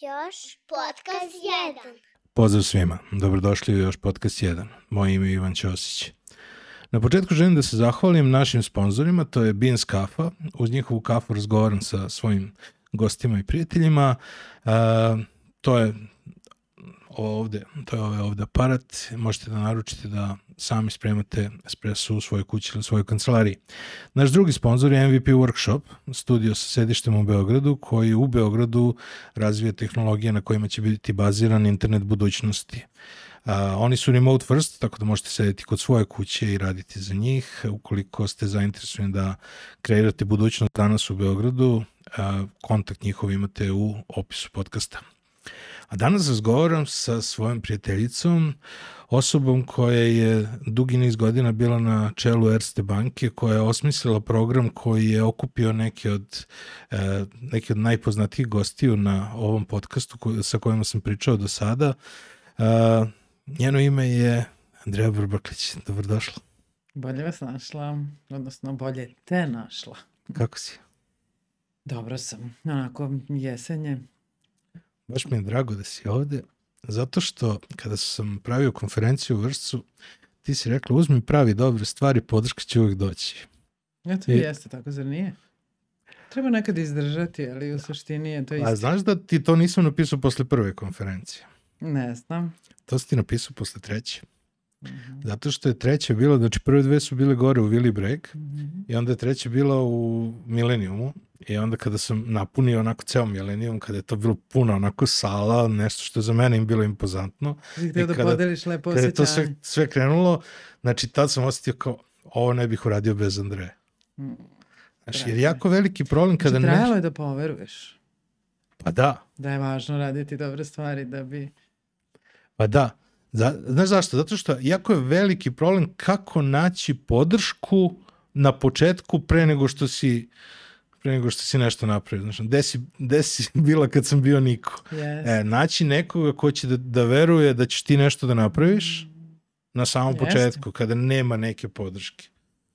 Još podcast 1. Pozdrav svima, dobrodošli u još podcast 1. Moje ime je Ivan Ćosić. Na početku želim da se zahvalim našim sponzorima, to je Beans Kafa. Uz njihovu kafu razgovaram sa svojim gostima i prijateljima. Uh, to je ovde, to je ovaj ovde aparat. Možete da naručite da sami spremate espresso u svojoj kući ili svojoj kancelariji. Naš drugi sponsor je MVP Workshop, studio sa sedištem u Beogradu, koji u Beogradu razvija tehnologije na kojima će biti baziran internet budućnosti. Uh, oni su remote first, tako da možete sedeti kod svoje kuće i raditi za njih. Ukoliko ste zainteresovani da kreirate budućnost danas u Beogradu, uh, kontakt njihov imate u opisu podcasta. A danas razgovaram sa svojom prijateljicom, osobom koja je dugi niz godina bila na čelu Erste banke, koja je osmislila program koji je okupio neke od, e, neke od najpoznatijih gostiju na ovom podcastu ko, sa kojima sam pričao do sada. E, njeno ime je Andreja Brbaklić. Dobrodošla. Bolje vas našla, odnosno bolje te našla. Kako si? Dobro sam, onako jesenje. Baš mi je drago da si ovde, zato što kada sam pravio konferenciju u Vršcu, ti si rekla uzmi pravi dobre stvari, podrška će uvek doći. Eto, I... jeste tako, zar nije? Treba nekad izdržati, ali u suštini je to isto. A znaš da ti to nisam napisao posle prve konferencije? Ne znam. To si ti napisao posle treće. Mm -hmm. Zato što je treća bila, znači prve dve su bile gore u Willy Break mm -hmm. i onda je treća bila u Millenniumu i onda kada sam napunio onako ceo Millennium, kada je to bilo puno onako sala, nešto što je za mene im bilo impozantno. I da kada, podeliš lepo Kada je to sve, sve krenulo, znači tad sam osetio kao ovo ne bih uradio bez Andreje. Mm. Znači, jer jako veliki problem kada... Znači, trajalo je da poveruješ. Pa da. Da je važno raditi dobre stvari da bi... Pa da. Za, znaš zašto? Zato što jako je veliki problem kako naći podršku na početku pre nego što si pre nego što si nešto napravio. Znaš, gde si, gde si bila kad sam bio niko? Yes. E, naći nekoga ko će da, da veruje da ćeš ti nešto da napraviš na samom Jeste. početku, kada nema neke podrške.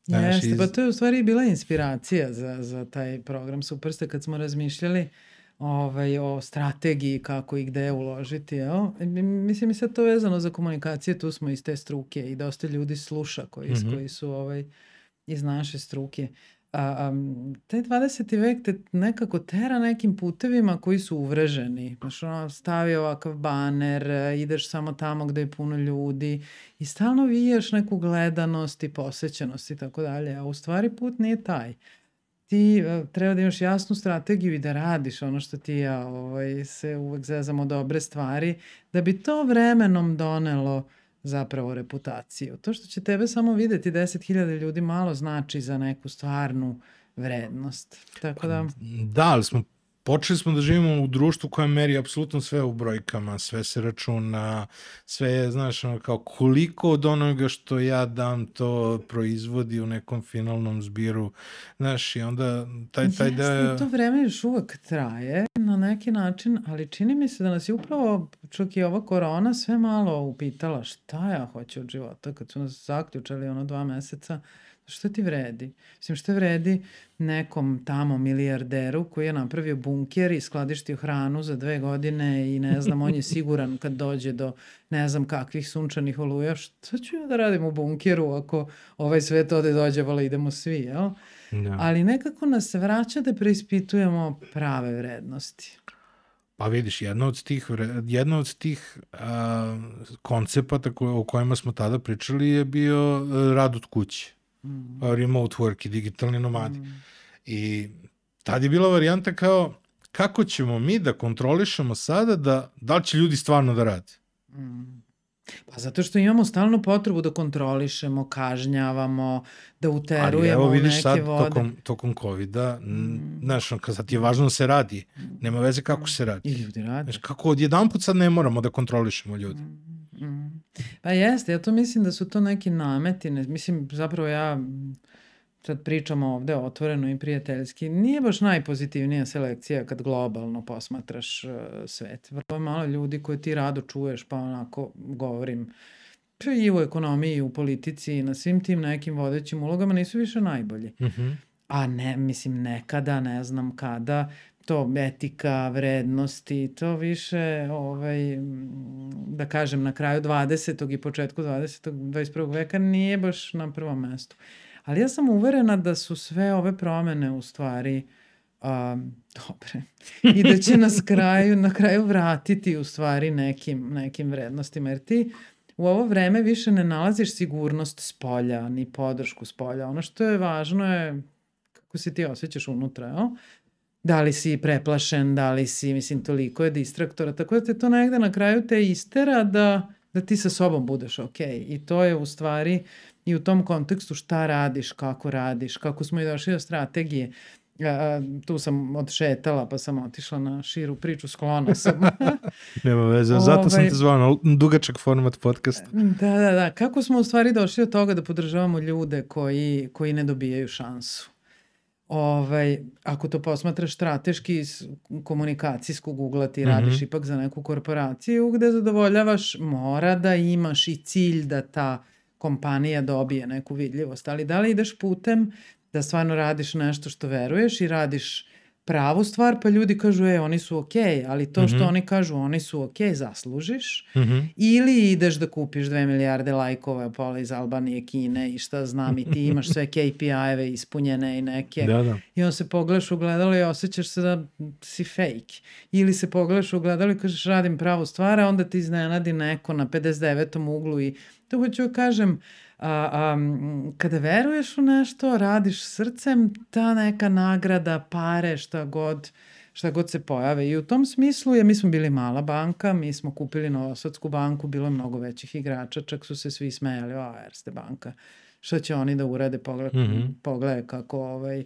Znaš, Jeste, iz... pa to je u stvari bila inspiracija za, za taj program. Super ste kad smo razmišljali ovaj, o strategiji kako i gde uložiti. Evo. Mislim mi sad to vezano za komunikacije, tu smo iz te struke i dosta ljudi sluša koji, mm -hmm. koji su ovaj, iz naše struke. A, um, taj 20. vek te nekako tera nekim putevima koji su uvreženi. Znaš, ono, stavi ovakav baner, ideš samo tamo gde je puno ljudi i stalno vijaš neku gledanost i posećenost i tako dalje. A u stvari put nije taj ti uh, treba da imaš jasnu strategiju i da radiš ono što ti ja ovaj, se uvek zezamo dobre stvari, da bi to vremenom donelo zapravo reputaciju. To što će tebe samo videti 10.000 ljudi malo znači za neku stvarnu vrednost. Tako da... Pa, da, ali smo počeli smo da živimo u društvu koje meri apsolutno sve u brojkama, sve se računa, sve je, znaš, ono, kao koliko od onoga što ja dam to proizvodi u nekom finalnom zbiru, znaš, i onda taj, taj da... Jeste, to vreme još uvek traje na neki način, ali čini mi se da nas je upravo, čak i ova korona, sve malo upitala šta ja hoću od života, kad su nas zaključali ono dva meseca, Šta ti vredi? Mislim, šta vredi nekom tamo milijarderu koji je napravio bunker i skladištio hranu za dve godine i ne znam, on je siguran kad dođe do ne znam kakvih sunčanih oluja, šta ću ja da radim u bunkeru ako ovaj svet ode dođe, vala idemo svi, jel? Da. Ali nekako nas vraća da preispitujemo prave vrednosti. Pa vidiš, jedna od tih, jedna od tih a, koncepata koje, o kojima smo tada pričali je bio e, rad od kuće mm. remote work i digitalni nomadi. Mm. I tad je bila varijanta kao kako ćemo mi da kontrolišemo sada da, da li će ljudi stvarno da rade. Mm. Pa zato što imamo stalno potrebu da kontrolišemo, kažnjavamo, da uterujemo Ali evo vidiš sad vode. tokom, tokom COVID-a, mm. znaš, kad ti je važno da se radi, nema veze kako se radi. I ljudi rade. Znaš, kako odjedan put sad ne moramo da kontrolišemo ljudi. Mm. Pa jeste, ja to mislim da su to neki nameti, ne, mislim zapravo ja sad pričamo ovde otvoreno i prijateljski, nije baš najpozitivnija selekcija kad globalno posmatraš uh, svet. Vrlo malo ljudi koje ti rado čuješ, pa onako govorim, i u ekonomiji, i u politici, i na svim tim nekim vodećim ulogama nisu više najbolji. Mm -hmm. A ne, mislim, nekada, ne znam kada, to etika, vrednosti, to više, ovaj, da kažem, na kraju 20. i početku 20. 21. veka nije baš na prvom mestu. Ali ja sam uverena da su sve ove promene u stvari um, dobre i da će nas kraju, na kraju vratiti u stvari nekim, nekim vrednostima. Jer ti u ovo vreme više ne nalaziš sigurnost s polja, ni podršku s polja. Ono što je važno je kako se ti osjećaš unutra, jel? Da li si preplašen, da li si, mislim, toliko je distraktora, tako da te to negde na kraju te istera da, da ti sa sobom budeš okej. Okay. I to je u stvari i u tom kontekstu šta radiš, kako radiš, kako smo i došli do strategije. Ja, tu sam odšetala pa sam otišla na širu priču, sklona sam. Nema veze, zato sam te ovaj, zvao na dugačak format podcasta. Da, da, da. Kako smo u stvari došli od toga da podržavamo ljude koji, koji ne dobijaju šansu? Ovaj, ako to posmatraš strateški iz komunikacijskog ugla, ti mm -hmm. radiš ipak za neku korporaciju gde zadovoljavaš, mora da imaš i cilj da ta kompanija dobije neku vidljivost. Ali da li ideš putem da stvarno radiš nešto što veruješ i radiš pravu stvar, pa ljudi kažu, e, oni su okej, okay, ali to što mm -hmm. oni kažu, oni su okej, okay, zaslužiš. Mm -hmm. Ili ideš da kupiš dve milijarde lajkova pola iz Albanije, Kine i šta znam i ti imaš sve KPI-eve ispunjene i neke. Da, da. I on se pogledaš u gledalo i osjećaš se da si fake. Ili se pogledaš u gledalo i kažeš radim pravu stvar, a onda ti iznenadi neko na 59. uglu i to hoću da kažem, a, a, kada veruješ u nešto, radiš srcem, ta neka nagrada, pare, šta god, šta god se pojave. I u tom smislu je, mi smo bili mala banka, mi smo kupili Novosadsku banku, bilo je mnogo većih igrača, čak su se svi smejali, o, Erste banka, šta će oni da urade, pogledaj, mm -hmm. pogledaj kako ovaj, e,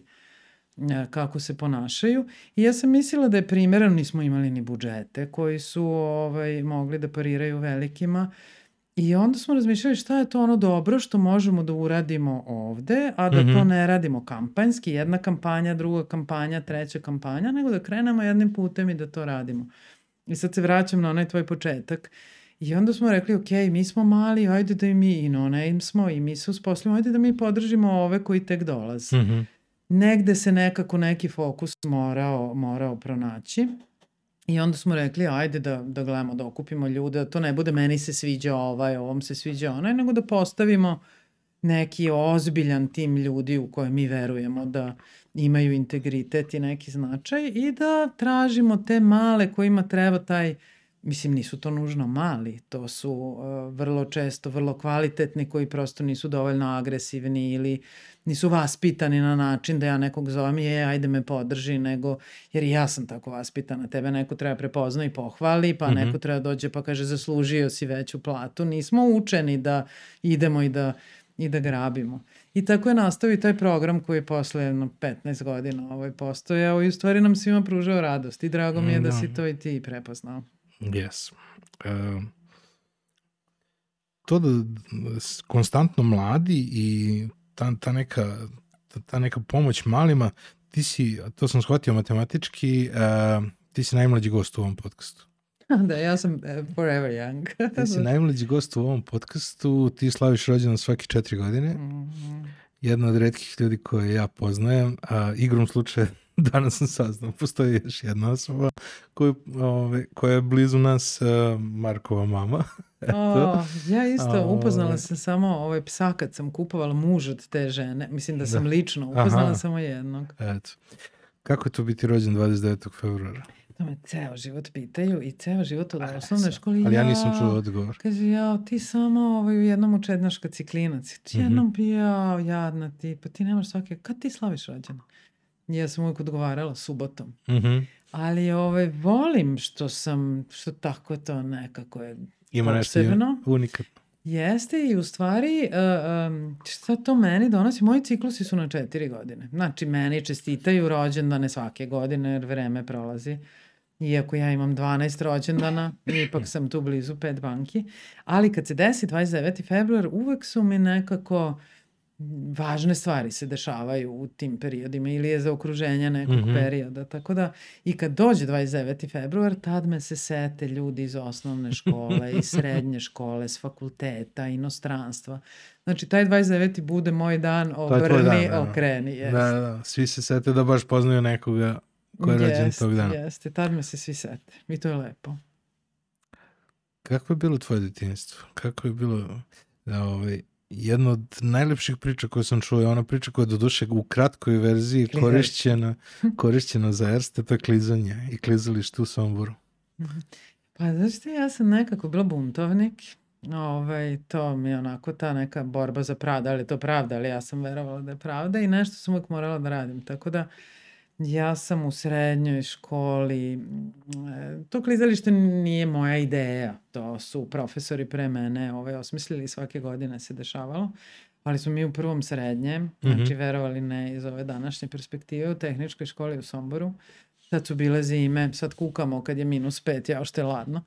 kako se ponašaju. I ja sam mislila da je primjerno, nismo imali ni budžete koji su ovaj, mogli da pariraju velikima. I onda smo razmišljali šta je to ono dobro što možemo da uradimo ovde, a da mm -hmm. to mhm. ne radimo kampanjski, jedna kampanja, druga kampanja, treća kampanja, nego da krenemo jednim putem i da to radimo. I sad se vraćam na onaj tvoj početak. I onda smo rekli, ok, mi smo mali, ajde da i mi, i no name smo, i mi se usposlimo, ajde da mi podržimo ove koji tek dolaze. Mm -hmm. Negde se nekako neki fokus morao, morao pronaći. I onda smo rekli, ajde da, da gledamo, da okupimo ljude, to ne bude meni se sviđa ovaj, ovom se sviđa onaj, nego da postavimo neki ozbiljan tim ljudi u koje mi verujemo da imaju integritet i neki značaj i da tražimo te male kojima treba taj, mislim nisu to nužno mali, to su uh, vrlo često vrlo kvalitetni koji prosto nisu dovoljno agresivni ili nisu vaspitani na način da ja nekog zovem je, ajde me podrži, nego, jer ja sam tako vaspitana, tebe neko treba prepozna i pohvali, pa mm -hmm. neko treba dođe pa kaže zaslužio si veću platu. Nismo učeni da idemo i da, i da grabimo. I tako je nastao i taj program koji je posle jedno 15 godina ovaj postojao i u stvari nam svima pružao radost i drago mi je da, da si to i ti prepoznao. Yes. Uh, to da konstantno mladi i ta, ta, neka, ta, ta neka pomoć malima, ti si, to sam shvatio matematički, uh, ti si najmlađi gost u ovom podcastu. Da, ja sam uh, forever young. ti si najmlađi gost u ovom podcastu, ti slaviš rođendan svake četiri godine. Mm -hmm. Jedna od redkih ljudi koje ja poznajem, a igrom slučaja danas sam saznao, postoji još jedna osoba koju, ove, koja je blizu nas, uh, Markova mama. o, ja isto upoznala sam samo ovaj psa kad sam kupovala muž od te žene. Mislim da sam da. lično upoznala Aha. samo jednog. Eto. Kako je to biti rođen 29. februara? To me ceo život pitaju i ceo život od osnovne škole. Ali ja, ja nisam čuo odgovor. Kaže, ja, ti samo ovaj, u jednom učednaška ciklinac. Ti jednom mm -hmm. pijao, jadna ti, pa ti nemaš svake, kad ti slaviš rođena? Ja sam uvijek odgovarala subotom. Mm -hmm. Ali ovaj, volim što sam, što tako to nekako je Ima posebno. nešto unikatno. Jeste i u stvari uh, um, šta to meni donosi? Moji ciklusi su na četiri godine. Znači meni čestitaju rođendane svake godine jer vreme prolazi. Iako ja imam 12 rođendana, ipak sam tu blizu pet banki. Ali kad se desi 29. februar, uvek su mi nekako uh, važne stvari se dešavaju u tim periodima ili je za okruženja nekog mm -hmm. perioda. Tako da i kad dođe 29. februar, tad me se sete ljudi iz osnovne škole, iz srednje škole, s fakulteta, inostranstva. Znači, taj 29. bude moj dan, obrni, dan, da. okreni. Jest. Da, da, svi se sete da baš poznaju nekoga ko je rođen tog dana. Jeste, tad me se svi sete. I to je lepo. Kako je bilo tvoje detinjstvo? Kako je bilo da, ovaj, jedna od najlepših priča koje sam čuo je ona priča koja je do duše u kratkoj verziji korišćena, korišćena za erste, to je klizanje i klizalište u Somboru. Pa znaš ti, ja sam nekako bila buntovnik. Ovaj, to mi je onako ta neka borba za pravda, ali to pravda, ali ja sam verovala da je pravda i nešto sam uvijek morala da radim. Tako da ja sam u srednjoj školi, mm, e, to klizalište nije moja ideja, to su profesori pre mene ovaj, osmislili svake godine se dešavalo. Ali smo mi u prvom srednje, znači Mhm. verovali ne iz ove današnje perspektive, u tehničkoj školi u Somboru. Tad su bile zime, sad kukamo kad je minus pet, ja je ladno.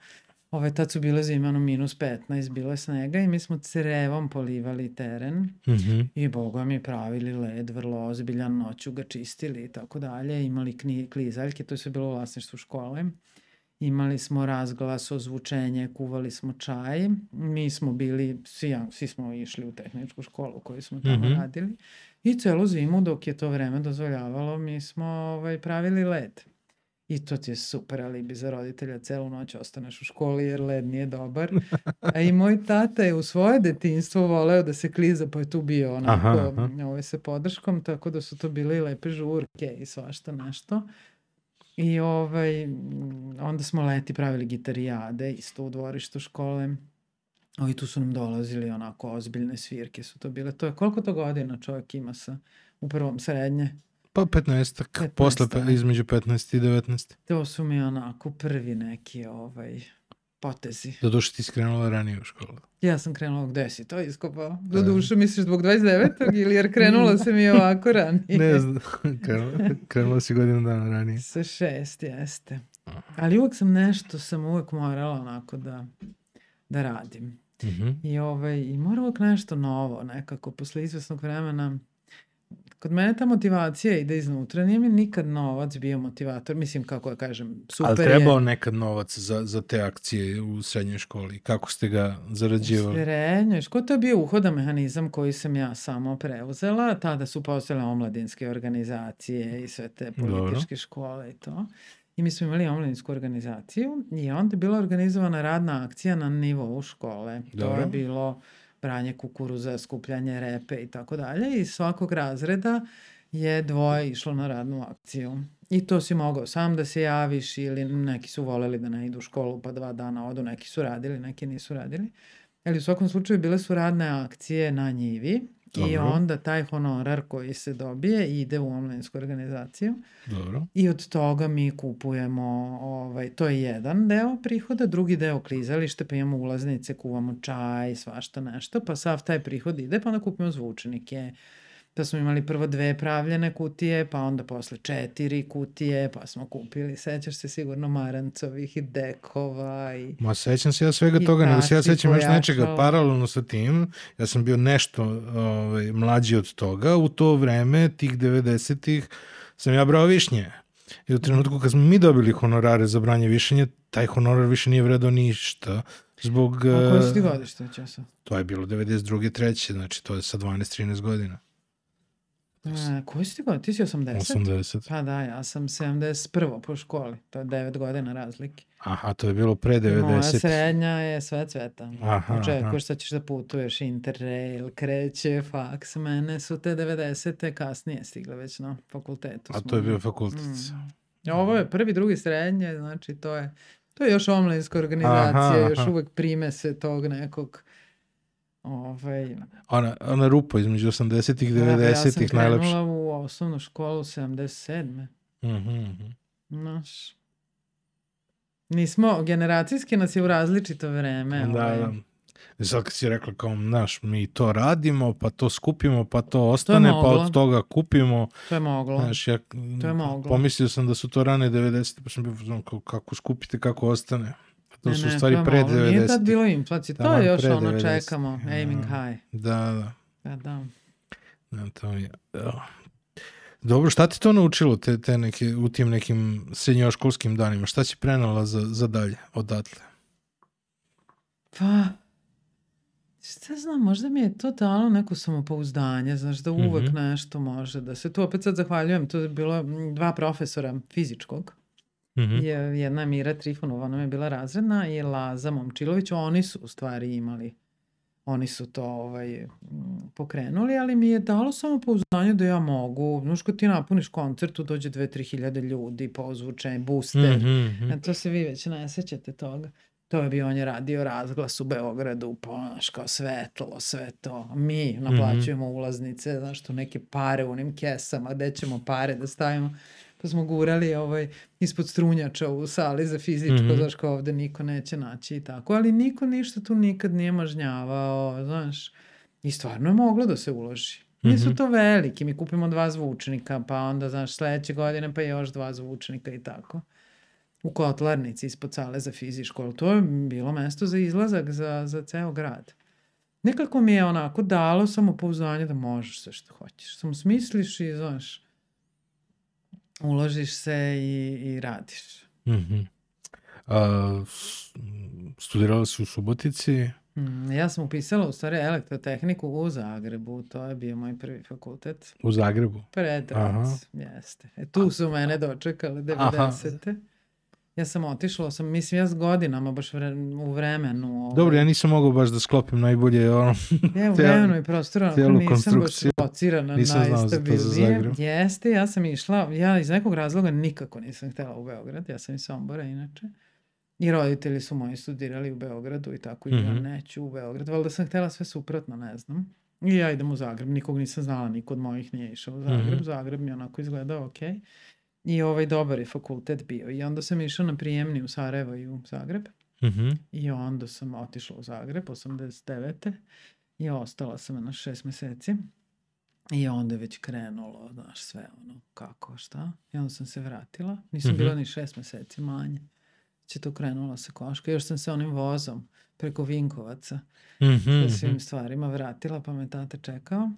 Ove, tad su bile zime, ono minus 15, bilo je snega i mi smo crevom polivali teren Mhm. i boga mi pravili led, vrlo ozbiljan, noću ga čistili i tako dalje. Imali kni, klizaljke, to je sve bilo u vlasništvu škole. Imali smo razglas, ozvučenje, kuvali smo čaj. Mi smo bili, svi, svi smo išli u tehničku školu koju smo tamo Mhm. radili. I celu zimu dok je to vreme dozvoljavalo, mi smo ovaj, pravili led. I to ti je super alibi za roditelja, celu noć ostaneš u školi jer led nije dobar. A i moj tata je u svoje detinjstvo voleo da se kliza, pa je tu bio onako Aha, aha. ovaj, sa podrškom, tako da su to bile i lepe žurke i svašta nešto. I ovaj, onda smo leti pravili gitarijade isto u dvorištu škole. Ovi tu su nam dolazili onako ozbiljne svirke su to bile. To je koliko to godina čovjek ima sa u prvom srednje? Pa 15 15, posle da. između 15 i 19. To su mi onako prvi neki ovaj potezi. Do duše ti si krenula ranije u školu. Ja sam krenula gde si to iskopao? Do E. duše misliš zbog 29. ili jer krenula sam i ovako ranije? Ne znam, krenula, krenula si godinu dana ranije. Sa šest, jeste. Ali uvek sam nešto, sam uvek morala onako da, da radim. Mhm. I, ovaj, I mora uvek nešto novo, nekako, posle izvesnog vremena. Kod mene ta motivacija ide iznutra, nije mi nikad novac bio motivator, mislim, kako ja kažem, super Ali je. trebao nekad novac za, za te akcije u srednjoj školi. Kako ste ga U zarađivali? srednjoj školi, to je bio uhoda mehanizam koji sam ja samo preuzela. Tada su postale omladinske organizacije i sve te Dobro. političke škole i to. I mi smo imali omladinsku organizaciju i onda je bila organizovana radna akcija na nivou škole. To Dobro. je bilo branje kukuruza, skupljanje repe i tako dalje. I svakog razreda je dvoje išlo na radnu akciju. I to si mogao sam da se javiš ili neki su voleli da ne idu u školu pa dva dana odu, neki su radili, neki nisu radili. Ali u svakom slučaju bile su radne akcije na njivi i Dobro. onda taj honorar koji se dobije ide u omladinsku organizaciju Dobro. i od toga mi kupujemo, ovaj, to je jedan deo prihoda, drugi deo klizalište, pa imamo ulaznice, kuvamo čaj, svašta nešto, pa sav taj prihod ide, pa onda kupimo zvučnike, pa smo imali prvo dve pravljene kutije, pa onda posle četiri kutije, pa smo kupili, sećaš se sigurno Marancovih i dekova i... Ma sećam se ja svega toga, nego se ja sećam još nečega paralelno sa tim. Ja sam bio nešto ovaj, mlađi od toga. U to vreme, tih 90-ih, sam ja brao višnje. I u trenutku kad smo mi dobili honorare za branje višenja, taj honorar više nije vredao ništa. Zbog... A koje si ti eh, godište, Ćosa? To je bilo 92. treće, znači to je sa 12-13 godina. E, koji si ti godište? Ti si 80? 80. Pa da, ja sam 71. po školi, to je 9 godina razlike. Aha, to je bilo pre Moja 90. srednja je sve cveta. Aha, Očekuješ sad ćeš da putuješ, interrail, kreće, faks. Mene su te 90. kasnije stigle već na fakultetu. A smo to je bio fakultet. Mm. Ovo je prvi, drugi, srednje, znači to je to je još omladinska organizacija, Aha, još aha. uvek prime se tog nekog ovaj, Ona, ona rupa između 80-ih i da, ja sam 90-ih najlepša. krenula u osnovnu školu 77. Mhm, mhm. Znaš. Nismo, generacijski nas je u različito vreme. Da, ovaj. da. Sad kad si rekla kao, znaš, mi to radimo, pa to skupimo, pa to ostane, pa moglo. od toga kupimo. To je moglo. Znaš, ja To je moglo. pomislio sam da su to rane 90. pa sam bio kako skupite, kako ostane. To Ne, su ne, stvari to pre moglo. Nije tad 90. bilo inflacije. To je još ono 90. čekamo. Aiming Ja. high. Da, da. Da, da. da to mi je, da. Dobro, šta ti to naučilo te, te neke, u tim nekim srednjoškolskim danima? Šta si prenala za, za dalje odatle? Pa, Šta znam, možda mi je to dalo neko samopouzdanje, znaš, da uvek Mhm. nešto može da se... Tu opet sad zahvaljujem, to je bilo dva profesora fizičkog. Mhm. Je, jedna je Mira Trifonova, ona je bila razredna i Laza Momčilović, oni su u stvari imali, oni su to ovaj, m, pokrenuli, ali mi je dalo samopouzdanje da ja mogu, znaš, kad ti napuniš koncert, tu dođe 2-3 hiljade ljudi, pozvučen, booster, Mhm, mhm. E, to se vi već ne sećate toga. To je bio, on je radio razglas u Beogradu, pa znaš, kao svetlo, sve to. Mi naplaćujemo ulaznice, znaš, tu neke pare u onim kesama, gde ćemo pare da stavimo. Pa smo gurali ovaj, ispod strunjača u sali za fizičko, Mhm. znaš, kao ovde niko neće naći i tako. Ali niko ništa tu nikad nije mažnjavao, znaš. I stvarno je moglo da se uloži. Nisu Mhm. to veliki, mi kupimo dva zvučnika, pa onda, znaš, sledeće godine pa još dva zvučnika i tako u kotlarnici ispod sale za fizičko, ali to je bilo mesto za izlazak za, za ceo grad. Nekako mi je onako dalo samopouzdanje da možeš sve što hoćeš. Samo smisliš i, znaš, uložiš se i, i radiš. Mhm. A, s- studirala si u Subotici? Mm, ja sam upisala u stvari elektrotehniku u Zagrebu, to je bio moj prvi fakultet. U Zagrebu? Predrac, jeste. E, tu su mene dočekale 90. Ja sam otišla, sam, mislim, ja s godinama, baš vre, u vremenu. Ovaj, Dobro, ja nisam mogao baš da sklopim najbolje ono. Ja u vremenu i prostoru, onako nisam baš locirana za za najstabilnije. Zagreb. Jeste, ja sam išla, ja iz nekog razloga nikako nisam htela u Beograd, ja sam iz Sombora inače. I roditelji su moji studirali u Beogradu i tako, i ja Mhm. neću u Beograd, valjda sam htela sve suprotno, ne znam. I ja idem u Zagreb, nikog nisam znala, niko od mojih nije išao u Zagreb, Mhm. Zagreb mi onako izgledao okej. I ovaj dobar je fakultet bio. I onda sam išla na prijemni u Sarajevo i u Zagreb. Mhm. I onda sam otišla u Zagreb, 89. I ostala sam na šest meseci. I onda je već krenulo, znaš, sve ono, kako, šta. I onda sam se vratila. Nisam Mhm. bila ni šest meseci manje. Će to krenula se koška. Još sam se onim vozom preko Vinkovaca Mhm, sa svim mhm. stvarima vratila, pa me tata čekao.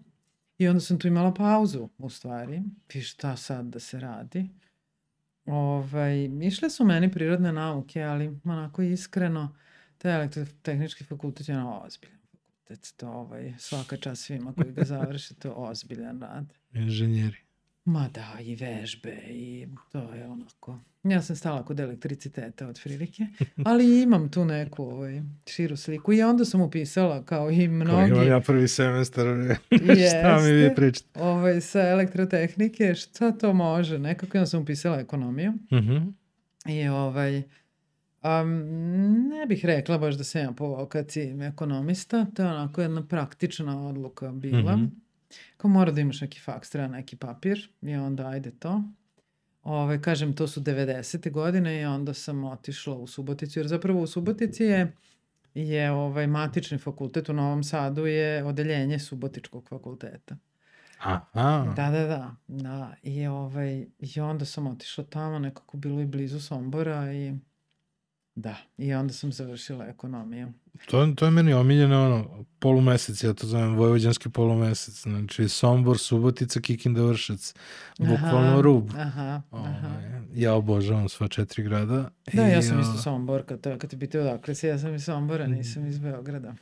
I onda sam tu imala pauzu, u stvari. I šta sad da se radi? Ovaj, išle su meni prirodne nauke, ali onako iskreno, taj elektrotehnički fakultet je ono ozbiljan fakultet. To ovaj, svaka čast svima koji ga završe, to ozbiljan rad. Inženjeri. Ma da, i vežbe i to je onako. Ja sam stala kod elektriciteta od prilike, ali imam tu neku ovaj, širu sliku i onda sam upisala kao i Kao mnogi imam ja prvi semestar. Šta mi vi pričate? ovaj, sa elektrotehnike, šta to može? Nekako ja sam upisala ekonomiju Mhm. i ovaj, um, ne bih rekla baš da sam ja po vokaciji ekonomista, to je onako jedna praktična odluka bila. Mhm. Kao mora da imaš neki faks, treba neki papir i onda ajde to. Ove, kažem, to su 90. godine i onda sam otišla u Suboticu, jer zapravo u Subotici je, je ovaj matični fakultet u Novom Sadu je odeljenje Subotičkog fakulteta. Aha. Da, da, da. da. I, ovaj, I onda sam otišla tamo, nekako bilo i blizu Sombora i da. I onda sam završila ekonomiju. To, to je meni omiljeno ono, polumesec, ja to zovem vojvođanski polumesec. Znači, Sombor, Subotica, Kikinda, Vršac. Bukvalno rub. Aha, aha. Ovaj, ja obožavam sva četiri grada. Da, I, ja sam isto o, Somborka, to je kad te pitaju odakle si, ja sam iz Sombora, nisam iz Beograda.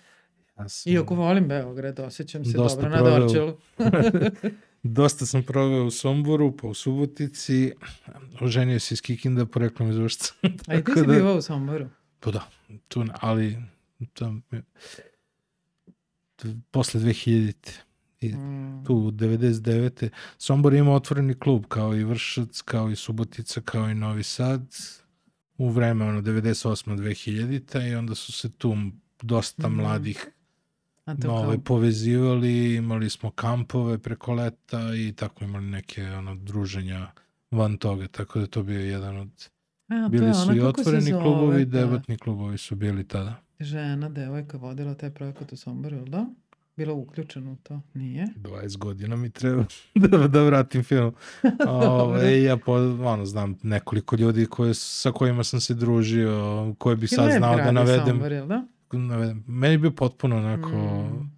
Ja sam, Iako volim Beograd, osjećam se Dosta dobro na proveo. Dorčelu. Dosta sam proveo u Somboru, pa u Subotici. Oženio se iz Kikinda, poreklom iz Vršca. A i ti si da- bivao u Somboru. Pa da, tu, ali tam, t- posle 2000 i Mm. tu 99. Sombor ima otvoreni klub kao i Vršac, kao i Subotica, kao i Novi Sad u vreme ono 98. 2000. i onda su se tu dosta Mhm. mladih ovaj, kao, povezivali, imali smo kampove preko leta i tako imali neke ono, druženja van toga, tako da to bio jedan od... a, Bili su i otvoreni zove klubovi, ta debatni klubovi su bili tada. Žena, devojka vodila taj projekat u Somboru, ili da? Bila uključena u to? Nije? 20 godina mi treba da, da vratim film. Ove, ja po, ono, znam nekoliko ljudi koje, sa kojima sam se družio, koje bi I sad znao da navedem, Sombor, da? navedem. Meni je bio potpuno onako Mm.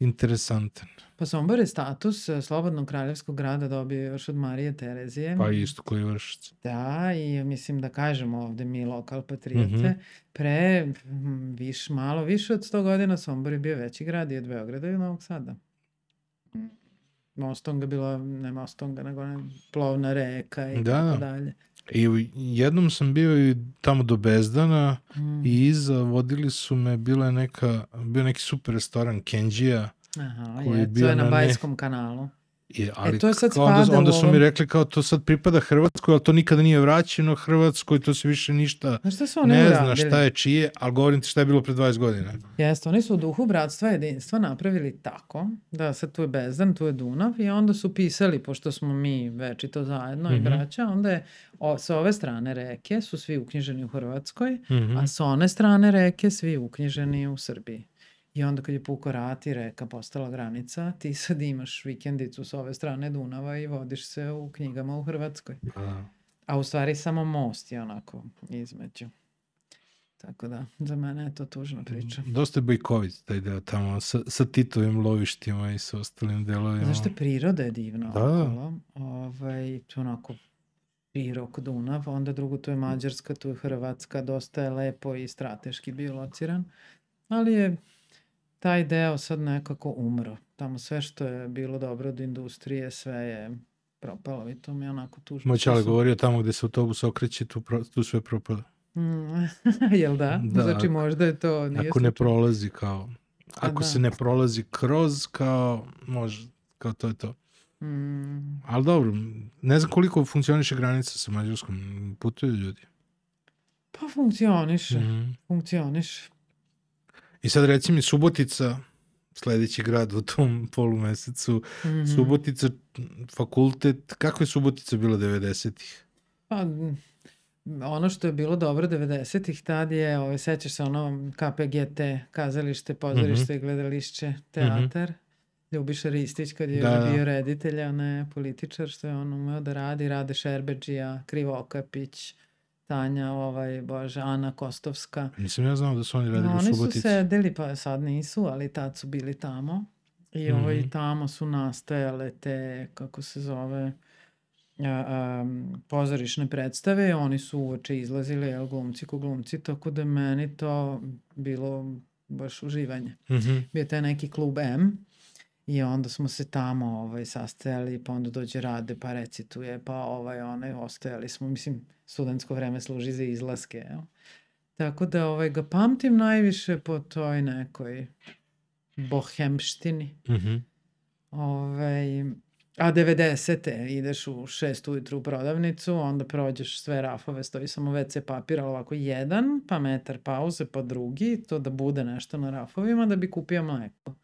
interesantan. Pa Sombor je status e, slobodnog kraljevskog grada dobio još od Marije Terezije. Pa isto koji vršic. Da, i mislim da kažemo ovde mi lokal patriote, Mhm. pre mm, viš, malo više od 100 godina Sombor je bio veći grad i od Beograda i od Novog Sada. Mm. Mostonga bila, ne Mostonga, nego ne, plovna reka i Da, tako da. dalje. I jednom sam bio i tamo do Bezdana Mm. i iza vodili su me, bila je neka, bio neki super restoran Kenđija, Aha, koji je je, bio to je na na ne- Bajskom kanalu. I, ali to je sad kao onda, spada u onda su mi rekli kao to sad pripada Hrvatskoj, ali to nikada nije vraćeno Hrvatskoj, to se više ništa su ne zna šta je čije, ali govorim ti šta je bilo pre 20 godina. Jeste, oni su u duhu bratstva i jedinstva napravili tako da sad tu je Bezdan, tu je Dunav i onda su pisali, pošto smo mi večito zajedno i Mhm. braća, onda je o, sa ove strane reke su svi uknjiženi u Hrvatskoj, Mhm. a sa one strane reke svi uknjiženi u Srbiji. I onda kad je puko rat i reka postala granica, ti sad imaš vikendicu sa ove strane Dunava i vodiš se u knjigama u Hrvatskoj. A, A u stvari samo most je onako između. Tako da, za mene je to tužna priča. Dosta je bojkovit taj deo tamo, sa, sa Titovim lovištima i sa ostalim delovima. Zašto priroda je divna Da. okolo. Ovaj, je onako širok Dunav, onda drugo tu je Mađarska, tu je Hrvatska, dosta je lepo i strateški bio lociran, ali je taj deo sad nekako umro. Tamo sve što je bilo dobro od industrije, sve je propalo i to mi je onako tužno. Čale su- govorio tamo gde se autobus okreće, tu, pro, tu sve propada. Mm, Jel da? Da, Znači možda je to... Nije Ako ne prolazi kao... Ako da. se ne prolazi kroz, kao, može, kao to je to. Mm, Ali dobro, ne znam koliko funkcioniše granica sa Mađarskom. Putuju ljudi. pa funkcioniše, Mhm. funkcioniše. I sad reci mi Subotica, sledeći grad u tom polumesecu, Mhm. Subotica, fakultet, kako je Subotica bila 90-ih? Pa, ono što je bilo dobro 90-ih tad je, ovaj, sećaš se ono KPGT, kazalište, pozorište, gledališće, teatar. Ljubiša Ristić kad je Da, da. bio reditelj, a ne političar, što je on umeo da radi. Rade Šerbeđija, Krivokapić, Tanja, ovaj, bože, Ana Kostovska. Nisam ja znao da su oni radili No, u oni su Subotici. sedeli, pa sad nisu, ali tad su bili tamo. I ovaj, Mhm. tamo su nastajale te, kako se zove, a, a, pozorišne predstave. Oni su uoče izlazili, jel, glumci ko glumci, tako da meni to bilo baš uživanje. Mhm. Bio je taj neki klub M i onda smo se tamo ovaj, sastajali, pa onda dođe Rade pa recituje, pa ovaj, onaj, ostajali smo, mislim, studentsko vreme služi za izlaske, jel? Tako da ovaj, ga pamtim najviše po toj nekoj bohemštini. Mhm. Ovaj, a 90. ideš u 6 ujutru u prodavnicu, onda prođeš sve rafove, stoji samo WC papir, ali ovako jedan, pa metar pauze, pa drugi, to da bude nešto na rafovima da bi kupio mleko.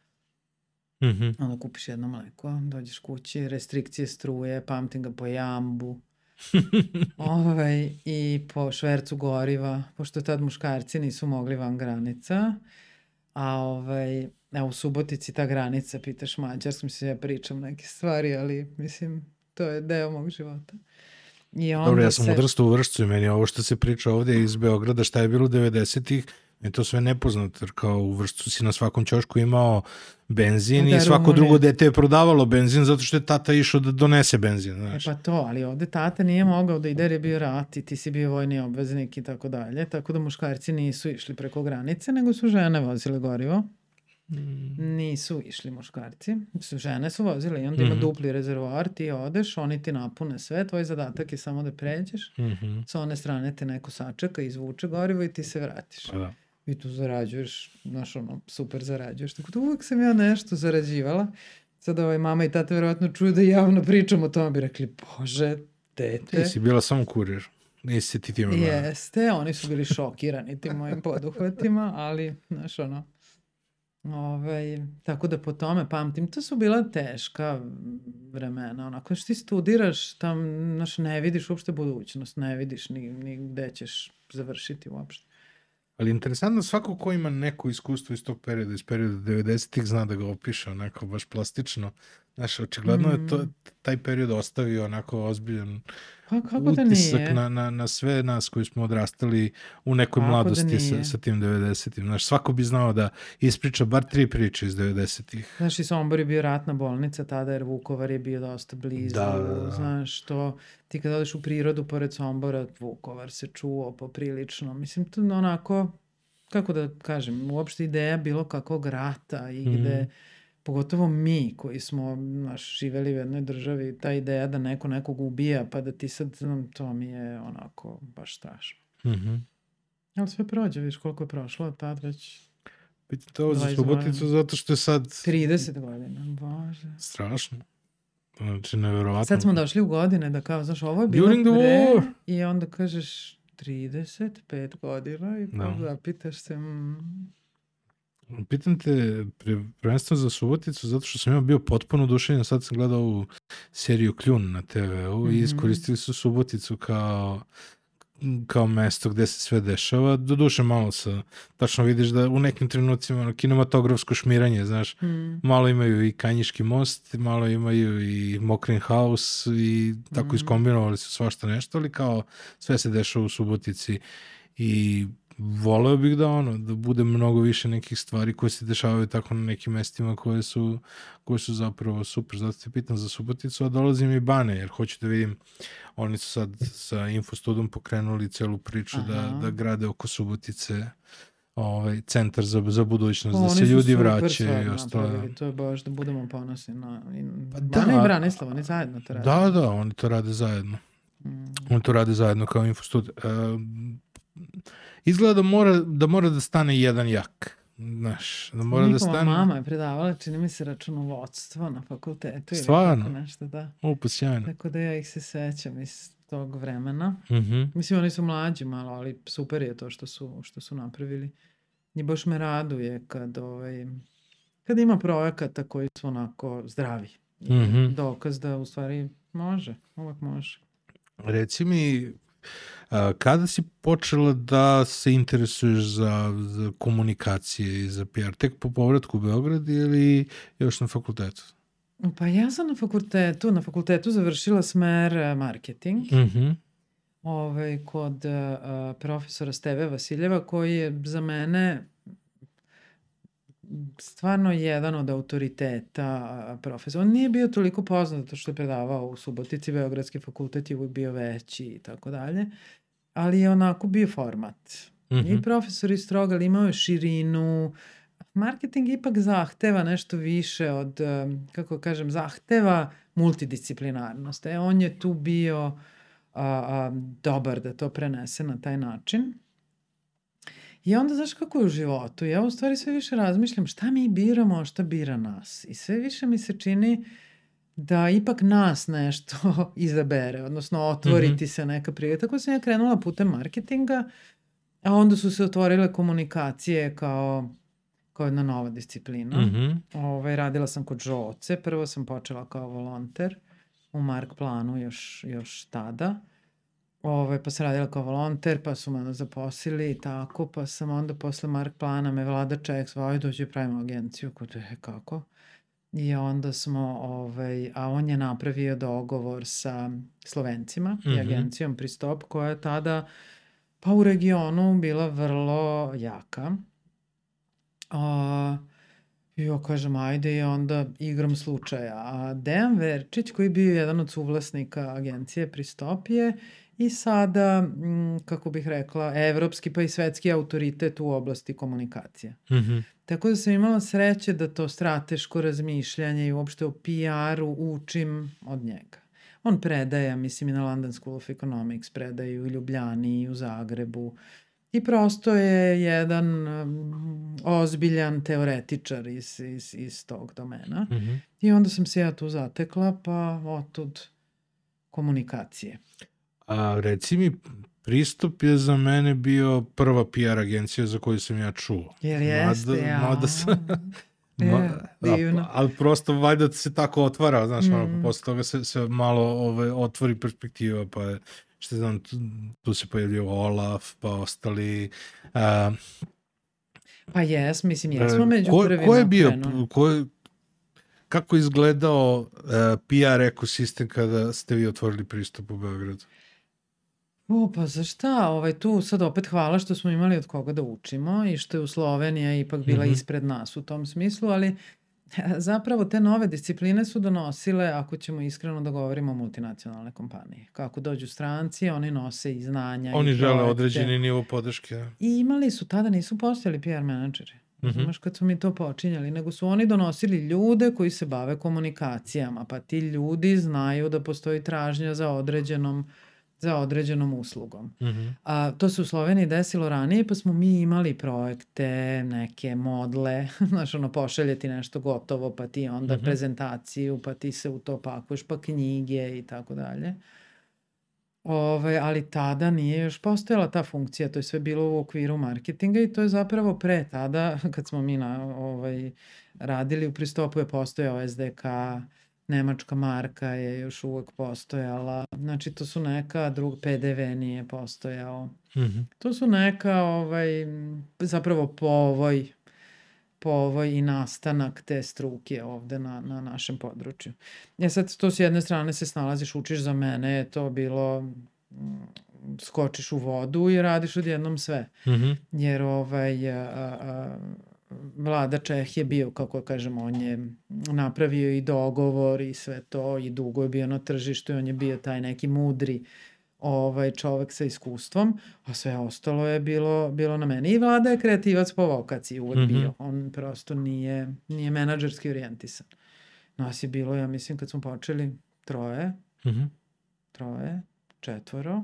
Mhm. Onda kupiš jedno mleko, dođeš kući, restrikcije struje, pamtim ga po jambu. ovaj, I po švercu goriva, pošto tad muškarci nisu mogli van granica. A ovaj, evo u Subotici ta granica, pitaš mađarski, mislim ja pričam neke stvari, ali mislim to je deo mog života. I onda Dobro, ja sam se... odrastao u Vršcu i meni ovo što se priča ovdje iz Beograda, šta je bilo 90-ih, mi je to sve nepoznato, jer kao u Vršcu si na svakom ćošku imao benzin Da, i svako drugo dete je prodavalo benzin zato što je tata išao da donese benzin, E znaš. pa to, ali ovde tata nije mogao da ide jer je bio rat i ti si bio vojni obveznik i tako dalje, tako da muškarci nisu išli preko granice, nego su žene vozile gorivo. Mm. Nisu išli muškarci, su žene su vozile i onda ima Mhm. dupli rezervoar, ti odeš, oni ti napune sve, tvoj zadatak je samo da pređeš, Mhm. sa one strane te neko sačeka, izvuče gorivo i ti se vratiš. Pa da. I tu zarađuješ, znaš ono, super zarađuješ. Tako da uvek sam ja nešto zarađivala. Sad ovaj mama i tata verovatno čuju da javno pričam o tome, bi rekli, bože, dete. Ti si bila samo kurir. Nisi se ti time bavila. Jeste, oni su bili šokirani tim mojim poduhvatima, ali, znaš, ono, ovaj, tako da po tome pamtim, to su bila teška vremena, onako, što ti studiraš, tam, znaš, ne vidiš uopšte budućnost, ne vidiš ni, ni gde ćeš završiti uopšte. Ali interesantno, svako ko ima neko iskustvo iz tog perioda, iz perioda 90-ih, zna da ga opiše onako baš plastično. Znaš, očigledno je to, Mm. taj period ostavio onako ozbiljan Pa kako da utisak nije? na, na, na sve nas koji smo odrastali u nekoj Kako da mladosti sa, nije? sa tim 90-im. Znaš, svako bi znao da ispriča bar tri priče iz 90-ih. Znaš, i Sombor je bio ratna bolnica tada, jer Vukovar je bio dosta blizu. Da, da, da. Znaš, to, ti kad odeš u prirodu pored Sombora, Vukovar se čuo poprilično. Mislim, to onako, kako da kažem, uopšte ideja bilo kakvog rata i gde, Mhm. Pogotovo mi koji smo naš, živeli u jednoj državi, ta ideja da neko nekog ubija, pa da ti sad, znam, to mi je onako baš strašno. Mhm. Ali sve prođe, viš koliko je prošlo tad već Pitam to za 20 Suboticu zato što je sad 30 godina, bože. strašno. Znači, neverovatno. Sad smo došli u godine da kao, znaš, ovo je bilo During the pre war. i onda kažeš 35 godina i kao Da. zapitaš se, mm, Pitam te pre, prvenstveno za Suboticu, zato što sam ja bio potpuno oduševljen, sad sam gledao ovu seriju Kljun na TV-u i Mhm. iskoristili su Suboticu kao kao mesto gde se sve dešava. Doduše malo sa, tačno vidiš da u nekim trenucima ono, kinematografsko šmiranje, znaš, mm, malo imaju i Kanjiški most, malo imaju i Mokrin House i tako Mhm. iskombinovali su svašta nešto, ali kao sve se dešava u Subotici i voleo bih da ono, da bude mnogo više nekih stvari koje se dešavaju tako na nekim mestima koje su, koje su zapravo super. Zato te pitam za Suboticu, a dolazim i Bane, jer hoću da vidim, oni su sad sa Infostudom pokrenuli celu priču da, Aha. da grade oko Subotice ovaj, centar za, za budućnost, Pa da se ljudi vraćaju i ostalo. To je baš da budemo ponosni na... I, Pa da. i Branislav, oni zajedno to rade. Da, da, oni to rade zajedno. Mm. Oni to rade zajedno kao infostud. E, izgleda da mora, da mora da stane jedan jak. Znaš, da mora da Njihova stane... mama je predavala, čini mi se, računovodstvo na fakultetu. ili Stvarno? tako nešto, da. O, pa sjajno. Tako da ja ih se sećam iz tog vremena. Mhm. Mislim, oni su mlađi malo, ali super je to što su, što su napravili. I baš me raduje kad, ovaj, kad ima projekata koji su onako zdravi. I Mhm. Dokaz da u stvari može, uvek može. Reci mi, kada si počela da se interesuješ za, za komunikacije i za PR? Tek po povratku u Beograd ili još na fakultetu? Pa ja sam na fakultetu, na fakultetu završila smer eh, marketing. Mhm. ovaj, kod uh, profesora Steve Vasiljeva, koji je za mene stvarno jedan od autoriteta profesora. On nije bio toliko poznat zato što je predavao u Subotici, Beogradski fakultet je uvijek bio veći i tako dalje, ali je onako bio format. Mhm. I profesor iz stroga, ali imao je širinu. Marketing ipak zahteva nešto više od, kako kažem, zahteva multidisciplinarnost. E, on je tu bio a, a, dobar da to prenese na taj način. I onda, znaš kako je u životu? Ja u stvari sve više razmišljam šta mi biramo, a šta bira nas. I sve više mi se čini da ipak nas nešto izabere, odnosno otvoriti se neka prilika. Tako sam ja krenula putem marketinga, a onda su se otvorile komunikacije kao, kao jedna nova disciplina. Mhm. Ovaj, radila sam kod Žoce, prvo sam počela kao volonter u Mark planu još, još tada. Ovaj, pa sam radila kao volonter, pa su me onda zaposlili i tako, pa sam onda posle Mark plana me vlada ček, svoj dođe pravimo agenciju, kod je kako. I onda smo, ovaj, a on je napravio dogovor sa Slovencima Mhm. i agencijom Pristop, koja je tada pa u regionu bila vrlo jaka. A, I ja kažem, ajde i onda igram slučaja. A Dejan Verčić, koji je bio jedan od suvlasnika agencije Pristop je i sada, mm, kako bih rekla, evropski pa i svetski autoritet u oblasti komunikacije. Mhm. Tako da sam imala sreće da to strateško razmišljanje i uopšte o PR-u učim od njega. On predaje, mislim i na London School of Economics, predaje i u Ljubljani i u Zagrebu. I prosto je jedan um, ozbiljan teoretičar iz, iz, iz tog domena. Mhm. I onda sam se ja tu zatekla, pa otud komunikacije. A reci mi, Pristup je za mene bio prva PR agencija za koju sam ja čuo. Jer jeste, Mada, ja. mada sam, Ma, divno. a, ali prosto valjda se tako otvara, znaš, mm. ono, Mm. posle toga se, se malo ovaj, otvori perspektiva, pa je, što znam, tu, tu se pojavljaju Olaf, pa ostali. A, Pa jes, mislim, jesmo e, među ko, prvima ko je bio, ko je, kako je izgledao uh, PR ekosistem kada ste vi otvorili pristup u Beogradu? O, pa za šta? Ovaj, tu sad opet hvala što smo imali od koga da učimo i što je u Slovenija ipak bila mm. -hmm. ispred nas u tom smislu, ali zapravo te nove discipline su donosile, ako ćemo iskreno da govorimo, multinacionalne kompanije. Kako dođu stranci, oni nose i znanja Oni i žele projekte. određeni nivo podrške. I imali su, tada nisu postojali PR menadžeri. Mhm. Znaš, kad su mi to počinjali, nego su oni donosili ljude koji se bave komunikacijama, pa ti ljudi znaju da postoji tražnja za određenom za određenom uslugom. Mhm. A, to se u Sloveniji desilo ranije, pa smo mi imali projekte, neke modle, znaš, ono, pošaljeti nešto gotovo, pa ti onda Mhm. prezentaciju, pa ti se u to pakuješ, pa knjige i tako dalje. Ove, ali tada nije još postojala ta funkcija, to je sve bilo u okviru marketinga i to je zapravo pre tada, kad smo mi na, ovaj, radili u pristopu je postojao SDK, nemačka marka je još uvek postojala, znači to su neka drug PDV nije postojao. Mhm. To su neka ovaj, zapravo povoj, povoj i nastanak te struke ovde na, na našem području. Ja sad to s jedne strane se snalaziš, učiš za mene, je to bilo mm, skočiš u vodu i radiš odjednom sve. Mhm. Jer ovaj, a, a, vlada Čeh je bio, kako kažemo, on je napravio i dogovor i sve to i dugo je bio na tržištu i on je bio taj neki mudri ovaj čovek sa iskustvom, a sve ostalo je bilo, bilo na meni. I vlada je kreativac po vokaciji uvek Mhm. bio. On prosto nije, nije menadžerski orijentisan. Nas je bilo, ja mislim, kad smo počeli troje, Mhm. troje, četvoro,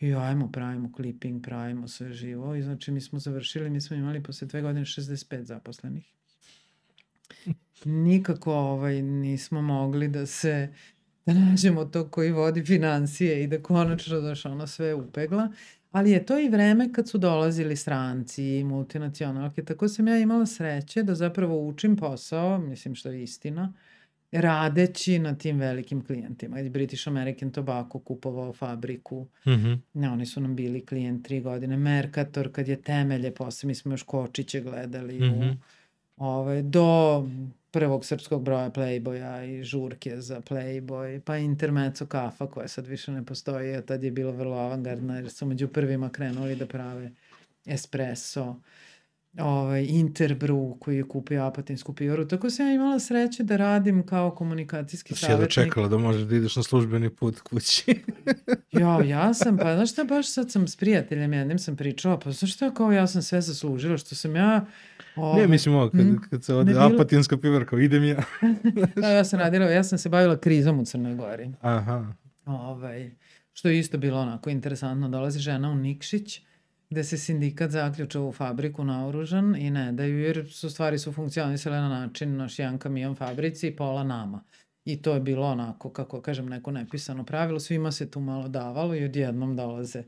i ajmo, pravimo clipping, pravimo sve živo. I znači mi smo završili, mi smo imali posle dve godine 65 zaposlenih. Nikako ovaj, nismo mogli da se da nađemo to koji vodi financije i da konačno daš ono sve upegla. Ali je to i vreme kad su dolazili stranci i multinacionalke. Tako sam ja imala sreće da zapravo učim posao, mislim što je istina, radeći na tim velikim klijentima. British American Tobacco kupovao fabriku, Mhm. ne, oni su nam bili klijent tri godine. Mercator, kad je temelje, posle mi smo još Kočiće gledali Mhm. u, ovaj, do prvog srpskog broja Playboya i žurke za Playboy, pa Intermezzo kafa koja sad više ne postoji, a tad je bilo vrlo avangardna jer su među prvima krenuli da prave espresso ovaj, Interbrew koji je kupio apatinsku pivaru. Tako sam ja imala sreće da radim kao komunikacijski Si jedva savjetnik. čekala da možeš da ideš na službeni put kući. Jo, ja sam, pa znaš šta, baš sad sam s prijateljem jednim sam pričala, pa znaš šta, kao ja sam sve zaslužila, što sam ja... Ovaj, Ne, mislim ovo, kad, Mm. kad se ode bilo- apatinska pivarka, idem ja. da, ja sam radila, ja sam se bavila krizom u Crnoj Gori. Aha. Ovaj, što je isto bilo onako interesantno, dolazi žena u Nikšić, gde se sindikat zaključa u fabriku naoružan i ne daju, jer su stvari su funkcionisale na način naš jedan kamion fabrici i pola nama. I to je bilo onako, kako kažem, neko nepisano pravilo, svima se tu malo davalo i odjednom dolaze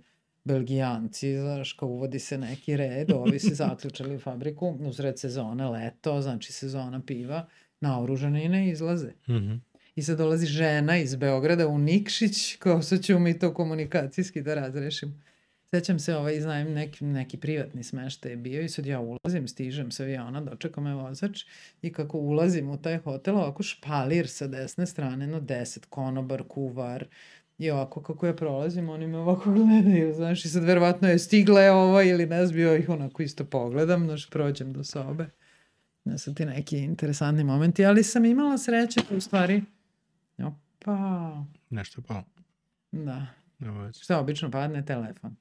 Belgijanci, znaš, kao uvodi se neki red, ovi se zaključali u fabriku, uzred sezone, leto, znači sezona piva, naoružani i ne izlaze. Mhm. I sad dolazi žena iz Beograda u Nikšić, kao sad ćemo mi to komunikacijski da razrešimo. Sećam se, ovaj, znam, neki, neki privatni smeštaj je bio i sad ja ulazim, stižem sa aviona, dočeka me vozač i kako ulazim u taj hotel, ovako špalir sa desne strane, no deset, konobar, kuvar, I ovako kako ja prolazim, oni me ovako gledaju, znaš, i sad verovatno je stigla je ovo ili ne zbio ih onako isto pogledam, znaš, prođem do sobe. Ne su ti neki interesantni momenti, ali sam imala sreće da u stvari, opa, Nešto je palo. da, šta obično padne, telefon.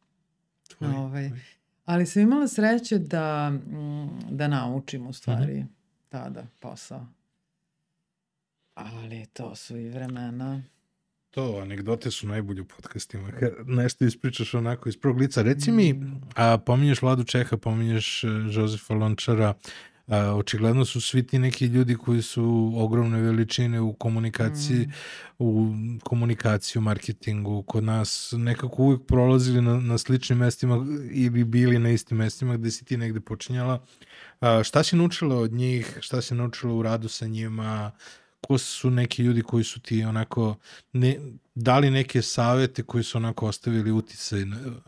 Tvoj. Ovaj, ali sam imala sreće da, mm, da naučim u stvari tada posao. Ali to su i vremena. To, anegdote su najbolje u podcastima. Kad nešto ispričaš onako iz prvog lica. Reci mi, a pominješ Vladu Čeha, pominješ e, Žozefa Lončara, a, očigledno su svi ti neki ljudi koji su ogromne veličine u komunikaciji, u komunikaciji, u marketingu, kod nas nekako uvijek prolazili na, na sličnim mestima ili bili na istim mestima gde si ti negde počinjala. A, šta si naučila od njih, šta si naučila u radu sa njima, ko su neki ljudi koji su ti onako ne, dali neke savete koji su onako ostavili uticaj,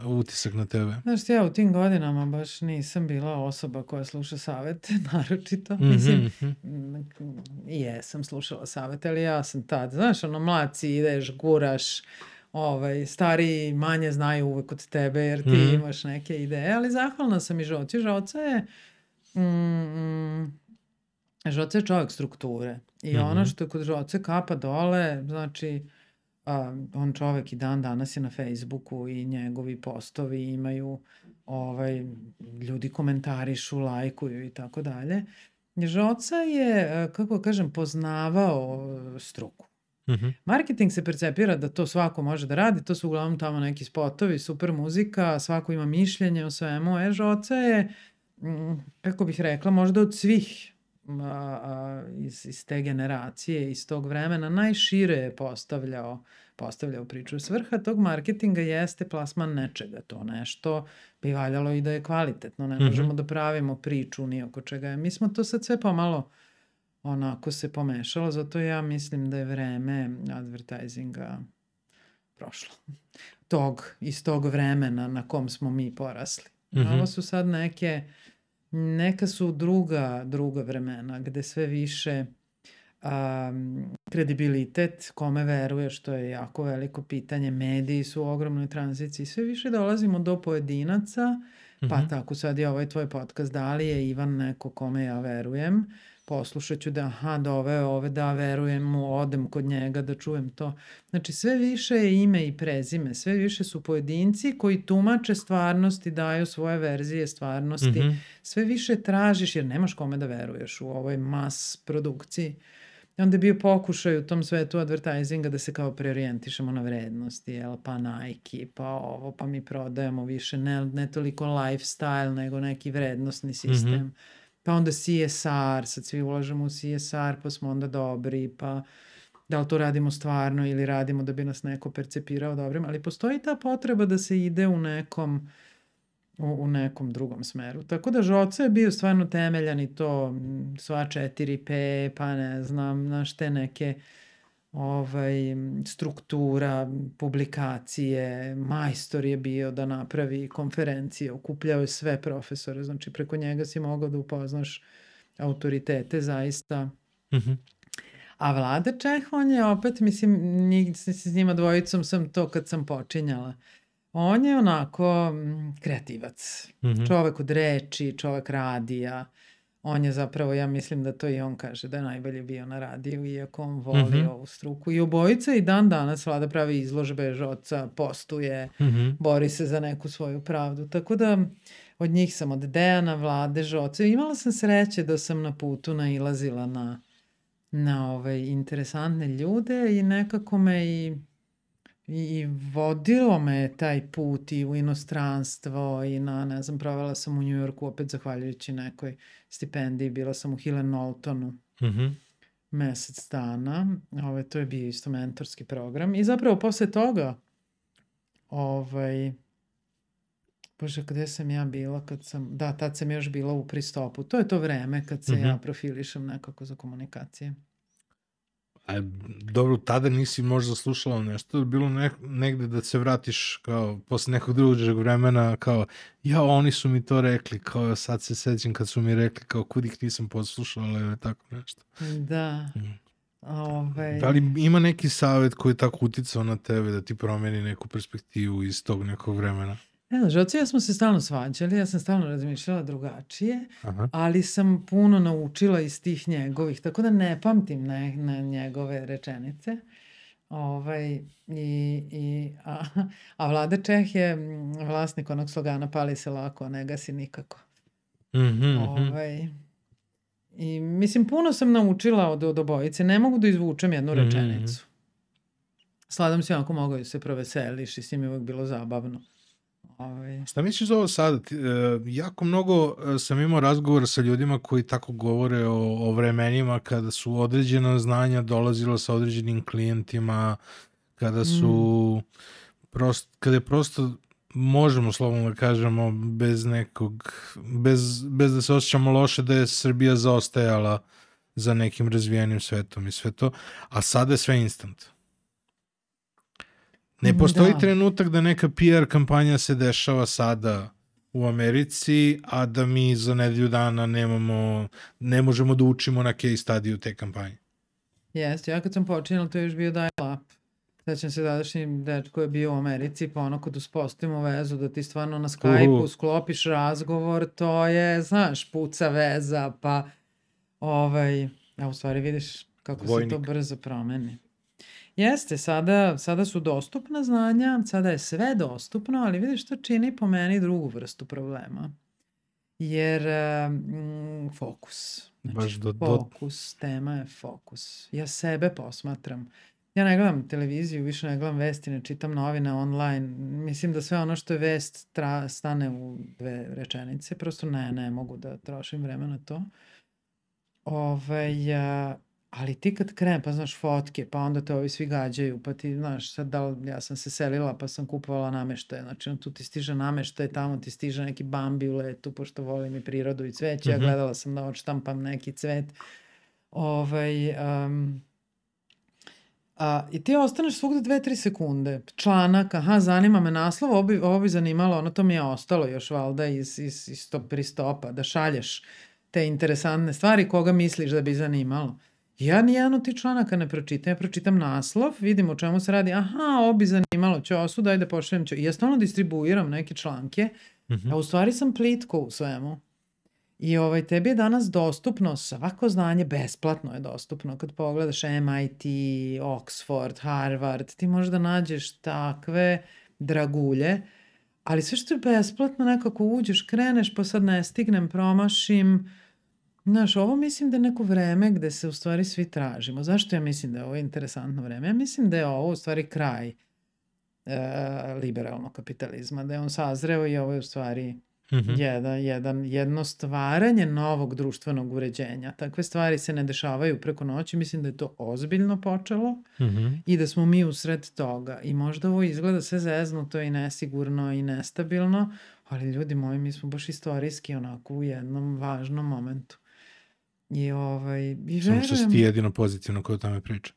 utisak na tebe? Znaš, ja u tim godinama baš nisam bila osoba koja sluša savete, naročito. Mhm, Mislim, mhm. mm, jesam slušala savete, ali ja sam tad, znaš, ono, mlaci, ideš, guraš, ovaj, stariji manje znaju uvek od tebe jer ti Mhm. imaš neke ideje, ali zahvalna sam i Žoci. Žoca je, mm, mm, Žoca je čovjek strukture i Mhm. ono što je kod Žoce kapa dole, znači, a, on čovek i dan danas je na Facebooku i njegovi postovi imaju ovaj, ljudi komentarišu, lajkuju i tako dalje. Žoca je, e, kako kažem, poznavao e, struku. Mhm. Marketing se percepira da to svako može da radi, to su uglavnom tamo neki spotovi, super muzika, svako ima mišljenje o svemu. E, Žoca je, mm, kako bih rekla, možda od svih a, a, iz, iz te generacije, iz tog vremena, najšire je postavljao, postavljao priču. Svrha tog marketinga jeste plasman nečega, to nešto bi valjalo i da je kvalitetno, ne Mhm. možemo da pravimo priču ni oko čega. Mi smo to sad sve pomalo onako se pomešalo, zato ja mislim da je vreme advertisinga prošlo. Tog, iz tog vremena na kom smo mi porasli. Mhm. Ovo su sad neke, neka su druga, druga vremena gde sve više um, kredibilitet, kome veruje, što je jako veliko pitanje, mediji su u ogromnoj tranziciji, sve više dolazimo do pojedinaca, pa Mhm. tako sad je ovaj tvoj podcast, da li je Ivan neko kome ja verujem, poslušat ću da, aha, doveo ove, da verujem mu, odem kod njega da čujem to. Znači, sve više je ime i prezime, sve više su pojedinci koji tumače stvarnost i daju svoje verzije stvarnosti. Mhm. Sve više tražiš, jer nemaš kome da veruješ u ovoj mas produkciji. I onda je bio pokušaj u tom svetu advertisinga da se kao preorijentišemo na vrednosti, jel, pa Nike, pa ovo, pa mi prodajemo više, ne, ne toliko lifestyle, nego neki vrednostni sistem. Mhm. Pa onda CSR, sad svi ulažemo u CSR, pa smo onda dobri, pa da li to radimo stvarno ili radimo da bi nas neko percepirao dobrim, ali postoji ta potreba da se ide u nekom u, u nekom drugom smeru. Tako da Žoca je bio stvarno temeljan i to sva 4P, pa ne znam, znaš te neke ovaj, struktura, publikacije, majstor je bio da napravi konferencije, okupljao je sve profesore, znači preko njega si mogao da upoznaš autoritete zaista. Mhm. A Vlada Čeh, on je opet, mislim, njih, s, njima dvojicom sam to kad sam počinjala. On je onako mm, kreativac. Mhm. Čovek od reči, čovek radija. On je zapravo, ja mislim da to i on kaže, da je najbolje bio na radiju, iako on voli Mhm. ovu struku. I obojica i dan danas Vlada pravi izložbe, žoca, postuje, Mhm. bori se za neku svoju pravdu. Tako da od njih sam od Dejana, Vlade, Žoce. Imala sam sreće da sam na putu nailazila na, na ove interesantne ljude i nekako me i, i, i vodilo me taj put i u inostranstvo i na, ne znam, provela sam u Njujorku opet zahvaljujući nekoj stipendiji, bila sam u Helen Knowltonu Mhm. mesec dana. Ovaj, to je bio isto mentorski program. I zapravo posle toga, ovaj, Bože, gde sam ja bila kad sam, da, tad sam još bila u pristopu. To je to vreme kad se Mhm. ja profilišem nekako za komunikacije. A, dobro, tada nisi možda slušala nešto, bilo ne, negde da se vratiš kao posle nekog drugog vremena, kao ja, oni su mi to rekli, kao sad se sećam kad su mi rekli, kao kud ih nisam poslušala ili tako nešto. Da. Mhm. Ovaj, Da li ima neki savjet koji je tako uticao na tebe da ti promeni neku perspektivu iz tog nekog vremena? Ne znam, Žoci ja smo se stalno svađali, ja sam stalno razmišljala drugačije, Aha. ali sam puno naučila iz tih njegovih, tako da ne pamtim ne, ne, njegove rečenice. Ovaj, i, i, a, a Vlada Čeh je mm, vlasnik onog slogana pali se lako, a ne gasi nikako. Mhm, mhm. Ovaj, I mislim, puno sam naučila od, od obojice. Ne mogu da izvučem jednu Mhm. rečenicu. Sladam si onako mogao da se proveseliš i s njim je uvijek bilo zabavno. Ovaj, Šta misliš za ovo sada? E, jako mnogo e, sam imao razgovora sa ljudima koji tako govore o, o vremenima kada su određena znanja dolazila sa određenim klijentima, kada su prost, kada je prosto možemo slobodno da kažemo bez nekog bez, bez da se osjećamo loše da je Srbija zaostajala za nekim razvijenim svetom i sve to, a sada je sve instant. Ne postoji Da. trenutak da neka PR kampanja se dešava sada u Americi, a da mi za nedelju dana nemamo, ne možemo da učimo na case stadiju te kampanje. Jeste, ja kad sam počinjala, to je još bio dial-up. Sećam se tadašnji dečko je bio u Americi, pa ono kad uspostavimo vezu da ti stvarno na Skype-u Uhu. sklopiš razgovor, to je, znaš, puca veza, pa ovaj, a u stvari vidiš kako se to Vojnik. brzo promeni. Jeste, sada, sada su dostupna znanja, sada je sve dostupno, ali vidiš to čini po meni drugu vrstu problema. Jer mm, fokus. Znači, Baš do- do- fokus, tema je fokus. Ja sebe posmatram. Ja ne gledam televiziju, više ne gledam vesti, ne čitam novine online. Mislim da sve ono što je vest tra, stane u dve rečenice. Prosto ne, ne mogu da trošim vreme na to. Ovaj, a, ali ti kad krene, pa znaš fotke, pa onda te ovi svi gađaju, pa ti znaš sad da li, ja sam se selila pa sam kupovala nameštaje, znači tu ti stiže nameštaje, tamo ti stiže neki bambi u letu, pošto volim i prirodu i cveće, ja Mhm. gledala sam da odštampam neki cvet. Ovaj, um, a, I ti ostaneš svugde dve, tri sekunde. Članak, aha, zanima me naslov, ovo bi, ovo bi zanimalo, ono to mi je ostalo još valjda iz, iz, iz tog pristopa, da šalješ te interesantne stvari koga misliš da bi zanimalo. Ja nijedan od tih članaka ne pročitam, ja pročitam naslov, vidim o čemu se radi, aha, ovo bi zanimalo, ćosu, daj da pošaljem. I ja stalno distribuiram neke članke, Mhm. a u stvari sam plitko u svemu. I ovaj, tebi je danas dostupno, svako znanje besplatno je dostupno. Kad pogledaš MIT, Oxford, Harvard, ti možeš da nađeš takve dragulje, ali sve što je besplatno nekako uđeš, kreneš, pa sad ne stignem, promašim. Znaš, ovo mislim da je neko vreme gde se u stvari svi tražimo. Zašto ja mislim da je ovo interesantno vreme? Ja mislim da je ovo u stvari kraj e, liberalnog kapitalizma, da je on sazreo i ovo je u stvari Mhm. jedan, jedan, jedno stvaranje novog društvenog uređenja. Takve stvari se ne dešavaju preko noći, mislim da je to ozbiljno počelo Mhm. i da smo mi usred toga. I možda ovo izgleda sve zeznuto i nesigurno i nestabilno, ali ljudi moji, mi smo baš istorijski onako u jednom važnom momentu. I ovaj, i Samo što si ti jedino pozitivno ko o tome priča.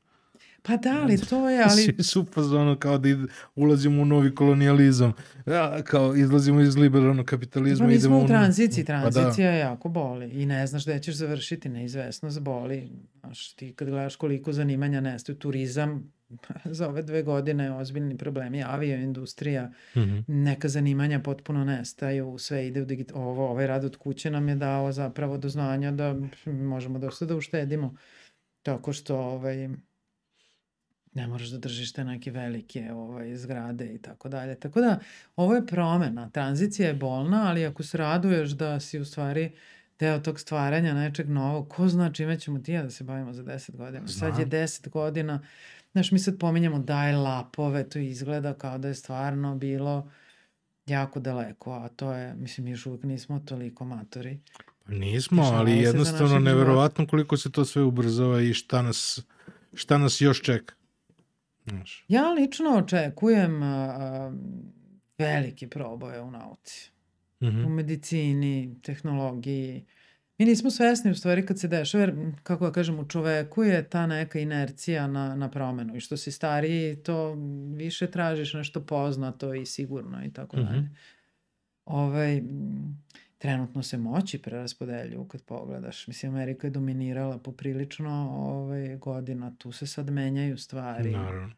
Pa da, ali to je, ali Svi su fazonu kao da ide, ulazimo u novi kolonijalizam. Ja, kao izlazimo iz liberalnog kapitalizma. Pa mi idemo smo u u- tranziciji, Pa da. tranzicija jako boli i ne znaš gde ćeš završiti, neizvesnost boli. Znaš, ti kad gledaš koliko zanimanja nestaju, turizam, za ove dve godine ozbiljni problemi, avioindustrija, Mhm. neka zanimanja potpuno nestaju, sve ide u digit... Ovo, ovaj rad od kuće nam je dao zapravo do znanja da možemo dosta da uštedimo. Tako što ovaj, ne moraš da držiš te neke velike ovaj, zgrade i tako dalje. Tako da, ovo je promena. Tranzicija je bolna, ali ako se raduješ da si u stvari deo tog stvaranja nečeg novog, ko zna čime ćemo ti ja da se bavimo za 10 godina. Sad je Znam. 10 godina, znaš, mi sad pominjamo dial-upove, to izgleda kao da je stvarno bilo jako daleko, a to je, mislim, mi još uvijek nismo toliko matori. Pa nismo, ali jednostavno neverovatno koliko se to sve ubrzava i šta nas, šta nas još čeka. Znaš. Ja lično očekujem a, velike proboje u nauci. Mhm. u medicini, tehnologiji. Mi nismo svesni u stvari kad se dešava, jer, kako da kažem, u čoveku je ta neka inercija na, na promenu i što si stariji, to više tražiš nešto poznato i sigurno i tako Mhm. dalje. Ovaj, trenutno se moći preraspodeljuju kad pogledaš. Mislim, Amerika je dominirala poprilično ovaj, godina, tu se sad menjaju stvari. Naravno.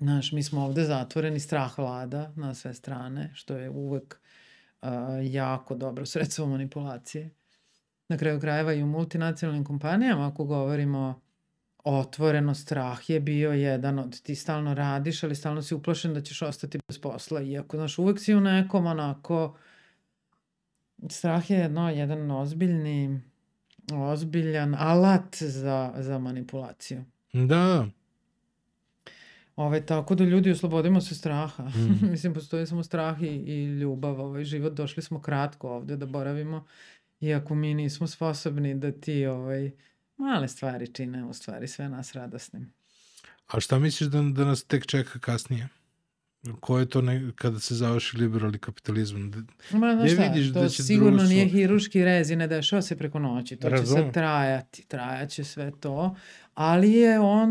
Znaš, mi smo ovde zatvoreni, strah vlada na sve strane, što je uvek uh, jako dobro sredstvo manipulacije. Na kraju krajeva i u multinacionalnim kompanijama, ako govorimo otvoreno, strah je bio jedan od ti stalno radiš, ali stalno si uplašen da ćeš ostati bez posla. Iako, znaš, uvek si u nekom onako... Strah je jedno, jedan ozbiljni, ozbiljan alat za, za manipulaciju. Da, Ove, tako da ljudi oslobodimo se straha. Mm. Mislim, postoji samo strah i, i ljubav. Ovaj život došli smo kratko ovde da boravimo. Iako mi nismo sposobni da ti ovaj, male stvari čine u stvari sve nas radosnim. a šta misliš da, da nas tek čeka kasnije? Ko je to ne, kada se završi liberalni kapitalizam? D- Ma, znaš Gde šta, vidiš to da će sigurno društvo- nije hiruški rez i ne dešava se preko noći. To će Razumem. sad trajati, trajaće sve to. Ali je on,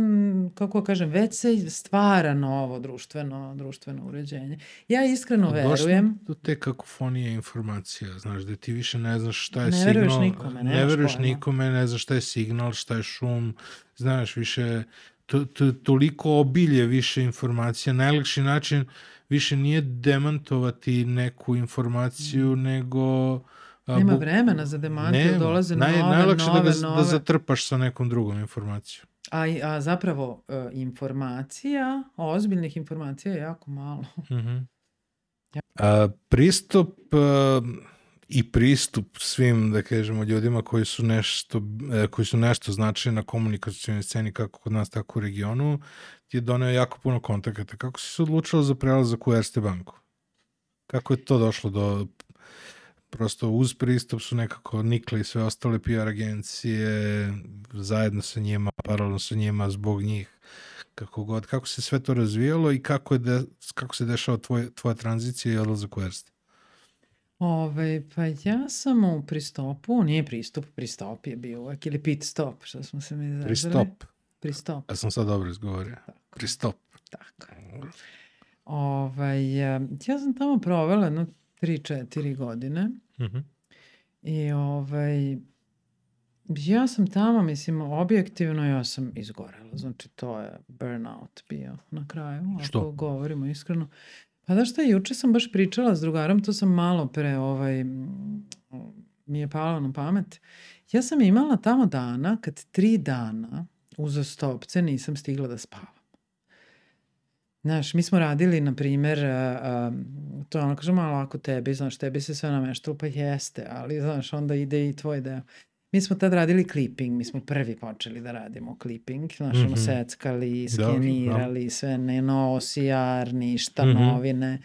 kako kažem, već se stvara novo društveno, društveno uređenje. Ja iskreno Došli verujem, do te kakofonije informacija, znaš, da ti više ne znaš šta je Ne signal. veruješ nikome, ne nemaš veruješ nikome, ne znaš šta je signal, šta je šum, znaš, više, to, to, toliko obilje više informacija, najlakši način više nije demantovati neku informaciju, nego... a, nema vremena za demantiju, dolaze Naj, nove, najlakše nove, da, ga, nove. da zatrpaš sa nekom drugom informacijom. A, a zapravo e, informacija, ozbiljnih informacija je jako malo. Mhm. A, pristup a, i pristup svim, da kažemo, ljudima koji su nešto, e, koji su nešto značili na komunikacijalnoj sceni kako kod nas, tako u regionu, ti je doneo jako puno kontakata. Kako si se odlučila za prelazak u Erste banku? Kako je to došlo do prosto uz pristup su nekako nikle i sve ostale PR agencije zajedno sa njima, paralelno sa njima zbog njih kako god, kako se sve to razvijalo i kako, je de, kako se dešava tvoj, tvoja tranzicija i odlazak u Erste? Ove, pa ja sam u pristopu, nije pristup, pristop je bio uvek, ili pit stop, što smo se mi zazvali. Pristop. Pristop, Ja sam sad dobro izgovorio. Pristop. tako. Ovaj, e, ja sam tamo provela jedno 3-4 godine Mhm. i ovaj, ja sam tamo, mislim, objektivno ja sam izgorela. Znači, to je burnout bio na kraju, ako Što? govorimo iskreno. Pa da šta, juče sam baš pričala s drugarom, to sam malo pre, ovaj, mi je palo na pamet. Ja sam imala tamo dana kad tri dana uzastopce nisam stigla da spavam. Znaš, mi smo radili, na a, to je ono, kažem, malo ako tebi, znaš, tebi se sve nameštalo, pa jeste, ali, znaš, onda ide i tvoj deo. Mi smo tad radili clipping, mi smo prvi počeli da radimo clipping, znaš, ono, Mhm. seckali, skenirali, sve, ne no OCR, ništa, Mhm. novine.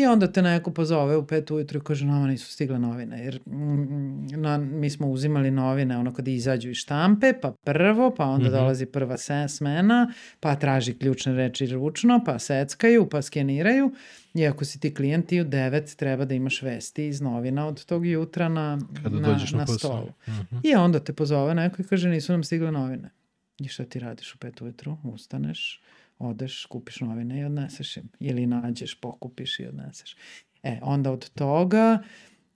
I onda te neko pozove u pet ujutru i kaže, nama nisu stigle novine, jer mm, na, mi smo uzimali novine ono kad izađu iz štampe, pa prvo, pa onda Mhm. dolazi prva se, smena, pa traži ključne reči ručno, pa seckaju, pa skeniraju. I ako si ti klijent, ti u devet treba da imaš vesti iz novina od tog jutra na, Kada na, na, na stolu. Mhm. I onda te pozove neko i kaže nisu nam stigle novine. I šta ti radiš u pet ujutru? Ustaneš, odeš, kupiš novine i odneseš im. Ili nađeš, pokupiš i odneseš. E, onda od toga,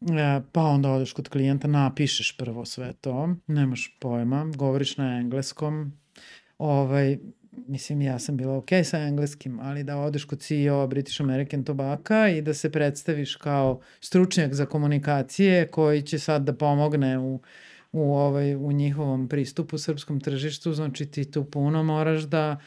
e, pa onda odeš kod klijenta, napišeš prvo sve to, nemaš pojma, govoriš na engleskom, ovaj, mislim, ja sam bila ok sa engleskim, ali da odeš kod CEO British American Tobacco i da se predstaviš kao stručnjak za komunikacije koji će sad da pomogne u u, ovaj, u njihovom pristupu srpskom tržištu, znači ti tu puno moraš da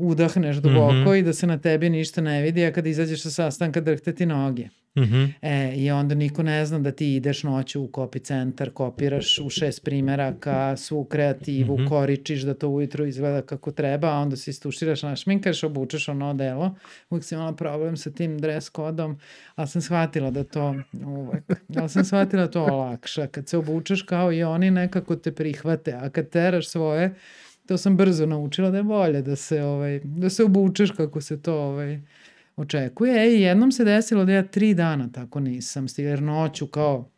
udahneš duboko Mhm. i da se na tebi ništa ne vidi, a kada izađeš sa sastanka drhte ti noge. Mhm. E, i onda niko ne zna da ti ideš noću u kopi centar, kopiraš u šest primeraka, svu kreativu, Mhm. koričiš da to ujutru izgleda kako treba, a onda se istuširaš, našminkaš, obučeš ono delo. Uvijek sam imala problem sa tim dress kodom, ali sam shvatila da to uvek, ali sam shvatila da to olakša. Kad se obučeš kao i oni, nekako te prihvate, a kad teraš svoje, to sam brzo naučila da je bolje da se, ovaj, da se obučeš kako se to ovaj, očekuje. E, jednom se desilo da ja tri dana tako nisam stigla, jer noću kao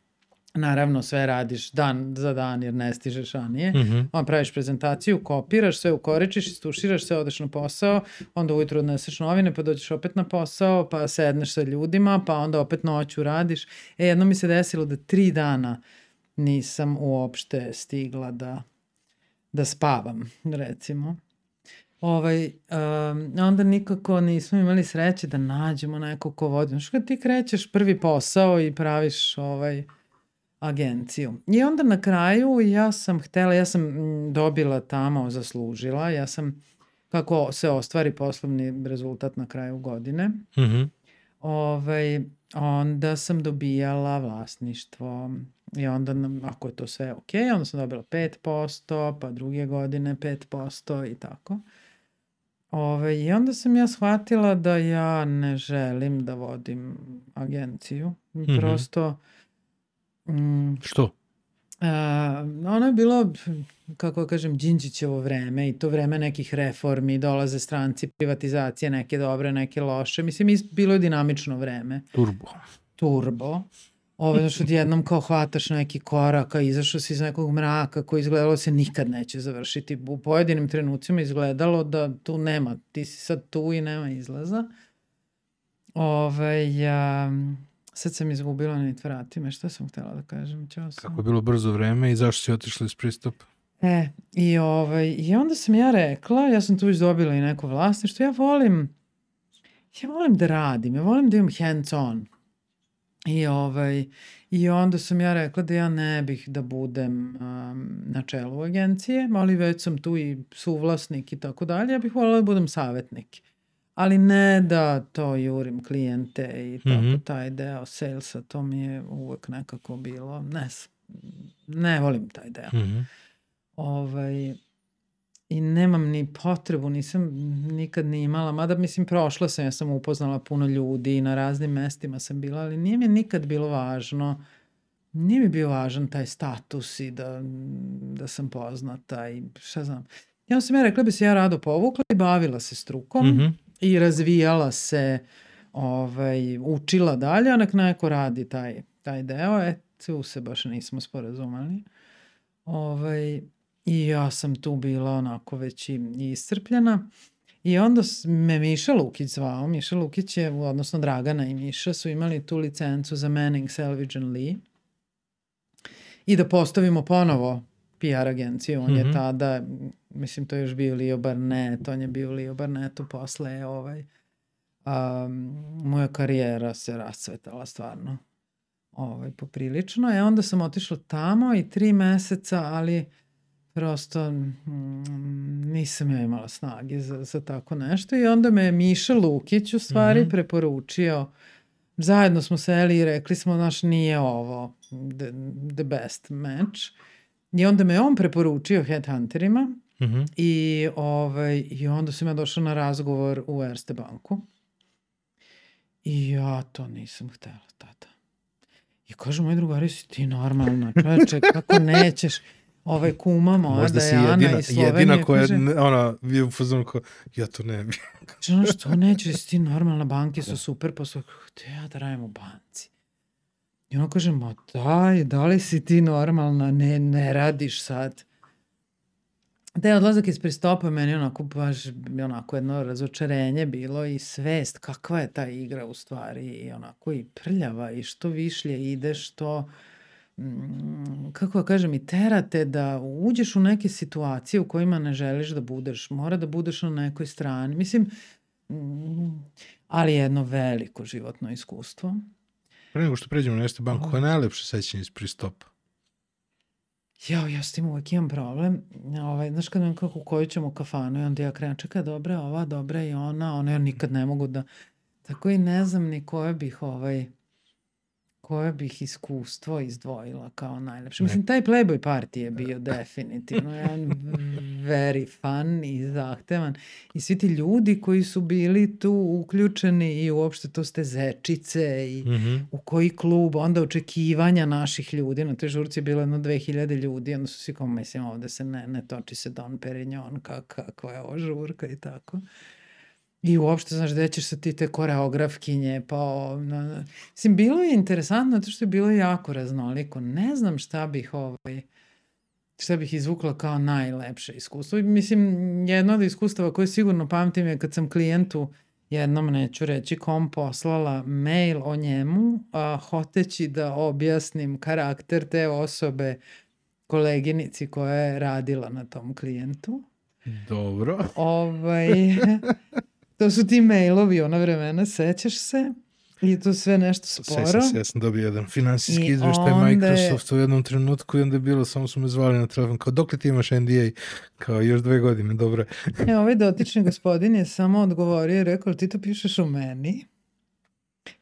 naravno sve radiš dan za dan jer ne stižeš ranije. Mhm. On praviš prezentaciju, kopiraš, sve ukoričiš, istuširaš, sve odeš na posao, onda ujutro odneseš novine, pa dođeš opet na posao, pa sedneš sa ljudima, pa onda opet noću radiš. E, jedno mi se desilo da tri dana nisam uopšte stigla da, da spavam, recimo. Ovaj, um, onda nikako nismo imali sreće da nađemo nekog ko vodi. Znaš, kad ti krećeš prvi posao i praviš ovaj, agenciju. I onda na kraju ja sam htela, ja sam mm, dobila tamo, zaslužila, ja sam, kako se ostvari poslovni rezultat na kraju godine, Mhm. ovaj, onda sam dobijala vlasništvo i onda, nam, ako je to sve ok, onda sam dobila 5%, pa druge godine 5% i tako. Ove, I onda sam ja shvatila da ja ne želim da vodim agenciju. Mhm. Prosto, mm, Što? ono je bilo, kako da kažem, Đinđićevo vreme i to vreme nekih reformi, dolaze stranci, privatizacije, neke dobre, neke loše. Mislim, bilo je dinamično vreme. Turbo. Turbo. Ove, znaš, odjednom kao hvataš neki korak, a izašao si iz nekog mraka koji izgledalo da se nikad neće završiti. U pojedinim trenucima izgledalo da tu nema, ti si sad tu i nema izlaza. Ove, ja, sad sam izgubila na vrati me, šta sam htela da kažem? Ćao sam. Kako je bilo brzo vreme i zašto si otišla iz pristupa? E, i, ovaj, i onda sam ja rekla, ja sam tu već dobila i neko vlasništvo, ja volim, ja volim da radim, ja volim da imam hands on. I, ovaj, I onda sam ja rekla da ja ne bih da budem um, na čelu agencije, ali već sam tu i suvlasnik i tako dalje, ja bih voljela da budem savjetnik. Ali ne da to jurim klijente i tako mm -hmm. taj deo salesa, to mi je uvek nekako bilo, ne, ne volim taj deo. Mm -hmm. ovaj, i nemam ni potrebu, nisam nikad ni imala, mada mislim prošla sam, ja sam upoznala puno ljudi i na raznim mestima sam bila, ali nije mi nikad bilo važno, nije mi bio važan taj status i da, da sam poznata i šta znam. Ja sam ja rekla bi se ja rado povukla i bavila se strukom mm -hmm. i razvijala se, ovaj, učila dalje, a nek neko radi taj, taj deo, e, tu se baš nismo sporazumali. Ovaj, I ja sam tu bila onako već i iscrpljena. I onda me Miša Lukić zvao. Miša Lukić je, odnosno Dragana i Miša su imali tu licencu za Manning, Selvage and Lee. I da postavimo ponovo PR agenciju. On mm -hmm. je mhm. tada, mislim to je još bio Leo Barnett, on je bio Leo Barnettu posle ovaj, um, moja karijera se rascvetala stvarno ovaj, poprilično. E onda sam otišla tamo i tri meseca, ali prosto mm, nisam ja imala snage za, za tako nešto i onda me Miša Lukić u stvari mm -hmm. preporučio. Zajedno smo seli i rekli smo naš nije ovo the, the best match. I onda me on preporučio headhunterima mm -hmm. i, ovaj, i onda sam ja došla na razgovor u Erste banku. I ja to nisam htela tada. I kažu moji drugari si ti normalna čoveče kako nećeš ovaj kuma moja Možda Dejana jedina, iz Slovenije. jedina koja kaže, ona je u fazonu kao, ja to ne bi. Kaže, ono što neće, si ti normalna, banke su da. super, pa su, te ja da radim u banci. I ona kaže, ma daj, da li si ti normalna, ne, ne radiš sad. Da odlazak iz pristopa meni onako baš onako jedno razočarenje bilo i svest kakva je ta igra u stvari i onako i prljava i što višlje ide, što Mm, kako da kažem, i terate da uđeš u neke situacije u kojima ne želiš da budeš. Mora da budeš na nekoj strani. Mislim, mm, ali jedno veliko životno iskustvo. Pre nego što pređemo na Este banku, koja je najlepše sećanje iz pristopa? Jao, ja s tim uvek imam problem. Ovaj, znaš kad nam kako koju ćemo kafanu i onda ja krenem, čekaj, dobra ova, dobra i ona, ona ja nikad ne mogu da... Tako i ne znam ni koje bih ovaj koje bih iskustvo izdvojila kao najlepše. Mislim, taj Playboy party je bio definitivno jedan very fun i zahtevan. I svi ti ljudi koji su bili tu uključeni i uopšte to ste zečice i mm -hmm. u koji klub, onda očekivanja naših ljudi. Na toj žurci je bilo jedno 2000 ljudi, onda su svi kao, mislim, ovde se ne, ne toči se Don Perignon, kak, kakva je ovo žurka i tako. I uopšte, znaš, gde ćeš sa ti te koreografkinje, pa... No, mislim, bilo je interesantno, zato što je bilo jako raznoliko. Ne znam šta bih ovaj šta bih izvukla kao najlepše iskustvo. Mislim, jedno od iskustava koje sigurno pamtim je kad sam klijentu jednom, neću reći kom, poslala mail o njemu, a, hoteći da objasnim karakter te osobe koleginici koja je radila na tom klijentu. Dobro. Ovaj, To su ti mailovi, ona vremena, sećaš se? I to sve nešto sporo. Sećam se, ja sam dobio jedan finansijski izveštaj onda... Microsoft u jednom trenutku i onda je bilo, samo su me zvali na telefon, kao dok li ti imaš NDA? Kao još dve godine, dobro. e, ovaj dotični gospodin je samo odgovorio i rekao, ti to pišeš o meni?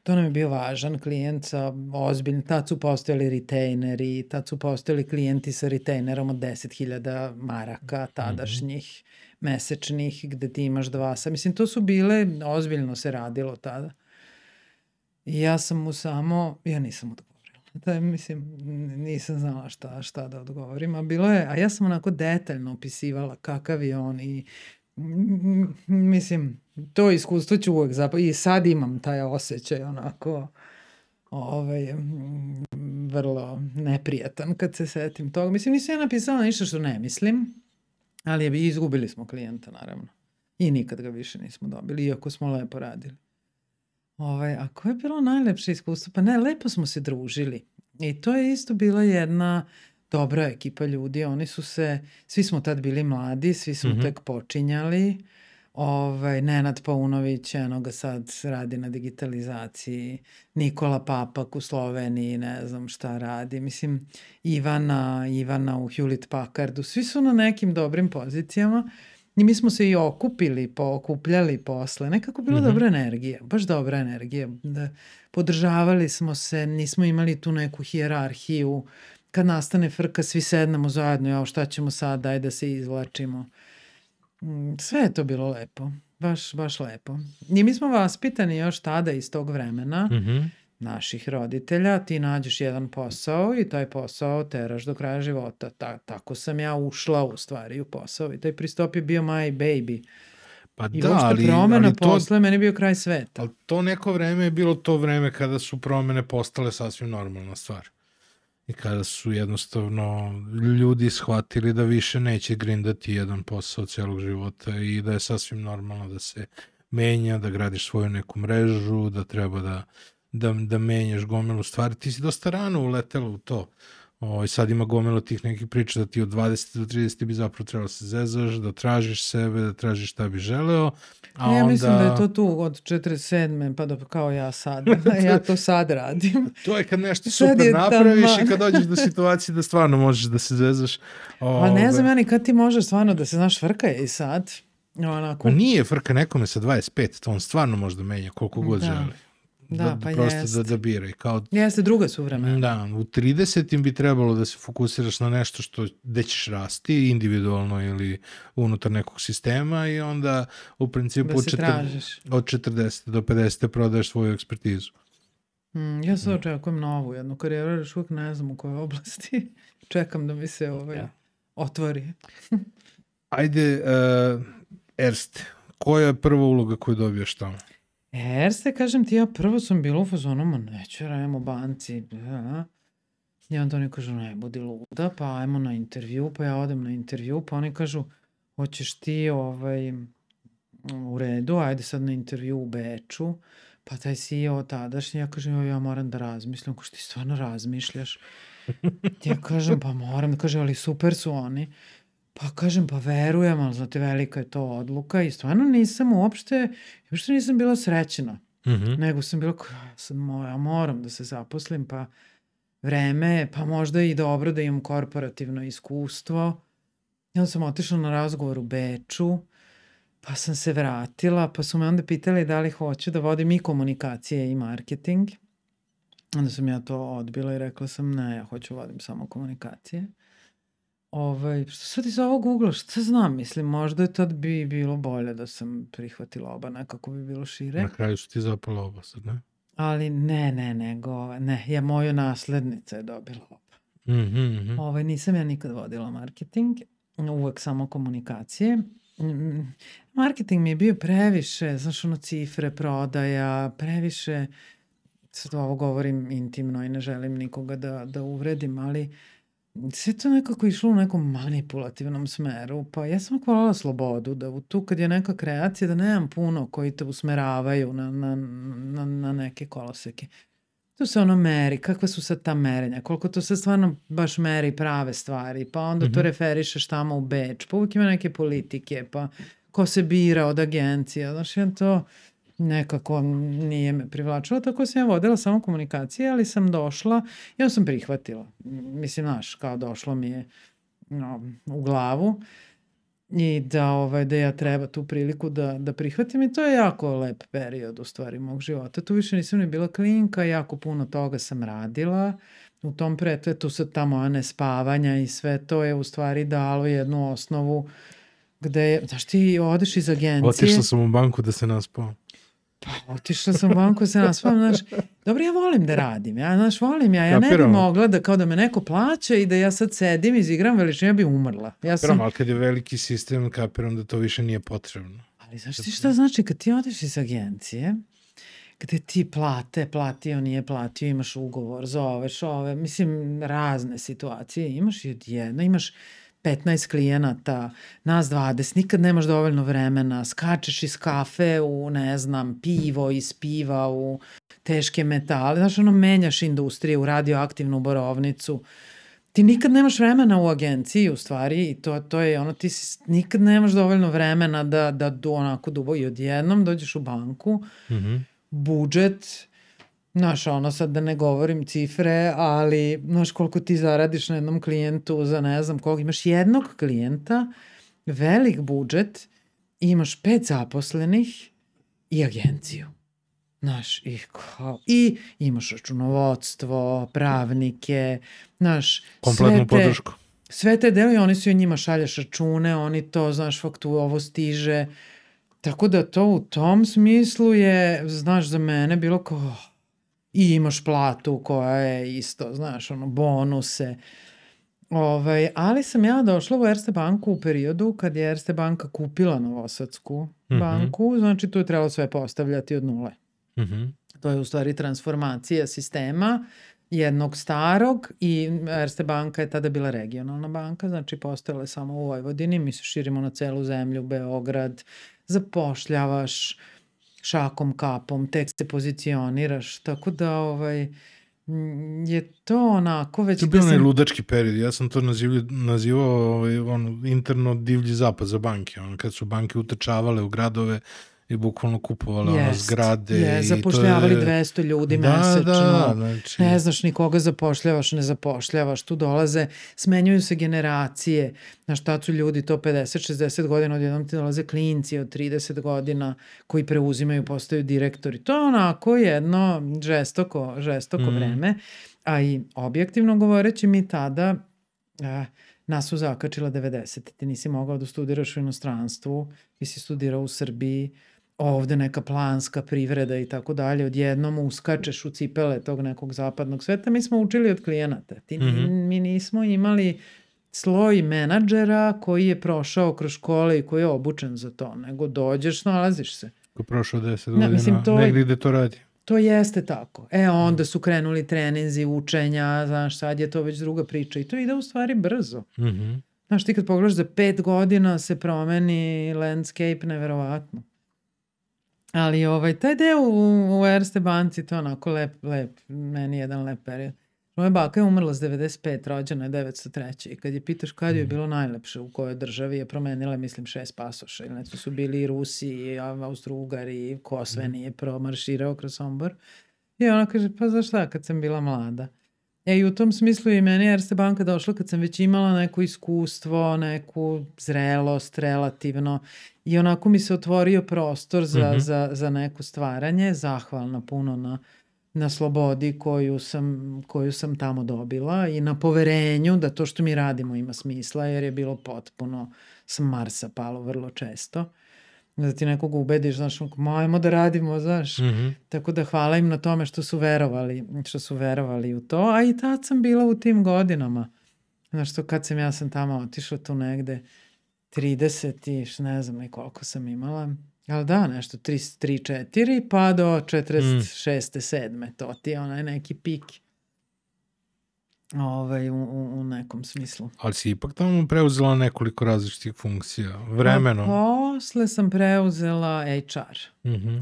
To nam je bio važan klijent sa ozbiljnim, tad su postojali retaineri, tad su postojali klijenti sa retainerom od 10.000 maraka tadašnjih. Mm -hmm mesečnih gde ti imaš dva sa. Mislim, to su bile, ozbiljno se radilo tada. I ja sam mu samo, ja nisam odgovorila. Da, je, mislim, nisam znala šta, šta da odgovorim, a bilo je, a ja sam onako detaljno opisivala kakav je on i mislim, to iskustvo ću uvek zapravo, i sad imam taj osjećaj onako, ovaj, vrlo neprijatan kad se setim toga. Mislim, nisam ja napisala ništa što ne mislim, ali je, izgubili smo klijenta, naravno. I nikad ga više nismo dobili, iako smo lepo radili. Ovaj, a koje je bilo najlepše iskustvo? Pa ne, lepo smo se družili. I to je isto bila jedna dobra ekipa ljudi. Oni su se, svi smo tad bili mladi, svi smo mm -hmm. tek počinjali. Ovaj, Nenad Paunović, eno ga sad radi na digitalizaciji. Nikola Papak u Sloveniji, ne znam šta radi. Mislim, Ivana, Ivana u Hewlett Packardu. Svi su na nekim dobrim pozicijama. I mi smo se i okupili, pokupljali posle. Nekako bila mm -hmm. dobra energija, baš dobra energija. Da, podržavali smo se, nismo imali tu neku hijerarhiju. Kad nastane frka, svi sednemo zajedno, ja šta ćemo sad, daj da se izvlačimo. Mm, sve je to bilo lepo, baš, baš lepo. I mi smo vaspitani još tada iz tog vremena. Mm -hmm naših roditelja, ti nađeš jedan posao i taj posao teraš do kraja života. Ta, tako sam ja ušla u stvari u posao i taj pristop je bio my baby. Pa I da, ali, promena ali to, posle meni bio kraj sveta. Ali to neko vreme je bilo to vreme kada su promene postale sasvim normalna stvar. I kada su jednostavno ljudi shvatili da više neće grindati jedan posao celog života i da je sasvim normalno da se menja, da gradiš svoju neku mrežu, da treba da da, da menjaš gomilu stvari. Ti si dosta rano uletela u to. O, ovaj, sad ima gomilo tih nekih priča da ti od 20 do 30 bi zapravo trebalo da se zezaš, da tražiš sebe, da tražiš šta bi želeo. A ja onda... mislim da je to tu od 47. pa do kao ja sad. ja to sad radim. to je kad nešto super napraviš i kad dođeš do situacije da stvarno možeš da se zezaš. O, pa ne znam ja ni kad ti možeš stvarno da se znaš vrka je i sad. Onako. Pa nije frka nekome sa 25, to on stvarno može da menja koliko god da. želi. Da, da, pa prosto jest. da, da biraj. Kao, jeste druga su vremena. Da, u 30. bi trebalo da se fokusiraš na nešto što gde ćeš rasti, individualno ili unutar nekog sistema i onda u principu da četir, od 40. do 50. prodaješ svoju ekspertizu. Mm, ja se očekujem novu jednu karijeru, još uvijek ne znam u kojoj oblasti. Čekam da mi se ovaj, ja. otvori. Ajde, uh, Erste, koja je prva uloga koju dobiješ tamo? Erste, kažem ti, ja prvo sam bila u fazonu, ma neću, radimo banci. Da. I onda oni kažu, ne, budi luda, pa ajmo na intervju, pa ja odem na intervju, pa oni kažu, hoćeš ti ovaj, u redu, ajde sad na intervju u Beču, pa taj CEO tadašnji, ja kažem, ja moram da razmislim, ko što ti stvarno razmišljaš. Ja kažem, pa moram, kaže, ali super su oni. Pa kažem, pa verujem, ali znate, velika je to odluka i stvarno nisam uopšte, uopšte nisam bila srećena. Mm -hmm. Nego sam bila, sad moja, moram da se zaposlim, pa vreme, pa možda i dobro da imam korporativno iskustvo. I onda sam otišla na razgovor u Beču, pa sam se vratila, pa su me onda pitali da li hoću da vodim i komunikacije i marketing. Onda sam ja to odbila i rekla sam ne, ja hoću da vodim samo komunikacije. Ovaj, što sad iz ovog ugla, šta znam, mislim, možda je tad bi bilo bolje da sam prihvatila oba, nekako bi bilo šire. Na kraju su ti zapala oba sad, ne? Ali ne, ne, nego, ne, ja moju naslednica je dobila oba. Mm -hmm. ovaj, nisam ja nikad vodila marketing, uvek samo komunikacije. Marketing mi je bio previše, znaš, ono cifre, prodaja, previše, sad ovo govorim intimno i ne želim nikoga da, da uvredim, ali uh, sve to nekako išlo u nekom manipulativnom smeru, pa ja sam hvala slobodu, da tu kad je neka kreacija, da nemam puno koji te usmeravaju na, na, na, na neke koloseke. Tu se ono meri, kakve su sad ta merenja, koliko to se stvarno baš meri prave stvari, pa onda mm -hmm. to mhm. referišeš tamo u Beč, pa uvijek ima neke politike, pa ko se bira od agencija, znaš, ja to nekako nije me privlačilo, tako sam ja vodila samo komunikacije, ali sam došla onda sam prihvatila. Mislim, znaš, kao došlo mi je no, u glavu i da, ovaj, da ja treba tu priliku da, da prihvatim i to je jako lep period u stvari mog života. Tu više nisam ni bila klinka, jako puno toga sam radila. U tom pretvetu sa ta moja nespavanja i sve to je u stvari dalo jednu osnovu gde je, znaš ti odeš iz agencije. Otišla sam u banku da se naspao. Pa, otišla sam u banku, se naspavam, znaš, Dobro, ja volim da radim. Ja, znaš, volim ja. Ja ne bi mogla da kao da me neko plaća i da ja sad sedim, izigram veličinu, ja bi umrla. Ja sam, Kapiram, ali kad je veliki sistem, kapiram da to više nije potrebno. ali znaš ti šta znači kad ti odeš iz agencije, gde ti plate, platio, nije platio, imaš ugovor, zoveš ove, mislim, razne situacije imaš i odjedno imaš 15 klijenata, nas 20, nikad nemaš dovoljno vremena, skačeš iz kafe u, ne znam, pivo, iz piva u teške metale, znaš, ono, menjaš industrije u radioaktivnu borovnicu, ti nikad nemaš vremena u agenciji u stvari i to, to je ono, ti si, nikad nemaš dovoljno vremena da, da do, onako dubo i odjednom dođeš u banku, Mhm. budžet, znaš, ono sad da ne govorim cifre, ali znaš koliko ti zaradiš na jednom klijentu za ne znam koliko, imaš jednog klijenta, velik budžet, imaš pet zaposlenih i agenciju. Znaš, i, kao, i imaš računovodstvo, pravnike, znaš, Kompletnu sve te, podršku. sve te delo i oni su i njima šalješ račune, oni to, znaš, faktu, ovo stiže. Tako da to u tom smislu je, znaš, za mene bilo kao, i imaš platu koja je isto, znaš, ono, bonuse. Ovaj, ali sam ja došla u Erste banku u periodu kad je Erste banka kupila Novosadsku Mhm. banku, znači tu je trebalo sve postavljati od nule. Mhm. To je u stvari transformacija sistema jednog starog i Erste banka je tada bila regionalna banka, znači postojala je samo u Vojvodini, mi se širimo na celu zemlju, Beograd, zapošljavaš šakom kapom, tek se pozicioniraš, tako da ovaj, je to onako već To je da bio onaj sam- ludački period. Ja sam to nazivio, nazivao ovaj, ono, interno divlji zapad za banke. Ono, kad su banke utrčavale u gradove i bukvalno kupovale ono, Jest, zgrade. je, i to zapošljavali je... 200 ljudi da, mesečno. Da, znači, Ne znaš ni koga zapošljavaš, ne zapošljavaš, tu dolaze, smenjuju se generacije, na šta su ljudi to 50-60 godina, odjednom ti dolaze klinci od 30 godina koji preuzimaju, postaju direktori. To je onako jedno žestoko, žestoko Mhm. vreme, a i objektivno govoreći mi tada, a, nas su zakačila 90. Ti nisi mogao da studiraš u inostranstvu, ti si studirao u Srbiji, ovde neka planska privreda i tako dalje, odjednom uskačeš u cipele tog nekog zapadnog sveta. Mi smo učili od klijenata. Ti, Mhm. Mi nismo imali sloj menadžera koji je prošao kroz škole i koji je obučen za to, nego dođeš, nalaziš se. Ko prošlo 10 Ne, godina, mislim, to je- negdje gde to radi. To jeste tako. E, onda su krenuli treninzi, učenja, znaš, sad je to već druga priča i to ide u stvari brzo. Mhm. Znaš, ti kad pogledaš za pet godina se promeni landscape neverovatno. Ali ovaj, taj deo u, u Erste banci, to je onako lep, lep, meni je jedan lep period. Moja baka je umrla s 95, rođena je 903. I kad je pitaš kad je bilo najlepše, u kojoj državi je promenila, mislim, šest pasoša. Ili nešto su bili i Rusi, i Austro-Ugari, i ko sve nije promarširao kroz Sombor. I ona kaže, pa za šta, kad sam bila mlada. E i u tom smislu i meni je Erste banka došla kad sam već imala neko iskustvo, neku zrelost relativno i onako mi se otvorio prostor za, Mhm. za, za neko stvaranje, zahvalna puno na, na slobodi koju sam, koju sam tamo dobila i na poverenju da to što mi radimo ima smisla jer je bilo potpuno s Marsa palo vrlo često. Da ti nekog ubediš, znaš, onako, "Ma, ajmo da radimo, znaš. Mhm. Tako da hvala im na tome što su verovali, što su verovali u to, a i tad sam bila u tim godinama. Znaš što kad sam ja sam tamo otišla tu negde 30 i š- ne znam ni koliko sam imala, ali da, nešto 3, 3 4 pa do 46. 7. To ti je onaj neki pik ovaj, u, u, nekom smislu. Ali si ipak tamo preuzela nekoliko različitih funkcija. Vremenom. A posle sam preuzela HR. Mhm.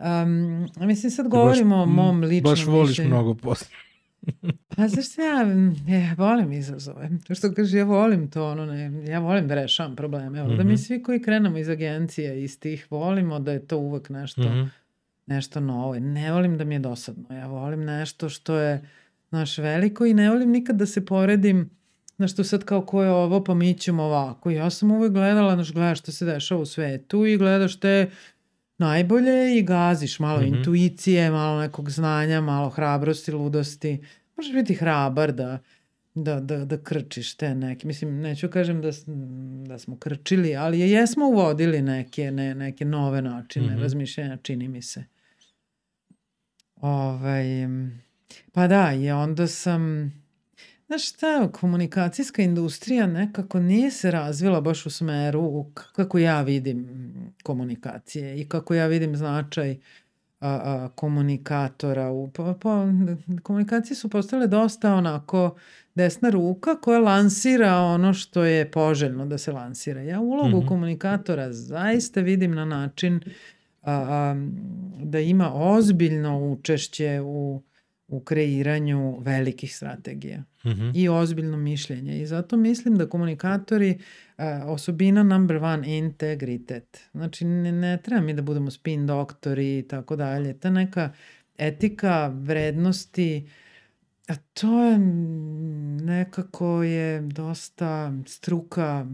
Um, mislim sad govorimo o baš- mom ličnom Baš voliš mišljenju. mnogo posla. Pa zašto ja, ja volim izazove. To što kaže, ja volim to, ono, ne, ja volim da rešavam probleme. Evo, Da mi Mhm. svi koji krenemo iz agencije, iz tih, volimo da je to uvek nešto, Mhm. nešto novo. Ne volim da mi je dosadno. Ja volim nešto što je, naš veliko i ne volim nikad da se poredim na što sad kao ko je ovo, pa mi ćemo ovako. Ja sam uvek gledala, znaš, gledaš što se dešava u svetu i gledaš te najbolje i gaziš malo Mhm. intuicije, malo nekog znanja, malo hrabrosti, ludosti. Možeš biti hrabar da, da, da, da krčiš te neke. Mislim, neću kažem da, da smo krčili, ali je- jesmo uvodili neke, ne, neke nove načine Mhm. razmišljanja, čini mi se. Ovaj, pa da, i onda sam, znaš šta, komunikacijska industrija nekako nije se razvila baš u smeru kako ja vidim komunikacije i kako ja vidim značaj a, a, komunikatora. U, po, po, komunikacije su postale dosta onako desna ruka koja lansira ono što je poželjno da se lansira. Ja ulogu mm -hmm. komunikatora zaista vidim na način a, a, da ima ozbiljno učešće u, u kreiranju velikih strategija mm -hmm. i ozbiljno mišljenje. I zato mislim da komunikatori osobina number one integritet. Znači ne, ne treba mi da budemo spin doktori i tako dalje. Ta neka etika, vrednosti, A to je nekako je dosta struka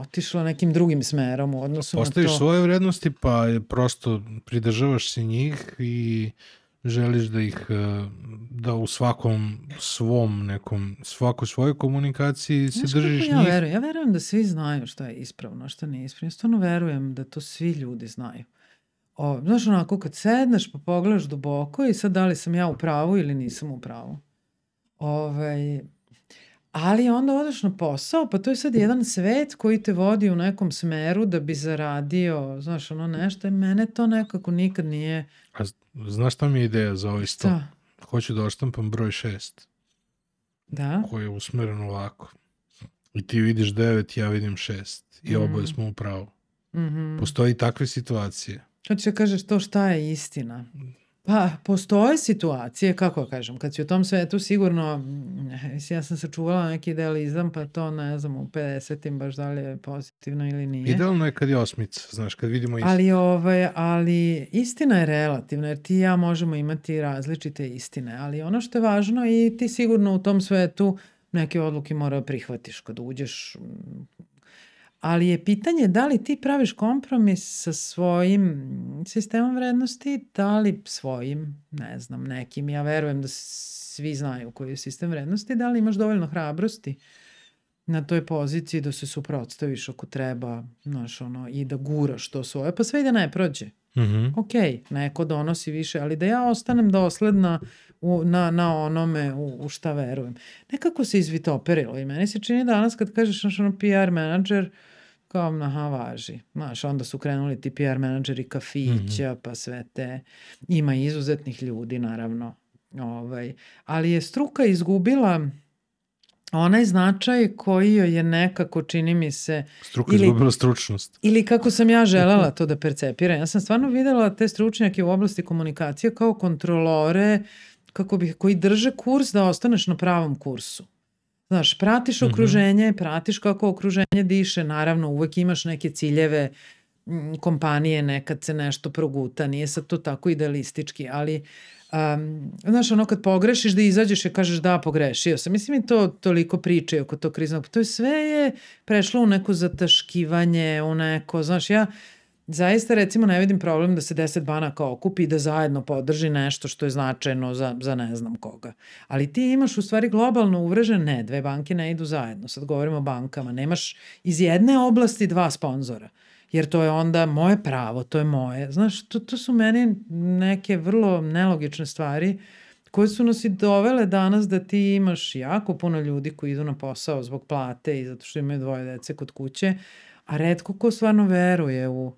otišla nekim drugim smerom u odnosu Postaviš na to. svoje vrednosti pa prosto pridržavaš se njih i želiš da ih da u svakom svom nekom svakoj svojoj komunikaciji se Znaš držiš ja njih. Verujem? Ja verujem da svi znaju šta je ispravno, šta nije ispravno. Ja stvarno verujem da to svi ljudi znaju. O, znaš onako kad sedneš pa pogledaš duboko i sad da li sam ja u pravu ili nisam u pravu. Ovaj, ali onda odeš na posao, pa to je sad jedan svet koji te vodi u nekom smeru da bi zaradio, znaš, ono nešto i mene to nekako nikad nije... A znaš šta mi je ideja za ovaj sto? Šta? Hoću da oštampam broj šest, Da? koji je usmeren ovako. I ti vidiš devet, ja vidim šest. I Mhm. oboje smo u pravu. Mhm. Postoji takve situacije. Hoće da kažeš to šta je istina. Pa, postoje situacije, kako da kažem, kad si u tom svetu sigurno, ja sam sačuvala neki idealizam, pa to ne znam, u 50-im baš da li je pozitivno ili nije. Idealno je kad je osmica, znaš, kad vidimo isto. Ali, ovaj, ali istina je relativna, jer ti i ja možemo imati različite istine, ali ono što je važno i ti sigurno u tom svetu neke odluke mora prihvatiš kad uđeš ali je pitanje da li ti praviš kompromis sa svojim sistemom vrednosti, da li svojim, ne znam, nekim, ja verujem da svi znaju koji je sistem vrednosti, da li imaš dovoljno hrabrosti na toj poziciji da se suprotstaviš ako treba, znaš, ono, i da guraš to svoje, pa sve i da ne prođe. Mhm. Ok, neko donosi više, ali da ja ostanem dosledna u, na, na onome u, u šta verujem. Nekako se izvitoperilo i meni se čini danas kad kažeš znaš, ono PR menadžer, kao, aha, važi. Znaš, onda su krenuli ti PR menadžeri kafića, pa sve te. Ima izuzetnih ljudi, naravno. Ovaj. Ali je struka izgubila onaj značaj koji joj je nekako, čini mi se, Struka Ili- izgubila stručnost. Ili kako sam ja želela to da percepiram. Ja sam stvarno videla te stručnjake u oblasti komunikacije kao kontrolore kako bih, koji drže kurs da ostaneš na pravom kursu. Znaš, pratiš Mhm. okruženje, pratiš kako okruženje diše, naravno uvek imaš neke ciljeve kompanije, nekad se nešto proguta, nije sad to tako idealistički, ali um, znaš, ono kad pogrešiš da izađeš i kažeš da, pogrešio sam. Mislim i to toliko priče oko tog kriznog. To je sve je prešlo u neko zataškivanje, u neko, znaš, ja zaista recimo ne vidim problem da se 10 banaka okupi i da zajedno podrži nešto što je značajno za, za ne znam koga. Ali ti imaš u stvari globalno uvrežen, ne, dve banke ne idu zajedno, sad govorimo o bankama, nemaš iz jedne oblasti dva sponzora jer to je onda moje pravo, to je moje. Znaš, to, to su meni neke vrlo nelogične stvari koje su nas i dovele danas da ti imaš jako puno ljudi koji idu na posao zbog plate i zato što imaju dvoje dece kod kuće, a redko ko stvarno veruje u,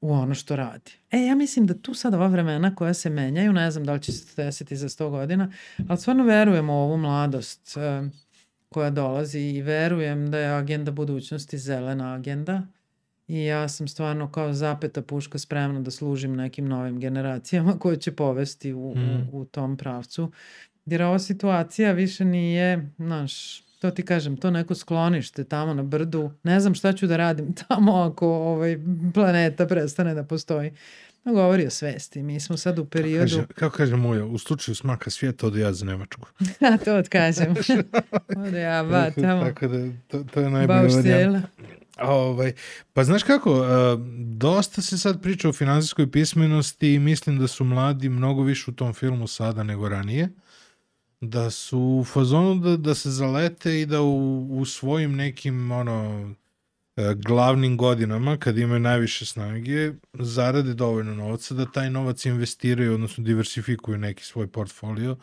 u ono što radi. E, ja mislim da tu sad ova vremena koja se menjaju, ne znam da li će se desiti za 100 godina, ali stvarno verujem u ovu mladost e, koja dolazi i verujem da je agenda budućnosti zelena agenda i ja sam stvarno kao zapeta puška spremna da služim nekim novim generacijama koje će povesti u, Mm. u, u tom pravcu. Jer ova situacija više nije, znaš, to ti kažem, to neko sklonište tamo na brdu, ne znam šta ću da radim tamo ako ovaj planeta prestane da postoji. No, govori o svesti. Mi smo sad u periodu... Kaže, kako kaže moja, u slučaju smaka svijeta ode ja za Nemačku. Ja to odkažem. Ode ja, ba, tamo. Tako da, to, to je. Baustela. A, Ovaj, pa znaš kako, a, dosta se sad priča o finansijskoj pismenosti i mislim da su mladi mnogo više u tom filmu sada nego ranije. Da su u fazonu da, da se zalete i da u, u svojim nekim ono, e, glavnim godinama, kad imaju najviše snage, zarade dovoljno novca da taj novac investiraju, odnosno diversifikuju neki svoj portfolio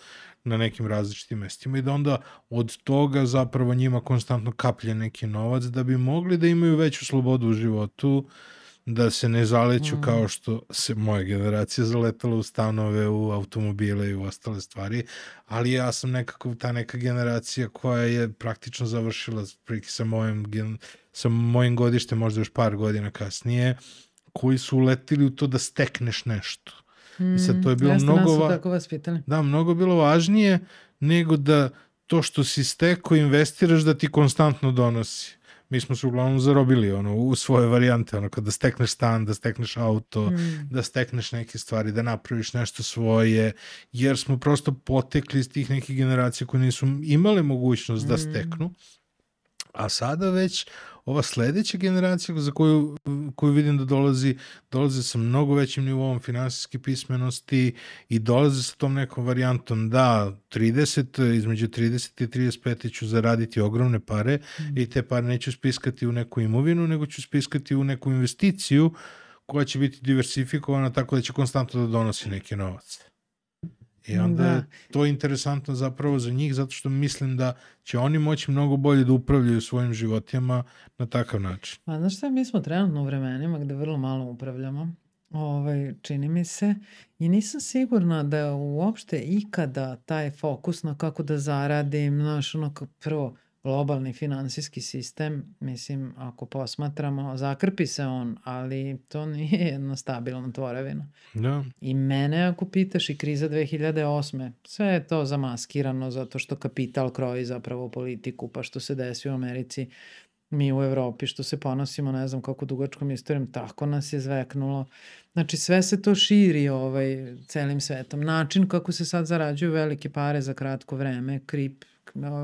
na nekim različitim mestima i da onda od toga zapravo njima konstantno kaplje neki novac da bi mogli da imaju veću slobodu u životu, da se ne zaleću mm. kao što se moja generacija zaletala u stanove, u automobile i u ostale stvari, ali ja sam nekako ta neka generacija koja je praktično završila priki sa mojim, sa mojim godištem, možda još par godina kasnije, koji su uletili u to da stekneš nešto. Mm, I sad to je bilo Jeste, mnogo... Nas tako vaspitali. Da, mnogo bilo važnije nego da to što si steko investiraš da ti konstantno donosi mi smo se uglavnom zarobili ono, u svoje varijante, ono, kada stekneš stan, da stekneš auto, mm. da stekneš neke stvari, da napraviš nešto svoje, jer smo prosto potekli iz tih nekih generacija koje nisu imale mogućnost mm. da steknu. A sada već ova sledeća generacija za koju, koju vidim da dolazi, dolazi sa mnogo većim nivom finansijske pismenosti i dolazi sa tom nekom varijantom da 30, između 30 i 35 ću zaraditi ogromne pare mm. i te pare neću spiskati u neku imovinu, nego ću spiskati u neku investiciju koja će biti diversifikovana tako da će konstantno da donosi neki novac. I onda da. je to interesantno zapravo za njih, zato što mislim da će oni moći mnogo bolje da upravljaju svojim životima na takav način. Pa znaš šta, mi smo trenutno u vremenima gde vrlo malo upravljamo. Ovaj, čini mi se i nisam sigurna da uopšte ikada taj fokus na kako da zaradim, znaš, ono prvo globalni finansijski sistem, mislim, ako posmatramo, zakrpi se on, ali to nije jedna stabilna tvorevina. Da. I mene, ako pitaš, i kriza 2008. Sve je to zamaskirano zato što kapital kroji zapravo politiku, pa što se desi u Americi, mi u Evropi, što se ponosimo, ne znam kako dugačkom istorijom, tako nas je zveknulo. Znači, sve se to širi ovaj, celim svetom. Način kako se sad zarađuju velike pare za kratko vreme, krip,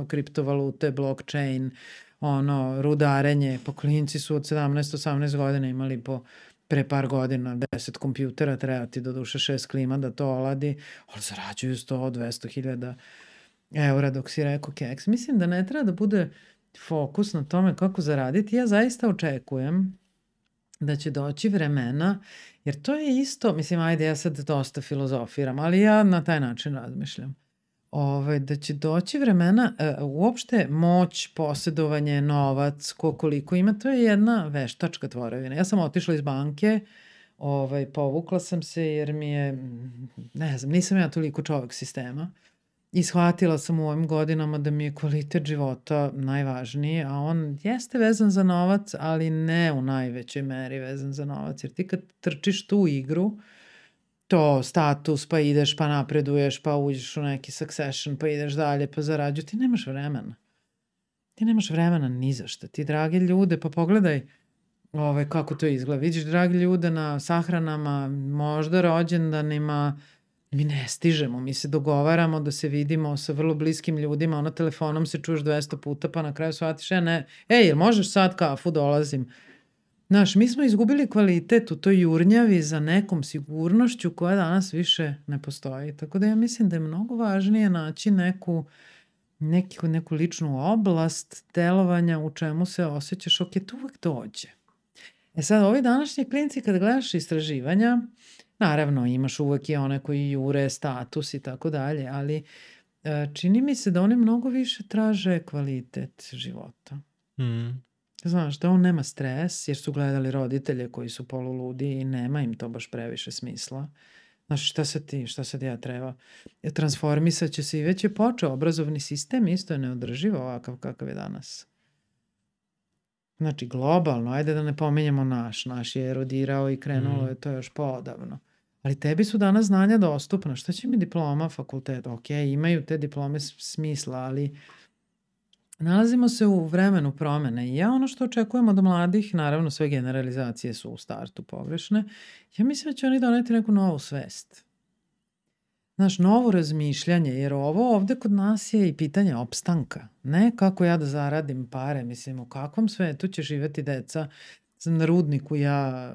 kriptovalute, blockchain, ono, rudarenje, pa klinci su od 17-18 godina imali po pre par godina 10 kompjutera, treba ti do duše šest klima da to oladi, ali zarađuju 100-200 hiljada eura dok si rekao keks. Mislim da ne treba da bude fokus na tome kako zaraditi. Ja zaista očekujem da će doći vremena, jer to je isto, mislim, ajde, ja sad dosta filozofiram, ali ja na taj način razmišljam ovaj, da će doći vremena, uh, uopšte moć, posjedovanje, novac, ko koliko ima, to je jedna veštačka tvorevina. Ja sam otišla iz banke, ovaj, povukla sam se jer mi je, ne znam, nisam ja toliko čovek sistema i shvatila sam u ovim godinama da mi je kvalitet života najvažniji, a on jeste vezan za novac, ali ne u najvećoj meri vezan za novac, jer ti kad trčiš tu igru, uh, to status, pa ideš, pa napreduješ, pa uđeš u neki succession, pa ideš dalje, pa zarađuješ, ti nemaš vremena. Ti nemaš vremena ni za šta. Ti drage ljude, pa pogledaj ovaj, kako to izgleda. Vidiš drage ljude na sahranama, možda rođendanima, mi ne stižemo, mi se dogovaramo da se vidimo sa vrlo bliskim ljudima, ono telefonom se čuješ 200 puta, pa na kraju shvatiš, e ne, ej, jel možeš sad kafu, dolazim. Znaš, mi smo izgubili kvalitet u toj jurnjavi za nekom sigurnošću koja danas više ne postoji. Tako da ja mislim da je mnogo važnije naći neku, neku, neku ličnu oblast delovanja u čemu se osjećaš, ok, to uvek dođe. E sad, ovi današnji klinci kad gledaš istraživanja, naravno imaš uvek i one koji jure status i tako dalje, ali e, čini mi se da oni mnogo više traže kvalitet života. Mm. Znaš, da on nema stres jer su gledali roditelje koji su poluludi i nema im to baš previše smisla. Znaš, šta sad ti, šta sad ja treba? E, transformisat će se i već je počeo. Obrazovni sistem isto je neodrživo ovakav kakav je danas. Znači, globalno, ajde da ne pominjemo naš. Naš je erodirao i krenulo mm. je to još poodavno. Ali tebi su danas znanja dostupna. Šta će mi diploma fakulteta? Ok, imaju te diplome smisla, ali Nalazimo se u vremenu promene i ja ono što očekujem od mladih, naravno sve generalizacije su u startu pogrešne, ja mislim da će oni doneti neku novu svest. Znaš, novo razmišljanje, jer ovo ovde kod nas je i pitanje opstanka. Ne kako ja da zaradim pare, mislim, u kakvom svetu će živeti deca na rudniku ja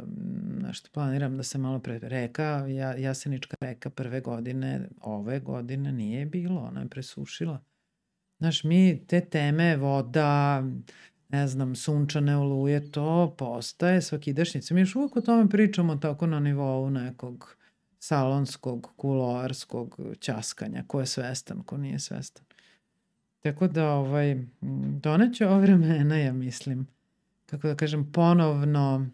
nešto planiram da se malo pre reka, ja, Jasenička reka prve godine, ove godine nije bilo, ona je presušila. Znaš, mi te teme, voda, ne znam, sunčane oluje, to postaje svakidašnjica. Mi još uvek o tome pričamo tako na nivou nekog salonskog, kuloarskog ćaskanja. Ko je svestan, ko nije svestan. Tako da, ovaj, doneće ove vremena, ja mislim, kako da kažem, ponovno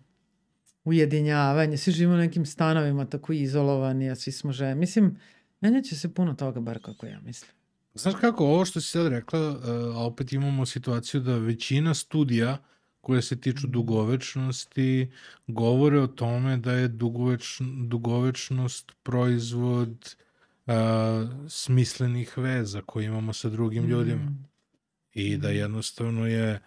ujedinjavanje. Svi živimo u nekim stanovima tako izolovani, a svi smo žene. Mislim, menjaće se puno toga, bar kako ja mislim. Znaš kako, ovo što si sad rekla, a opet imamo situaciju da većina studija koje se tiču dugovečnosti govore o tome da je dugoveč, dugovečnost proizvod a, smislenih veza koje imamo sa drugim ljudima. Mm. I da jednostavno je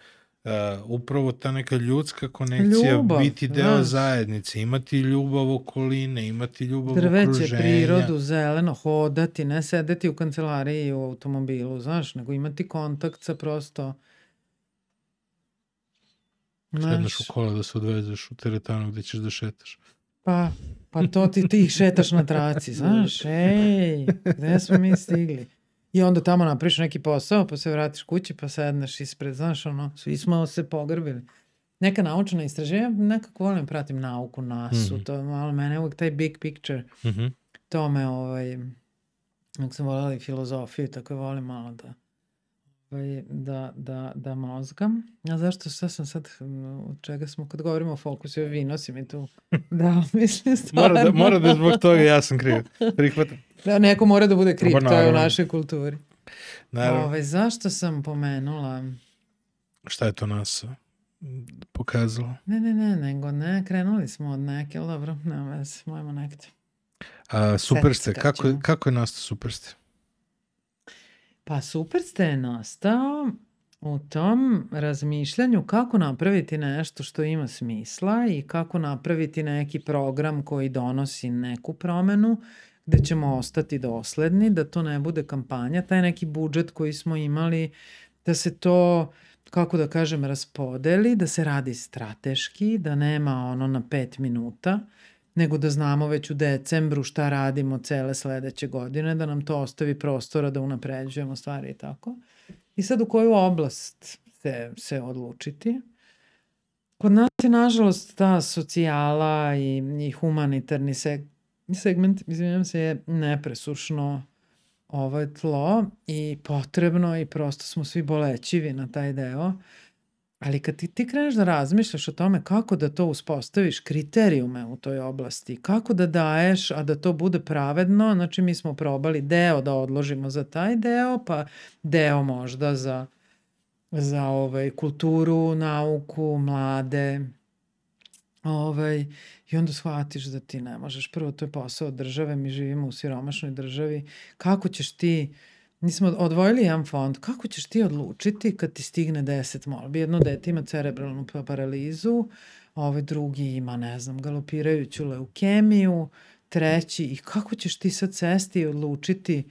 uh, upravo ta neka ljudska konekcija Ljubav, biti deo znaš. zajednice, imati ljubav okoline, imati ljubav Drveće, okruženja. prirodu, zeleno, hodati, ne sedeti u kancelariji i u automobilu, znaš, nego imati kontakt sa prosto... Sedneš u kola da se odvezeš u teretanu gde ćeš da šetaš. Pa, pa to ti, ti šetaš na traci, znaš, ej, gde smo mi stigli? I onda tamo napriš neki posao, pa se vratiš kući, pa sedneš ispred, znaš, ono, svi smo se pogrbili. Neka naučna istraženja, nekako volim pratim nauku, nasu, Mhm. to je malo mene uvek taj big picture, Uh -huh. to me, ovaj, nek sam voljela i filozofiju, tako je volim malo da, ovaj, da, da, da mozgam. A zašto, šta sam sad, mm, od čega smo, kad govorimo o fokusu, vi nosi mi tu, da, mislim stvarno. Mora da, mora da zbog toga ja sam kriv. Prihvatam. Da, neko mora da bude kriv, Pa to je u našoj kulturi. Naravno. Ove, zašto sam pomenula? Šta je to nas uh, pokazalo? Ne, ne, ne, nego ne, krenuli smo od neke, ali dobro, nema veze, mojmo nekde. A, super se ste. kad Kako, kako je nastao super ste? Pa super ste nastao u tom razmišljanju kako napraviti nešto što ima smisla i kako napraviti neki program koji donosi neku promenu gde ćemo ostati dosledni, da to ne bude kampanja, taj neki budžet koji smo imali, da se to, kako da kažem, raspodeli, da se radi strateški, da nema ono na pet minuta, nego da znamo već u decembru šta radimo cele sledeće godine, da nam to ostavi prostora da unapređujemo stvari i tako. I sad u koju oblast se, se odlučiti? Kod nas je nažalost ta socijala i, i humanitarni seg, segment, izvinjam se, je nepresušno ovo tlo i potrebno i prosto smo svi bolećivi na taj deo. Ali kad ti, ti kreneš da razmišljaš o tome kako da to uspostaviš kriterijume u toj oblasti, kako da daješ, a da to bude pravedno, znači mi smo probali deo da odložimo za taj deo, pa deo možda za, za ovaj, kulturu, nauku, mlade, Ovaj, I onda shvatiš da ti ne možeš. Prvo, to je posao države, mi živimo u siromašnoj državi. Kako ćeš ti, nismo odvojili jedan fond, kako ćeš ti odlučiti kad ti stigne 10 molbi? Jedno dete ima cerebralnu pa- paralizu, ovaj drugi ima, ne znam, galopirajuću leukemiju, treći, i kako ćeš ti sad sesti i odlučiti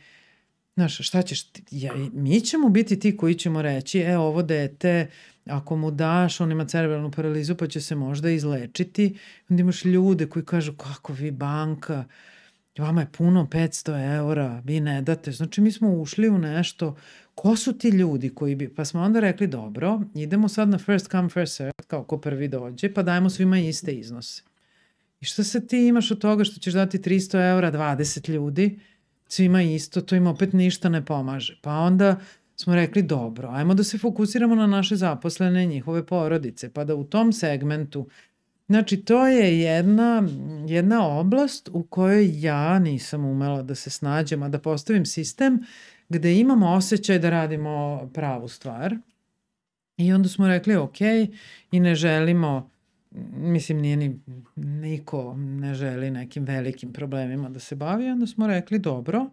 Znaš, šta ćeš, ti, ja, mi ćemo biti ti koji ćemo reći, e, ovo dete, ako mu daš, on ima cerebralnu paralizu, pa će se možda izlečiti. Onda imaš ljude koji kažu, kako vi banka, vama je puno 500 eura, vi ne date. Znači, mi smo ušli u nešto, ko su ti ljudi koji bi, pa smo onda rekli, dobro, idemo sad na first come, first serve, kao ko prvi dođe, pa dajemo svima iste iznose. I šta se ti imaš od toga što ćeš dati 300 eura 20 ljudi, svima isto, to im opet ništa ne pomaže. Pa onda smo rekli, dobro, ajmo da se fokusiramo na naše zaposlene, njihove porodice, pa da u tom segmentu Znači, to je jedna, jedna oblast u kojoj ja nisam umela da se snađem, a da postavim sistem gde imamo osjećaj da radimo pravu stvar. I onda smo rekli, ok, i ne želimo, mislim, nije ni, niko ne želi nekim velikim problemima da se bavi, onda smo rekli, dobro,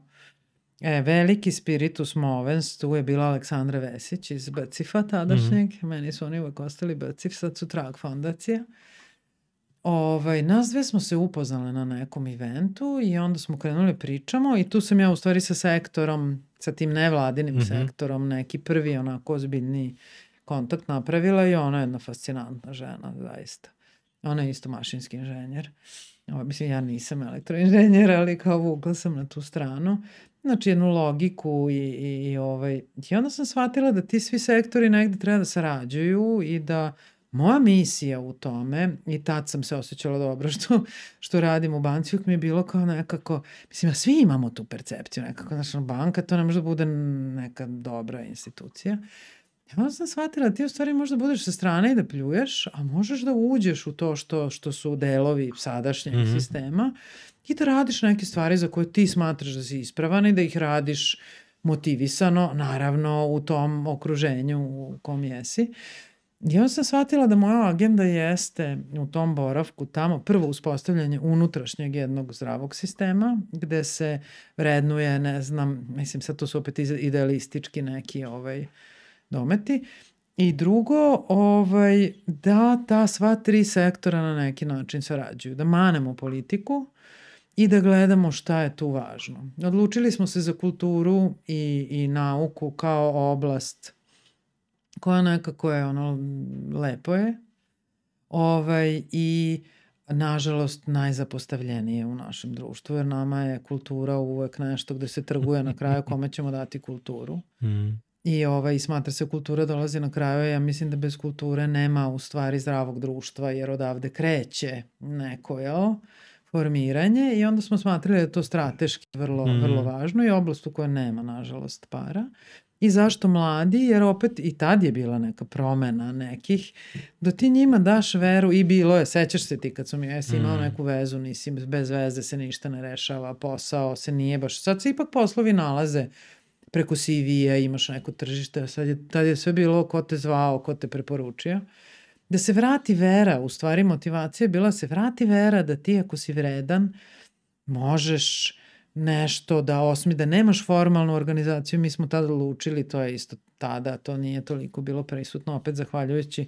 E, veliki spiritus movens, tu je bila Aleksandra Vesić iz BCIF-a tadašnjeg, mm -hmm. meni su oni uvek ostali BCIF, sad su Trag fondacija. Ovaj, nas dve smo se upoznale na nekom eventu i onda smo krenuli pričamo i tu sam ja u stvari sa sektorom, sa tim nevladinim mm. -hmm. sektorom, neki prvi onako ozbiljni kontakt napravila i ona je jedna fascinantna žena, zaista. Ona je isto mašinski inženjer. o, mislim ja nisam elektroinženjer, ali kao vukla sam na tu stranu, znači jednu logiku i, i, i, ovaj, i onda sam shvatila da ti svi sektori negde treba da sarađuju i da moja misija u tome, i tad sam se osjećala dobro što, što radim u banci, uvijek mi je bilo kao nekako, mislim, ja svi imamo tu percepciju, nekako, znači, banka to ne može da bude neka dobra institucija. I onda sam shvatila da ti u stvari možda budeš sa strane i da pljuješ, a možeš da uđeš u to što, što su delovi sadašnjeg mm -hmm. sistema i da radiš neke stvari za koje ti smatraš da si ispravan i da ih radiš motivisano, naravno u tom okruženju u kom jesi. Uh, I onda sam shvatila da moja agenda jeste u tom boravku tamo prvo uspostavljanje unutrašnjeg jednog zdravog sistema gde se vrednuje, ne znam, mislim sad to su opet idealistički neki ovaj, dometi. I drugo, ovaj, da ta sva tri sektora na neki način sarađuju. Da manemo politiku i da gledamo šta je tu važno. Odlučili smo se za kulturu i, i nauku kao oblast koja nekako je ono lepo je. Ovaj, I nažalost najzapostavljenije u našem društvu, jer nama je kultura uvek nešto gde se trguje na kraju kome ćemo dati kulturu. Mm. I ovaj, smatra se kultura dolazi na kraju, ja mislim da bez kulture nema u stvari zdravog društva, jer odavde kreće neko, jel? formiranje i onda smo smatrali da je to strateški vrlo, mm. vrlo važno i oblast u kojoj nema, nažalost, para. I zašto mladi? Jer opet i tad je bila neka promena nekih. Da ti njima daš veru i bilo je, sećaš se ti kad sam ja jesi imao mm. neku vezu, nisi bez veze se ništa ne rešava, posao se nije baš, sad se ipak poslovi nalaze preko CV-a, imaš neko tržište, sad je, tad je sve bilo ko te zvao, ko te preporučio. Da se vrati vera, u stvari motivacija je bila da se vrati vera da ti ako si vredan, možeš nešto da osmi, da nemaš formalnu organizaciju, mi smo tada lučili, to je isto tada, to nije toliko bilo prisutno, opet zahvaljujući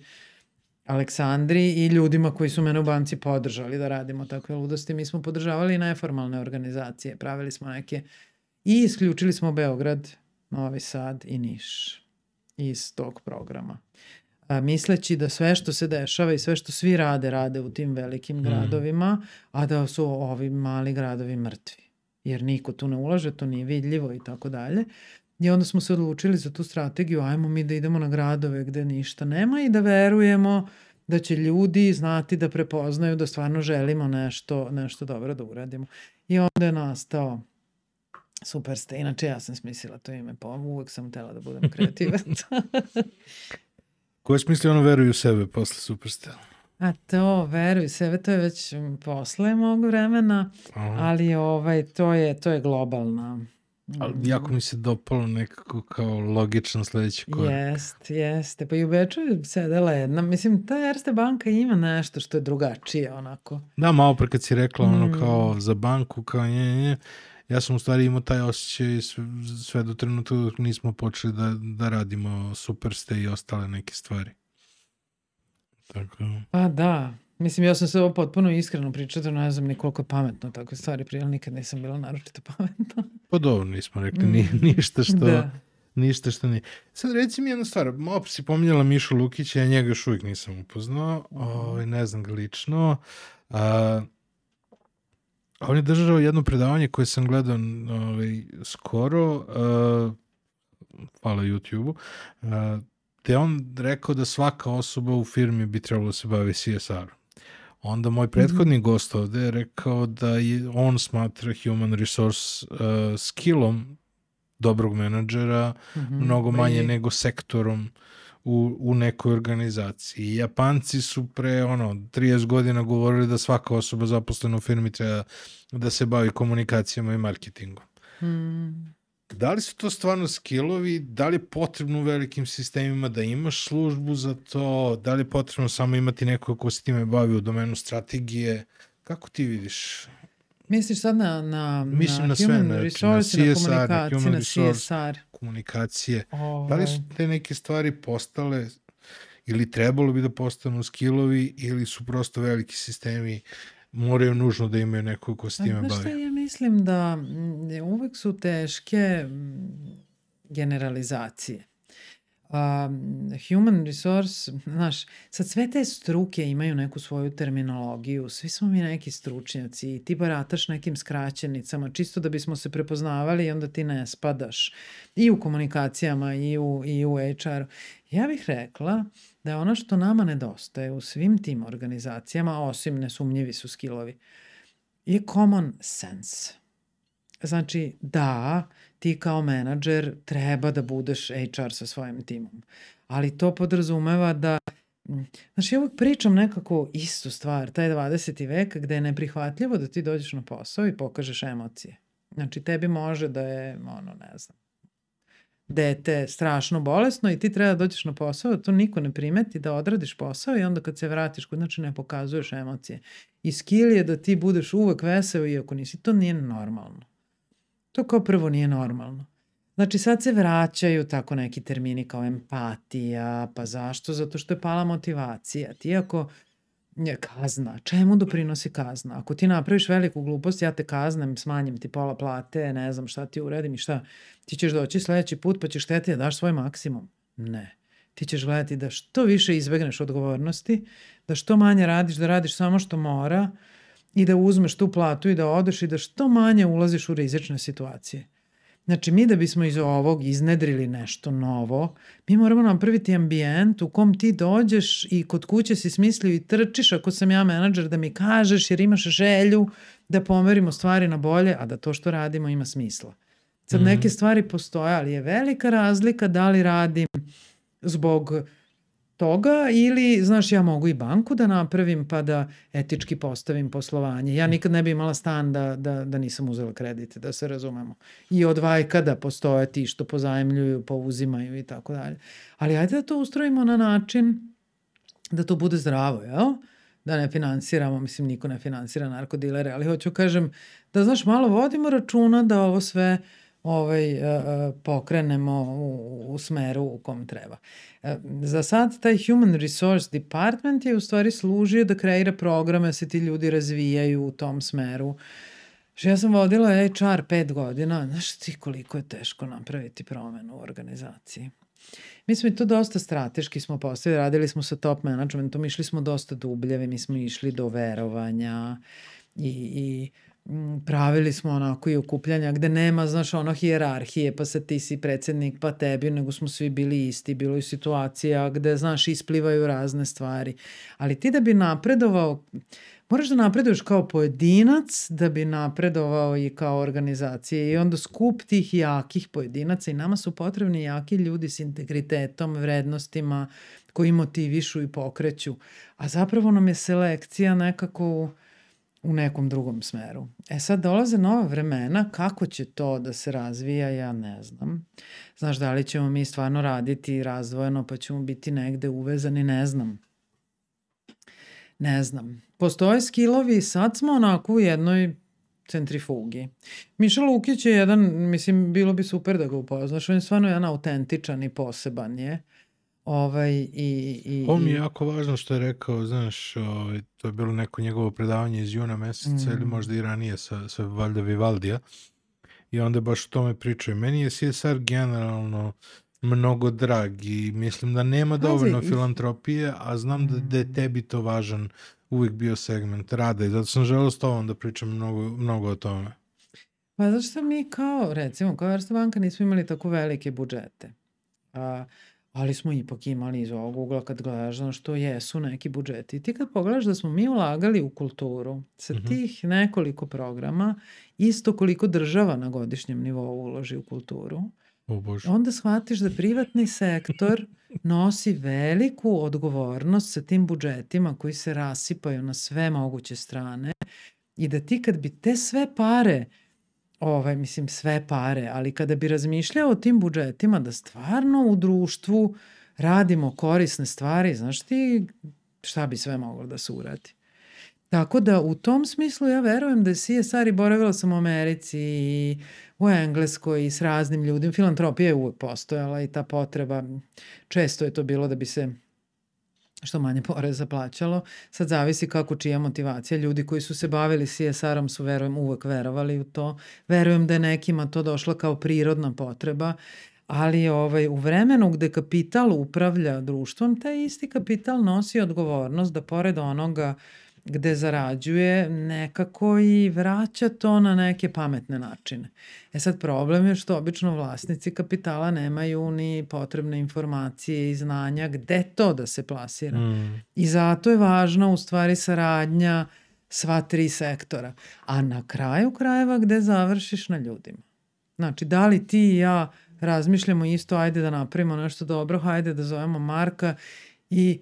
Aleksandri i ljudima koji su mene u banci podržali da radimo takve ludosti. Mi smo podržavali neformalne organizacije, pravili smo neke i isključili smo Beograd, Novi Sad i Niš iz tog programa. A, misleći da sve što se dešava i sve što svi rade, rade u tim velikim mm. gradovima, a da su ovi mali gradovi mrtvi jer niko tu ne ulaže, to nije vidljivo i tako dalje. I onda smo se odlučili za tu strategiju, ajmo mi da idemo na gradove gde ništa nema i da verujemo da će ljudi znati da prepoznaju da stvarno želimo nešto, nešto dobro da uradimo. I onda je nastao Superste. Inače, ja sam smislila to ime, pa uvek sam tela da budem kreativac. Ko je smislio ono veruju u sebe posle Superste? A to, veruj, sebe to je već posle mog vremena, Aha. ali ovaj, to je, to je globalna. Ali jako mi se dopalo nekako kao logičan sledeći korak. Jest, jeste. Pa i u Beču je sedela jedna. Mislim, ta Erste banka ima nešto što je drugačije, onako. Da, malo pre kad si rekla mm. ono kao za banku, kao nje, nje, ja sam u stvari imao taj osjećaj sve, sve do trenutka dok nismo počeli da, da radimo Superste i ostale neke stvari. Tako. Pa da. Mislim, ja sam se ovo potpuno iskreno pričao, ne znam ni koliko je pametno takve stvari prije, nikad nisam bila naročito pametna. Pa dobro, nismo rekli ni, mm. ništa što... Da. Ništa što nije. Sad reci mi jednu stvar, malo si pominjala Mišu Lukića, ja njega još uvijek nisam upoznao, ovaj, ne znam ga lično. A, on je držao jedno predavanje koje sam gledao ovaj, skoro, a, hvala YouTube-u, te on rekao da svaka osoba u firmi bi trebalo da se bavi CSR. Onda moj prethodni mm -hmm. gost ovde je rekao da je on smatra human resource uh, skillom dobrog menadžera mm -hmm. mnogo manje I... nego sektorom u, u nekoj organizaciji. Japanci su pre ono 30 godina govorili da svaka osoba zaposlena u firmi treba da se bavi komunikacijama i marketingom. Mm da li su to stvarno skillovi, da li je potrebno u velikim sistemima da imaš službu za to, da li je potrebno samo imati neko ko se time bavi u domenu strategije, kako ti vidiš? Misliš sad na, na, Mislim na, na sve, human znači, resource, na, CSR, na komunikacije, na, resource, na CSR. Komunikacije. Ove. Da li su te neke stvari postale ili trebalo bi da postanu skillovi ili su prosto veliki sistemi moraju nužno da imaju neko ko s time bavi. Znaš ja mislim da uvek su teške generalizacije. um, human resource, znaš, sad sve te struke imaju neku svoju terminologiju, svi smo mi neki stručnjaci i ti barataš nekim skraćenicama, čisto da bismo se prepoznavali i onda ti ne spadaš i u komunikacijama i u, i u HR-u. Ja bih rekla da ono što nama nedostaje u svim tim organizacijama, osim nesumnjivi su skillovi, je common sense. Znači, da, ti kao menadžer treba da budeš HR sa svojim timom. Ali to podrazumeva da Znači, ja uvijek pričam nekako istu stvar, taj 20. vek gde je neprihvatljivo da ti dođeš na posao i pokažeš emocije. Znači, tebi može da je, ono, ne znam, dete strašno bolesno i ti treba da dođeš na posao, da to niko ne primeti, da odradiš posao i onda kad se vratiš kod znači ne pokazuješ emocije. I skill je da ti budeš uvek veseo iako nisi. To nije normalno. To kao prvo nije normalno. Znači sad se vraćaju tako neki termini kao empatija, pa zašto? Zato što je pala motivacija. Ti ako je kazna, čemu doprinosi kazna? Ako ti napraviš veliku glupost, ja te kaznem, smanjim ti pola plate, ne znam šta ti uredim i šta, ti ćeš doći sledeći put pa ćeš hteti da daš svoj maksimum. Ne. Ti ćeš gledati da što više izbegneš odgovornosti, da što manje radiš, da radiš samo što mora, i da uzmeš tu platu i da odeš i da što manje ulaziš u rizične situacije. Znači, mi da bismo iz ovog iznedrili nešto novo, mi moramo napraviti ambijent u kom ti dođeš i kod kuće si smislio i trčiš ako sam ja menadžer da mi kažeš jer imaš želju da pomerimo stvari na bolje, a da to što radimo ima smisla. Sad mm. neke stvari postoje, ali je velika razlika da li radim zbog toga ili, znaš, ja mogu i banku da napravim pa da etički postavim poslovanje. Ja nikad ne bi imala stan da, da, da nisam uzela kredite, da se razumemo. I od vajkada postoje ti što pozajemljuju, pouzimaju i tako dalje. Ali ajde da to ustrojimo na način da to bude zdravo, jel? Da ne finansiramo, mislim, niko ne finansira narkodilere, ali hoću kažem da, znaš, malo vodimo računa da ovo sve uh, ovaj, uh, pokrenemo u, u smeru u kom treba. Uh, za sad taj Human Resource Department je u stvari služio da kreira programe, da se ti ljudi razvijaju u tom smeru. Što ja sam vodila HR pet godina, znaš ti koliko je teško napraviti promenu u organizaciji. Mi smo i to dosta strateški smo postavili, radili smo sa top managementom, išli smo dosta dubljevi, mi smo išli do verovanja i, i pravili smo onako i okupljanja gde nema, znaš, ono hijerarhije, pa se ti si predsednik, pa tebi, nego smo svi bili isti. Bilo je situacija gde, znaš, isplivaju razne stvari. Ali ti da bi napredovao, moraš da napreduješ kao pojedinac, da bi napredovao i kao organizacije. I onda skup tih jakih pojedinaca i nama su potrebni jaki ljudi s integritetom, vrednostima, koji motivišu i pokreću. A zapravo nam je selekcija nekako u nekom drugom smeru. E sad dolaze nova vremena, kako će to da se razvija, ja ne znam. Znaš, da li ćemo mi stvarno raditi razdvojeno pa ćemo biti negde uvezani, ne znam. Ne znam. Postoje skillovi, sad smo onako u jednoj centrifugi. Miša Lukić je jedan, mislim, bilo bi super da ga upoznaš, on je stvarno jedan autentičan i poseban je. Ovaj, i, i, Ovo mi je jako važno što je rekao, znaš, ovaj, to je bilo neko njegovo predavanje iz juna meseca mm. ili možda i ranije sa, sa Valjda Vivaldija. I onda baš o tome pričaju. Meni je CSR generalno mnogo drag i mislim da nema dovoljno Pazi, filantropije, a znam da, da je mm. tebi to važan uvijek bio segment rada i zato sam želeo s tobom da pričam mnogo, mnogo o tome. Pa zašto mi kao, recimo, kao Erste banka nismo imali tako velike budžete. A, ali smo ipak imali iz ovog ugla kad gledaš znaš, što jesu neki budžeti. Ti kad pogledaš da smo mi ulagali u kulturu sa mm -hmm. tih nekoliko programa, isto koliko država na godišnjem nivou uloži u kulturu, o Bože. onda shvatiš da privatni sektor nosi veliku odgovornost sa tim budžetima koji se rasipaju na sve moguće strane i da ti kad bi te sve pare ovaj, mislim, sve pare, ali kada bi razmišljao o tim budžetima da stvarno u društvu radimo korisne stvari, znaš ti šta bi sve moglo da se uradi. Tako da u tom smislu ja verujem da je CSR i boravila sam u Americi i u Engleskoj i s raznim ljudima. Filantropija je uvek postojala i ta potreba, često je to bilo da bi se što manje poreza plaćalo. Sad zavisi kako čija motivacija. Ljudi koji su se bavili CSR-om su, verujem, uvek verovali u to. Verujem da je nekima to došlo kao prirodna potreba, Ali ovaj, u vremenu gde kapital upravlja društvom, taj isti kapital nosi odgovornost da pored onoga gde zarađuje nekako i vraća to na neke pametne načine. E sad problem je što obično vlasnici kapitala nemaju ni potrebne informacije i znanja gde to da se plasira. Mm. I zato je važna u stvari saradnja sva tri sektora. A na kraju krajeva gde završiš na ljudima. Znači, da li ti i ja razmišljamo isto, ajde da napravimo nešto dobro, hajde da zovemo Marka i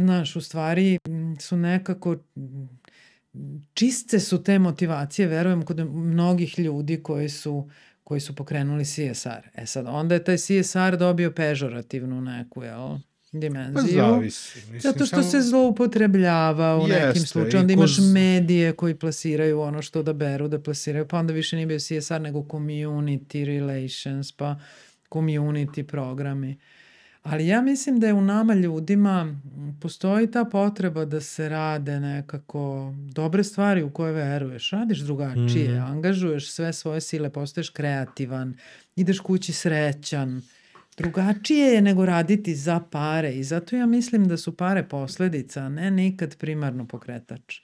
Znaš, u stvari su nekako čiste su te motivacije, verujem, kod mnogih ljudi koji su koji su pokrenuli CSR. E sad, onda je taj CSR dobio pežorativnu neku, jel, Pa dimenziju. zavisi. Mislim, Zato što samo- se zloupotrebljava u nekim Jeste, slučajima. i Onda imaš kroz- medije koji plasiraju ono što da beru, da plasiraju, pa onda više nije bio CSR nego community relations, pa community programi. Ali ja mislim da je u nama ljudima postoji ta potreba da se rade nekako dobre stvari u koje veruješ. Radiš drugačije, Mhm. angažuješ sve svoje sile, postaješ kreativan, ideš kući srećan. Drugačije je nego raditi za pare i zato ja mislim da su pare posledica, a ne nikad primarno pokretač.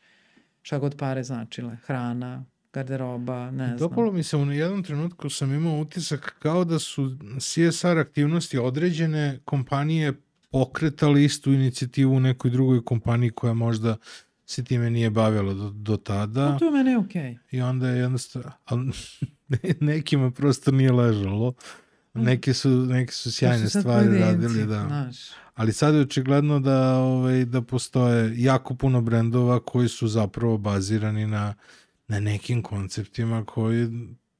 Šta god pare značile. Hrana, garderoba, ne znam. Dopalo mi se u jednom trenutku sam imao utisak kao da su CSR aktivnosti određene kompanije pokretale istu inicijativu u nekoj drugoj kompaniji koja možda se time nije bavila do, do tada No, to je meni okej. i onda je jednostavno, ali nekima prosto nije ležalo. Neke su, neke su To sjajne su stvari pojedinci, radili, da. Znaš. Ali sad je očigledno da, ovaj, da postoje jako puno brendova koji su zapravo bazirani na, na nekim konceptima koji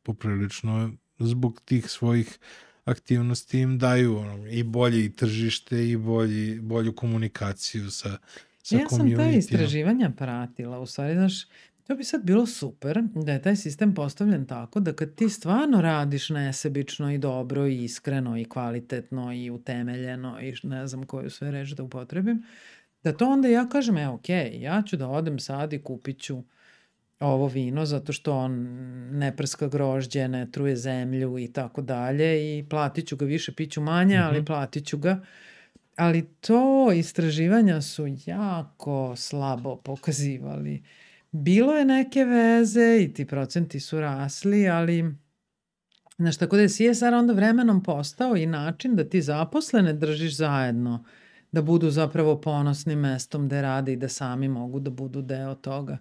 poprilično zbog tih svojih aktivnosti im daju ono, i bolje i tržište i bolji, bolju komunikaciju sa, sa Ja sam ta istraživanja pratila, u stvari, znaš, to bi sad bilo super da je taj sistem postavljen tako da kad ti stvarno radiš nesebično i dobro i iskreno i kvalitetno i utemeljeno i ne znam koju sve reč da upotrebim, da to onda ja kažem, e, ok, ja ću da odem sad i kupit ću ovo vino zato što on ne prska grožđe, ne truje zemlju i tako dalje i platit ću ga više, piću manje, ali Mhm. platit ću ga. Ali to istraživanja su jako slabo pokazivali. Bilo je neke veze i ti procenti su rasli, ali Znaš, tako da je CSR onda vremenom postao i način da ti zaposlene držiš zajedno, da budu zapravo ponosnim mestom gde rade i da sami mogu da budu deo toga.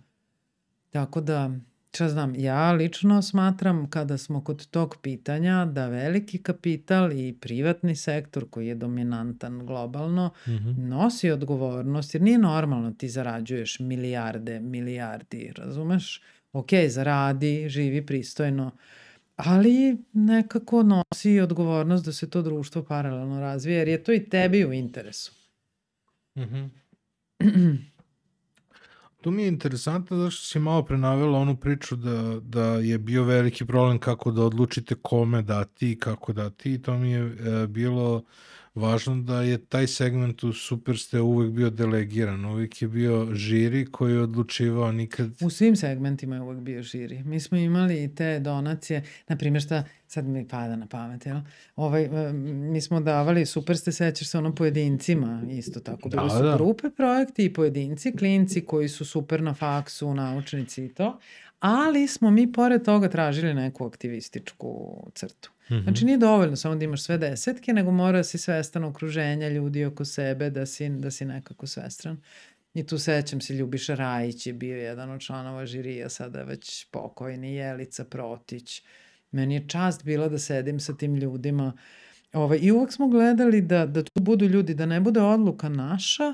Tako da, šta znam, ja lično smatram kada smo kod tog pitanja da veliki kapital i privatni sektor koji je dominantan globalno Mhm. nosi odgovornost jer nije normalno ti zarađuješ milijarde, milijardi, razumeš? Ok, zaradi, živi pristojno, ali nekako nosi odgovornost da se to društvo paralelno razvije jer je to i tebi u interesu. Mhm. Tu mi je interesantno zašto si malo prenavela onu priču da, da je bio veliki problem kako da odlučite kome dati i kako dati i to mi je e, bilo važno da je taj segment u Superste uvek bio delegiran, uvek je bio žiri koji je odlučivao nikad... U svim segmentima je uvek bio žiri. Mi smo imali i te donacije, na primjer šta sad mi pada na pamet, jel? Ovaj, e, mi smo davali, super ste sećaš se ono pojedincima isto tako. Bili Da, su da. grupe, projekti i pojedinci, klinci koji su super na faksu, naučnici i to, ali smo mi pored toga tražili neku aktivističku crtu. Mhm. Znači nije dovoljno samo da imaš sve desetke, nego mora da si svestan okruženja ljudi oko sebe, da si, da si nekako svestran. I tu sećam se, Ljubiša Rajić je bio jedan od članova žirija, sada već pokojni, Jelica Protić. Meni je čast bila da sedim sa tim ljudima. Ovaj, I uvek smo gledali da, da tu budu ljudi, da ne bude odluka naša,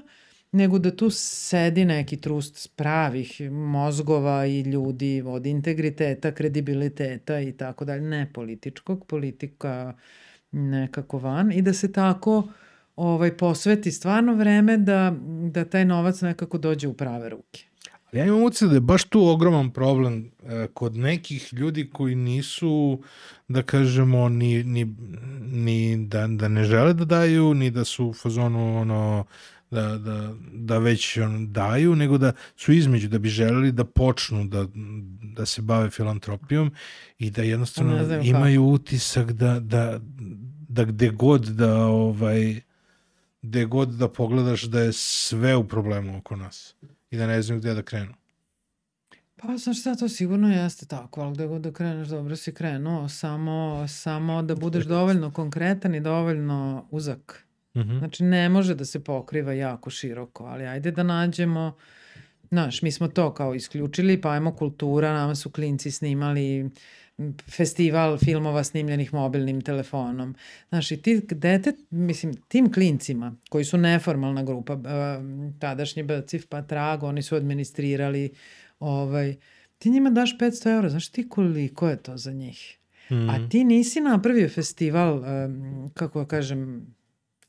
nego da tu sedi neki trust pravih mozgova i ljudi od integriteta, kredibiliteta i tako dalje, ne političkog, politika nekako van i da se tako ovaj, posveti stvarno vreme da, da taj novac nekako dođe u prave ruke. Ali ja imam utisak da je baš tu ogroman problem e, kod nekih ljudi koji nisu, da kažemo, ni, ni, ni da, da ne žele da daju, ni da su u fazonu ono, da, da, da već on, daju, nego da su između, da bi želeli da počnu da, da se bave filantropijom i da jednostavno imaju utisak da, da, da gde god da ovaj gde god da pogledaš da je sve u problemu oko nas i da ne znaju gde da krenu. Pa, znaš šta, to sigurno jeste tako, ali gde god da kreneš, dobro si krenuo, samo, samo da budeš dovoljno konkretan i dovoljno uzak. Mm -hmm. Znači, ne može da se pokriva jako široko, ali ajde da nađemo, znaš, mi smo to kao isključili, pa ajmo kultura, nama su klinci snimali festival filmova snimljenih mobilnim telefonom. Znaš, i ti dete, mislim, tim klincima, koji su neformalna grupa, tadašnji Bcif pa Trag, oni su administrirali, ovaj, ti njima daš 500 eura, znaš ti koliko je to za njih? Mm. A ti nisi napravio festival, kako da kažem,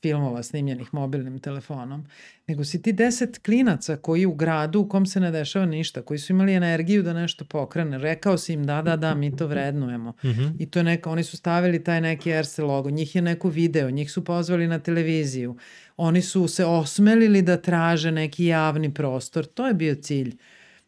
filmova snimljenih mobilnim telefonom, nego si ti deset klinaca koji u gradu u kom se ne dešava ništa, koji su imali energiju da nešto pokrene. Rekao si im da, da, da, mi to vrednujemo. Mm -hmm. I to je neka, oni su stavili taj neki Erste logo, njih je neko video, njih su pozvali na televiziju. Oni su se osmelili da traže neki javni prostor. To je bio cilj.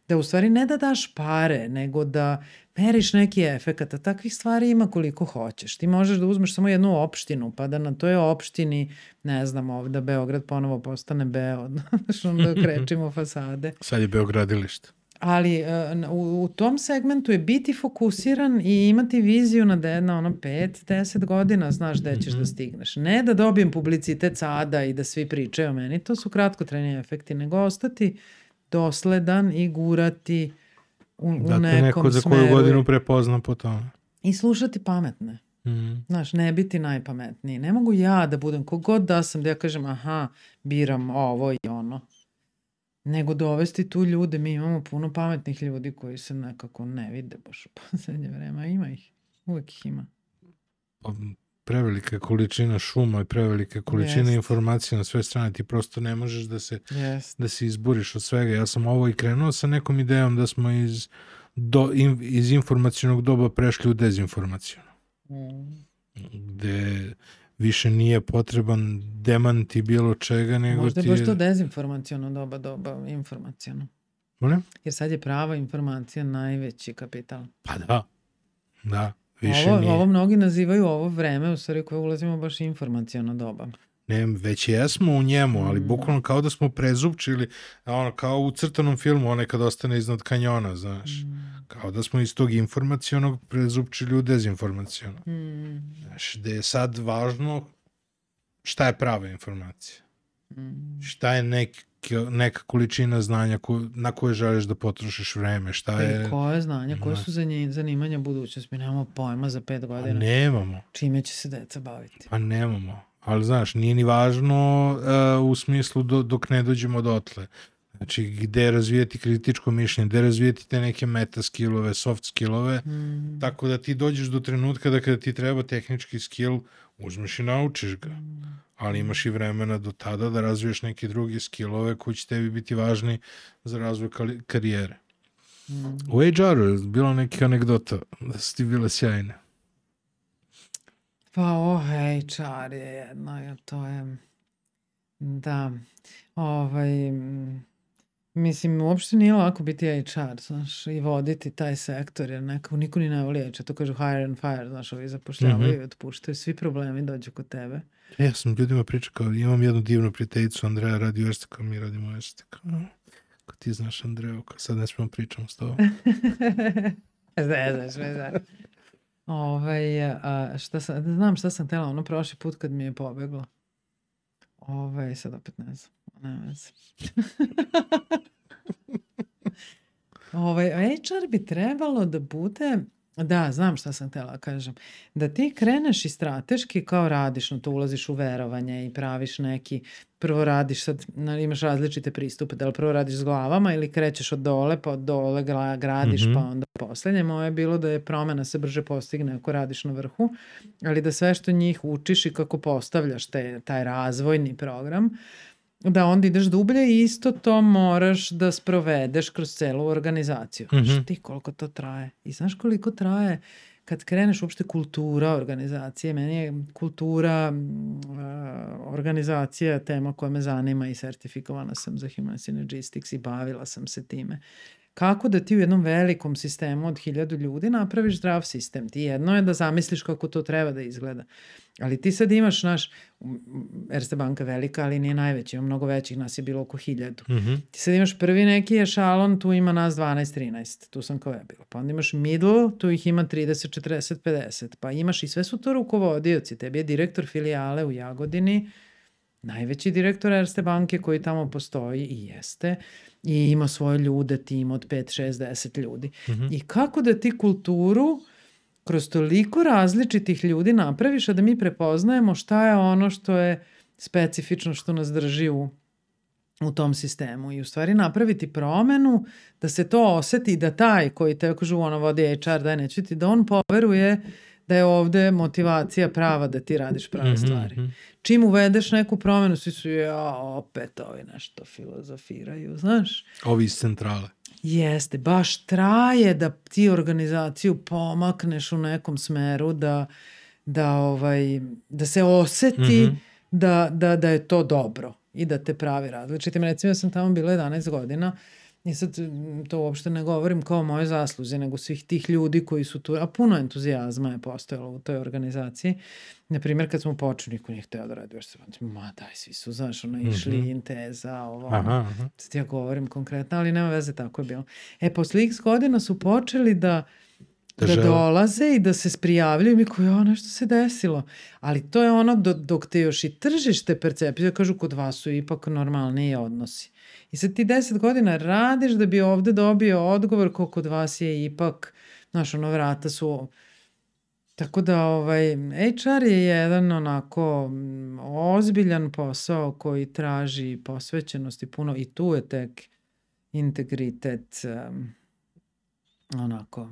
Da u stvari ne da daš pare, nego da meriš neki efekat, a takvih stvari ima koliko hoćeš. Ti možeš da uzmeš samo jednu opštinu, pa da na toj opštini, ne znam, ovde Beograd ponovo postane Beo, znaš, onda krećimo fasade. Sad je Beogradilište. Ali uh, u, u tom segmentu je biti fokusiran i imati viziju na, de, na ono 5-10 godina, znaš gde ćeš da stigneš. Ne da dobijem publicitet sada i da svi pričaju o meni, to su kratkotrajni efekti, nego ostati dosledan i gurati u, u da nekom neko za koju smeru. godinu prepozna po tome. I slušati pametne. Mm. Znaš, ne biti najpametniji. Ne mogu ja da budem, kogod da sam, da ja kažem, aha, biram ovo i ono. Nego dovesti tu ljude, mi imamo puno pametnih ljudi koji se nekako ne vide baš u poslednje vreme, ima ih, uvek ih ima. Prevelika količina šuma i prevelike količine Jest. informacija na sve strane, ti prosto ne možeš da se, Jest. da se izburiš od svega. Ja sam ovo i krenuo sa nekom idejom da smo iz, do, in, iz informacijonog doba prešli u dezinformacijono. Mm. Gde više nije potreban demanti bilo čega, nego Možda ti je baš to dezinformacijono doba, doba informacijono. Molim? Jer sad je prava informacija najveći kapital. Pa da. Da. Više Ovo, nije. ovo mnogi nazivaju ovo vreme, u stvari koje ulazimo baš informacijono doba. Ne, već jesmo u njemu, ali Mm. bukvalno kao da smo prezupčili, ono, kao u crtanom filmu, onaj kad ostane iznad kanjona, znaš. Mm. Kao da smo iz tog informacijonog prezupčili u dezinformacijono. Mm. Znaš, da je sad važno šta je prava informacija. Mm. Šta je nek, neka količina znanja ko, na koje želiš da potrošiš vreme, šta je... I koje znanje, koje su zanimanja budućnosti? Mi nemamo pojma za pet Pa godina. nemamo, Čime će se deca baviti? pa nemamo. Ali znaš, nije ni važno uh, u smislu do, dok ne dođemo dotle. Znači, gde razvijeti kritičko mišljenje, gde razvijeti te neke meta skillove, soft skillove, Mm. tako da ti dođeš do trenutka da kada ti treba tehnički skill, uzmeš i naučiš ga. Ali imaš i vremena do tada da razviješ neke druge skillove koji će tebi biti važni za razvoj karijere. Mm. U HR-u je bilo neke anegdota da su ti bile sjajne. Pa o, HR je jedno, to je, da, ovaj, mislim, uopšte nije lako biti HR, znaš, i voditi taj sektor, jer nekako niko ni ne voli HR, to kažu hire and fire, znaš, ovi zapošljavaju Mhm. i otpuštaju, svi problemi dođu kod tebe. Ja sam ljudima pričao kao, imam jednu divnu prijateljicu, Andreja radi u Erste, kao mi radimo u "A, kao ti znaš Andreju, kao sad ne smemo pričamo s tobom. ne znaš, ne znaš. Ovaj, šta sam, da znam šta sam tela ono prošli put kad mi je pobeglo. Ovaj, sad opet ne znam. Ne veze. ovaj, HR bi trebalo da bude Da, znam šta sam htela da kažem. Da ti kreneš i strateški kao radiš, no to ulaziš u verovanje i praviš neki, prvo radiš sad, na- imaš različite pristupe, da li prvo radiš s glavama ili krećeš od dole, pa od dole gra- gradiš, Mhm. pa onda poslednje. Moje je bilo da je promena se brže postigne ako radiš na vrhu, ali da sve što njih učiš i kako postavljaš te, taj razvojni program, da onda ideš dublje i isto to moraš da sprovedeš kroz celu organizaciju. Znaš Mhm. ti koliko to traje. I znaš koliko traje kad kreneš uopšte kultura organizacije. Meni je kultura mm, a, organizacija tema koja me zanima i sertifikovana sam za Human Synergistics i bavila sam se time. Kako da ti u jednom velikom sistemu od hiljadu ljudi napraviš zdrav sistem. Ti jedno je da zamisliš kako to treba da izgleda. Ali ti sad imaš naš, Erste banka velika, ali nije najveća, ima mnogo većih, nas je bilo oko hiljadu. Mm -hmm. Ti sad imaš prvi neki ešalon, tu ima nas 12-13, tu sam kao ja bila. Pa onda imaš middle, tu ih ima 30, 40, 50. Pa imaš i sve su to rukovodioci. Tebi je direktor filijale u Jagodini, najveći direktor Erste banke koji tamo postoji i jeste i ima svoje ljude, tim od 5, 6, 10 ljudi. Mm -hmm. I kako da ti kulturu kroz toliko različitih ljudi napraviš, a da mi prepoznajemo šta je ono što je specifično što nas drži u, u tom sistemu i u stvari napraviti promenu da se to oseti da taj koji te kažu ono vodi HR da neću ti da on poveruje da je ovde motivacija prava da ti radiš prave mm -hmm. stvari. Čim uvedeš neku promenu, svi su, ja, opet ovi nešto filozofiraju, znaš. Ovi iz centrale. Jeste, baš traje da ti organizaciju pomakneš u nekom smeru, da, da, ovaj, da se oseti mm -hmm. da, da, da je to dobro i da te pravi različitim. Recimo, ja sam tamo bila 11 godina i sad to uopšte ne govorim kao moje zasluze, nego svih tih ljudi koji su tu, a puno entuzijazma je postojalo u toj organizaciji. Naprimjer, kad smo počeli, niko nije hteo da radi, još se ma daj, svi su, znaš, ono, išli, mm -hmm. inteza, ovo, aha, aha. sad ja govorim konkretno, ali nema veze, tako je bilo. E, posle x godina su počeli da, da, da dolaze i da se sprijavljaju i mi koji, o, nešto se desilo. Ali to je ono do, dok te još i tržište percepcije, kažu, kod vas su ipak normalniji odnosi. I sad ti deset godina radiš da bi ovde dobio odgovor ko kod vas je ipak, znaš, ono, vrata su Tako da ovaj, HR je jedan onako ozbiljan posao koji traži posvećenost i puno i tu je tek integritet um, onako,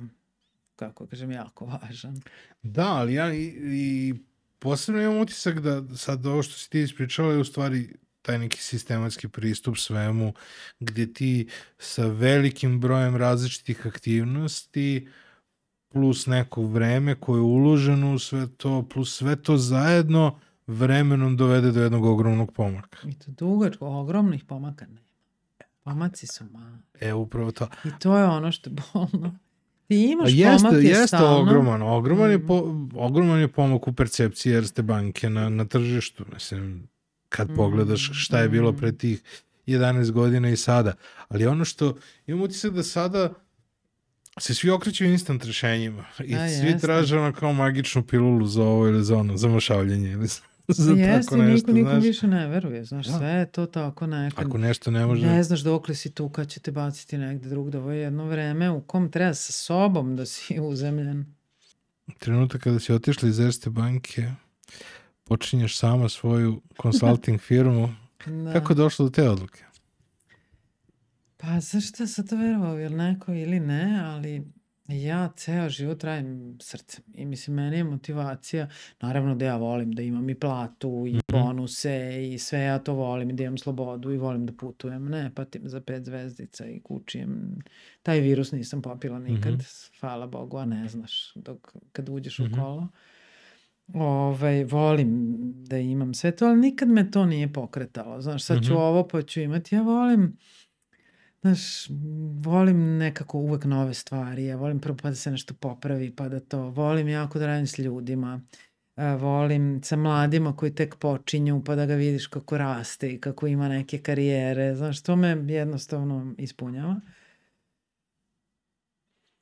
kako kažem, jako važan. Da, ali ja i, i posebno imam utisak da sad ovo što si ti ispričala je u stvari taj neki sistematski pristup svemu gde ti sa velikim brojem različitih aktivnosti plus neko vreme koje je uloženo u sve to, plus sve to zajedno vremenom dovede do jednog ogromnog pomaka. I to dugačko, ogromnih pomaka nema. Pomaci su mali. E, upravo to. I to je ono što je bolno. Ti imaš jeste, pomak je jeste stalno. ogroman. Ogroman, mm. je po, ogroman je pomak u percepciji Erste banke na, na tržištu. Mislim, kad Mm, pogledaš šta je bilo pre tih 11 godina i sada. Ali ono što imam utisak da sada se svi okreću instant rešenjima i A, svi jeste. traže ono kao magičnu pilulu za ovo ili za ono, za mašavljanje ili za, za Jeste, tako nešto, niko, znaš. više ne veruje, znaš, Da. sve je to tako nekad. Ako nešto ne može... Ne znaš dokle si tu, kad će te baciti negde drugde. Ovo je jedno vreme u kom treba sa sobom da si uzemljen. Trenutak kada si otišla iz Erste banke, počinješ sama svoju consulting firmu. Da. Kako je došlo do te odluke? Pa zašto sad to verovao, jel neko ili ne, ali ja ceo život radim srcem i mislim meni je motivacija, naravno da ja volim da imam i platu i bonuse i sve ja to volim i da imam slobodu i volim da putujem, ne patim za pet zvezdica i kučijem, taj virus nisam popila nikad, Mhm. hvala Bogu, a ne znaš dok, kad uđeš u Mhm. kolo. Ovaj, volim da imam sve to, ali nikad me to nije pokretalo. Znaš, sad ću Mhm. ovo pa ću imati. Ja volim, znaš, volim nekako uvek nove stvari. Ja volim prvo pa da se nešto popravi, pa da to. Volim jako da radim s ljudima. E, volim sa mladima koji tek počinju, pa da ga vidiš kako raste i kako ima neke karijere. Znaš, to me jednostavno ispunjava.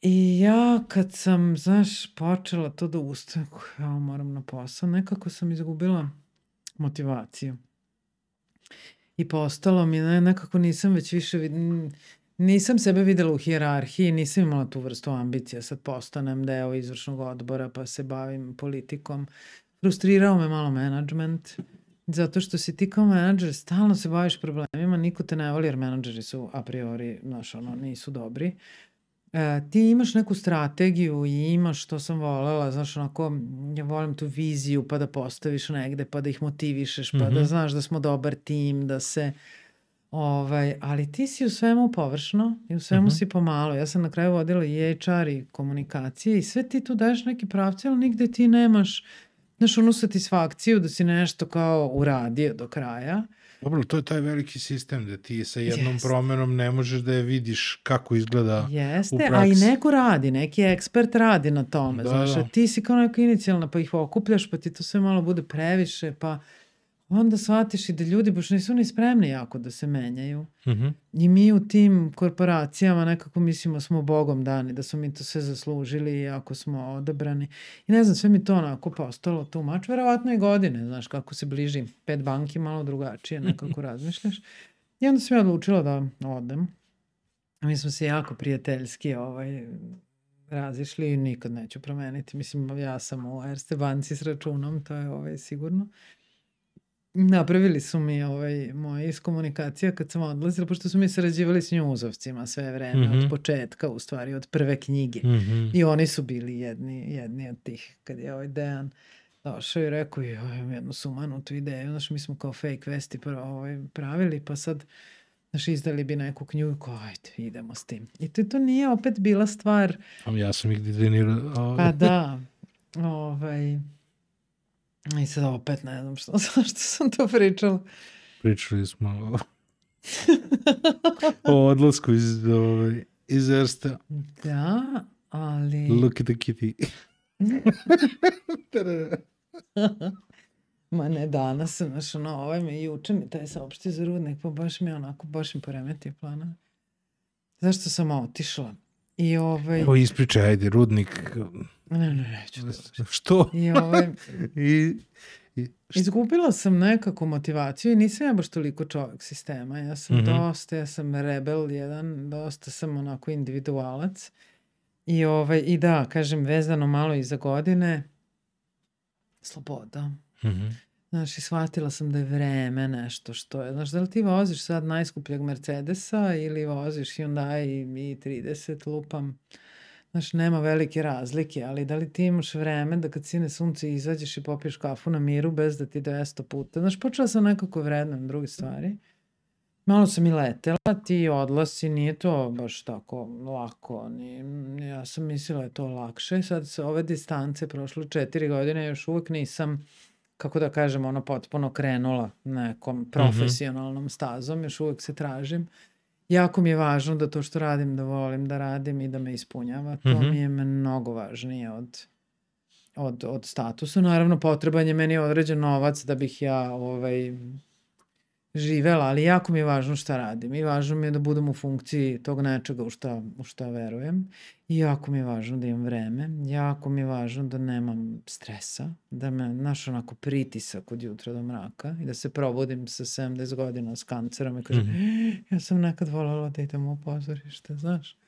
I ja kad sam, znaš, počela to da ustajem, ja moram na posao, nekako sam izgubila motivaciju. I postalo mi, ne, nekako nisam već više, vid- nisam sebe videla u hijerarhiji, nisam imala tu vrstu ambicija, sad postanem deo izvršnog odbora pa se bavim politikom. Frustrirao me malo menadžment, zato što si ti kao menadžer, stalno se baviš problemima, niko te ne voli jer menadžeri su a priori, znaš, ono, nisu dobri. E, ti imaš neku strategiju i imaš što sam volela, znaš, onako, ja volim tu viziju pa da postaviš negde, pa da ih motivišeš, pa da Mhm. znaš da smo dobar tim, da se, ovaj, ali ti si u svemu površno i u svemu Mhm. si pomalo. Ja sam na kraju vodila i HR i komunikacije i sve ti tu daješ neki pravce, ali nigde ti nemaš znaš, onu satisfakciju da si nešto kao uradio do kraja. Dobro, to je taj veliki sistem da ti sa jednom Jeste. promenom ne možeš da je vidiš kako izgleda Jeste, u a i praksi. neko radi, neki ekspert radi na tome, Da, znaš, da. ti si kao neka inicijalna, pa ih okupljaš, pa ti to sve malo bude previše, pa onda shvatiš i da ljudi baš nisu ni spremni jako da se menjaju. Mhm. I mi u tim korporacijama nekako mislimo smo bogom dani, da smo mi to sve zaslužili i ako smo odabrani. I ne znam, sve mi to onako postalo tu mač, verovatno i godine, znaš, kako se bliži pet banki, malo drugačije nekako razmišljaš. I onda sam ja odlučila da odem. Mi smo se jako prijateljski ovaj, razišli i nikad neću promeniti. Mislim, ja sam u Erste banci s računom, to je ovaj, sigurno. Napravili su mi ovaj, moje iz komunikacija kad sam odlazila, pošto su mi sarađivali s njuzovcima sve vreme, Mhm. od početka, u stvari, od prve knjige. Mhm. I oni su bili jedni, jedni od tih, kad je ovaj Dejan došao i rekao, joj, imam jednu sumanutu ideju, znaš, mi smo kao fake vesti prvo ovaj, pravili, pa sad, znaš, izdali bi neku knjigu, kao, ajde, idemo s tim. I to, to nije opet bila stvar, Ja sam ih dizajnirao. pa da, ovaj, i sad opet ne znam što, zašto sam to pričala. Pričali smo o, o odlasku iz, ovaj, iz Ersta. Da, ali... Look at the kitty. Ma ne, danas znaš, ono, ovaj me juče mi taj saopšti za rudnik, pa baš mi onako, baš mi poremetio plana. Zašto sam otišla? I ovaj... Evo ispričaj, ajde, rudnik. Ne, ne, neću to. Što? I ovaj, I, i izgubila sam nekako motivaciju i nisam ja baš toliko čovjek sistema. Ja sam Mhm. dosta, ja sam rebel jedan, dosta sam onako individualac. I, ovaj, I da, kažem, vezano malo i za godine, sloboda. Mhm. Znaš, i shvatila sam da je vreme nešto što je. Znaš, da li ti voziš sad najskupljeg Mercedesa ili voziš Hyundai i30, lupam. Znaš, nema velike razlike, ali da li ti imaš vreme da kad sine sunce izađeš i popiješ kafu na miru bez da ti 200 puta. Znaš, počela sam nekako vrednujem druge stvari. Malo sam i letela, ti odlasi, nije to baš tako lako. Ni, ja sam mislila da je to lakše. Sad se ove distance, prošlo četiri godine, još uvek nisam kako da kažem, ono potpuno krenula nekom profesionalnom stazom, još uvek se tražim. Jako mi je važno da to što radim, da volim da radim i da me ispunjava. To Mhm. mi je mnogo važnije od, od, od statusa. Naravno, potreban je meni određen novac da bih ja ovaj, živela, ali jako mi je važno šta radim i važno mi je da budem u funkciji tog nečega u šta, u šta verujem i jako mi je važno da imam vreme, jako mi je važno da nemam stresa, da me, znaš, onako pritisak od jutra do mraka i da se probudim sa 70 godina s kancerom i kažem, ja sam nekad voljela da idem u pozorište, znaš.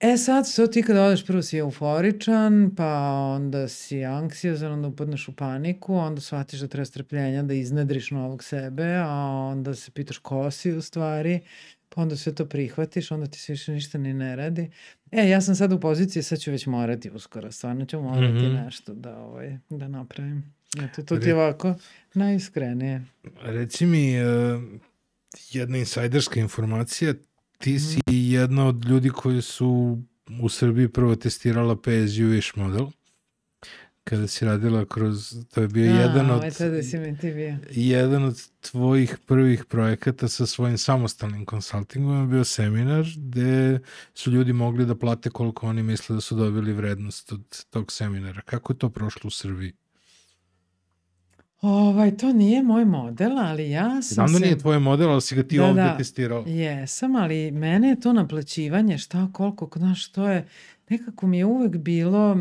E sad, to ti kad odeš, prvo si euforičan, pa onda si anksiozan, onda upadneš u paniku, onda shvatiš da treba strpljenja da iznedriš novog sebe, a onda se pitaš ko si u stvari, pa onda sve to prihvatiš, onda ti se više ništa ni ne radi. E, ja sam sad u poziciji, sad ću već morati uskoro, stvarno ću morati Mhm. nešto da, ovaj, da napravim. Eto, to ti je ovako najiskrenije. Reci mi, uh, jedna insajderska informacija, ti si jedna od ljudi koji su u Srbiji prvo testirala PSU-ish model, kada si radila kroz, to je bio jedan A, od ovaj tada si mi ti bio. jedan od tvojih prvih projekata sa svojim samostalnim konsultingom je bio seminar gde su ljudi mogli da plate koliko oni misle da su dobili vrednost od tog seminara. Kako je to prošlo u Srbiji? Ovaj, to nije moj model, ali ja sam Znam da se... nije tvoj model, ali si ga ti Da, ovde da. testirao. Jesam, ali mene je to naplaćivanje, šta, koliko, znaš, to je, nekako mi je uvek bilo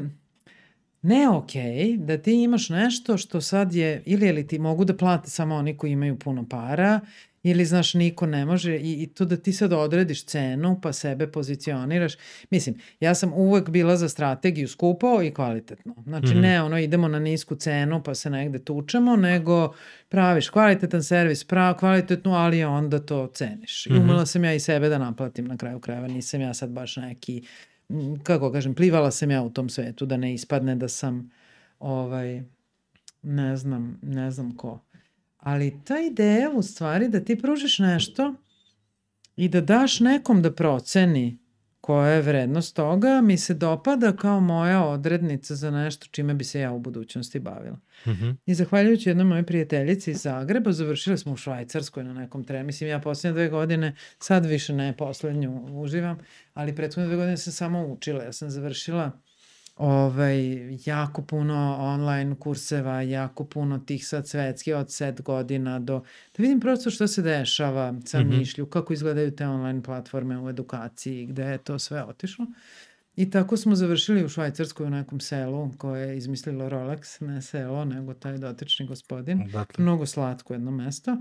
ne okej da ti imaš nešto što sad je, ili, ili ti mogu da plate samo oni koji imaju puno para, ili, znaš, niko ne može i, i to da ti sad odrediš cenu pa sebe pozicioniraš. Mislim, ja sam uvek bila za strategiju skupo i kvalitetno. Znači, Mhm. ne ono idemo na nisku cenu pa se negde tučemo, nego praviš kvalitetan servis, prav, kvalitetnu, ali onda to ceniš. I Mhm. umela sam ja i sebe da naplatim na kraju krajeva. Nisam ja sad baš neki, kako kažem, plivala sam ja u tom svetu da ne ispadne da sam ovaj, ne znam, ne znam ko. Ali ta ideja u stvari da ti pružiš nešto i da daš nekom da proceni koja je vrednost toga, mi se dopada kao moja odrednica za nešto čime bi se ja u budućnosti bavila. Mhm. I zahvaljujući jednoj mojoj prijateljici iz Zagreba, završili smo u Švajcarskoj na nekom tre. Mislim, ja poslednje dve godine, sad više ne, poslednju uživam, ali prethodne dve godine sam samo učila. Ja sam završila ovaj, jako puno online kurseva, jako puno tih sad svetski od set godina do... Da vidim prosto što se dešava sa Mhm. mišlju, kako izgledaju te online platforme u edukaciji, gde je to sve otišlo. I tako smo završili u Švajcarskoj u nekom selu koje je izmislilo Rolex, ne selo, nego taj dotični gospodin. Odatle. Mnogo slatko jedno mesto.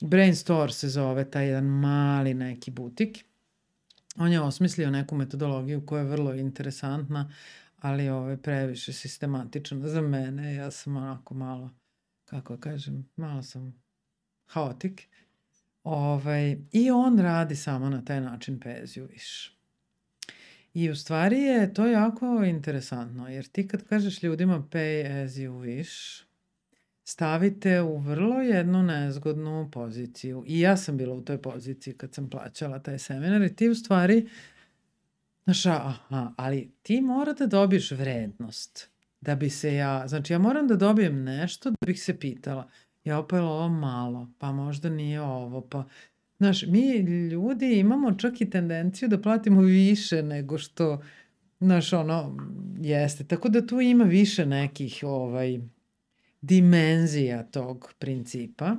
Brain Store se zove, taj jedan mali neki butik. On je osmislio neku metodologiju koja je vrlo interesantna, ali ove, previše sistematična za mene. Ja sam onako malo, kako kažem, malo sam haotik. Ovaj, I on radi samo na taj način you wish. I u stvari je to jako interesantno, jer ti kad kažeš ljudima pay as you wish, stavite u vrlo jednu nezgodnu poziciju. I ja sam bila u toj poziciji kad sam plaćala taj seminar i ti u stvari, znaš, aha, ali ti mora da dobiješ vrednost da bi se ja, znači ja moram da dobijem nešto da bih se pitala, ja li ovo malo, pa možda nije ovo, pa Znaš, mi ljudi imamo čak i tendenciju da platimo više nego što, znaš, ono, jeste. Tako da tu ima više nekih, ovaj, dimenzija tog principa,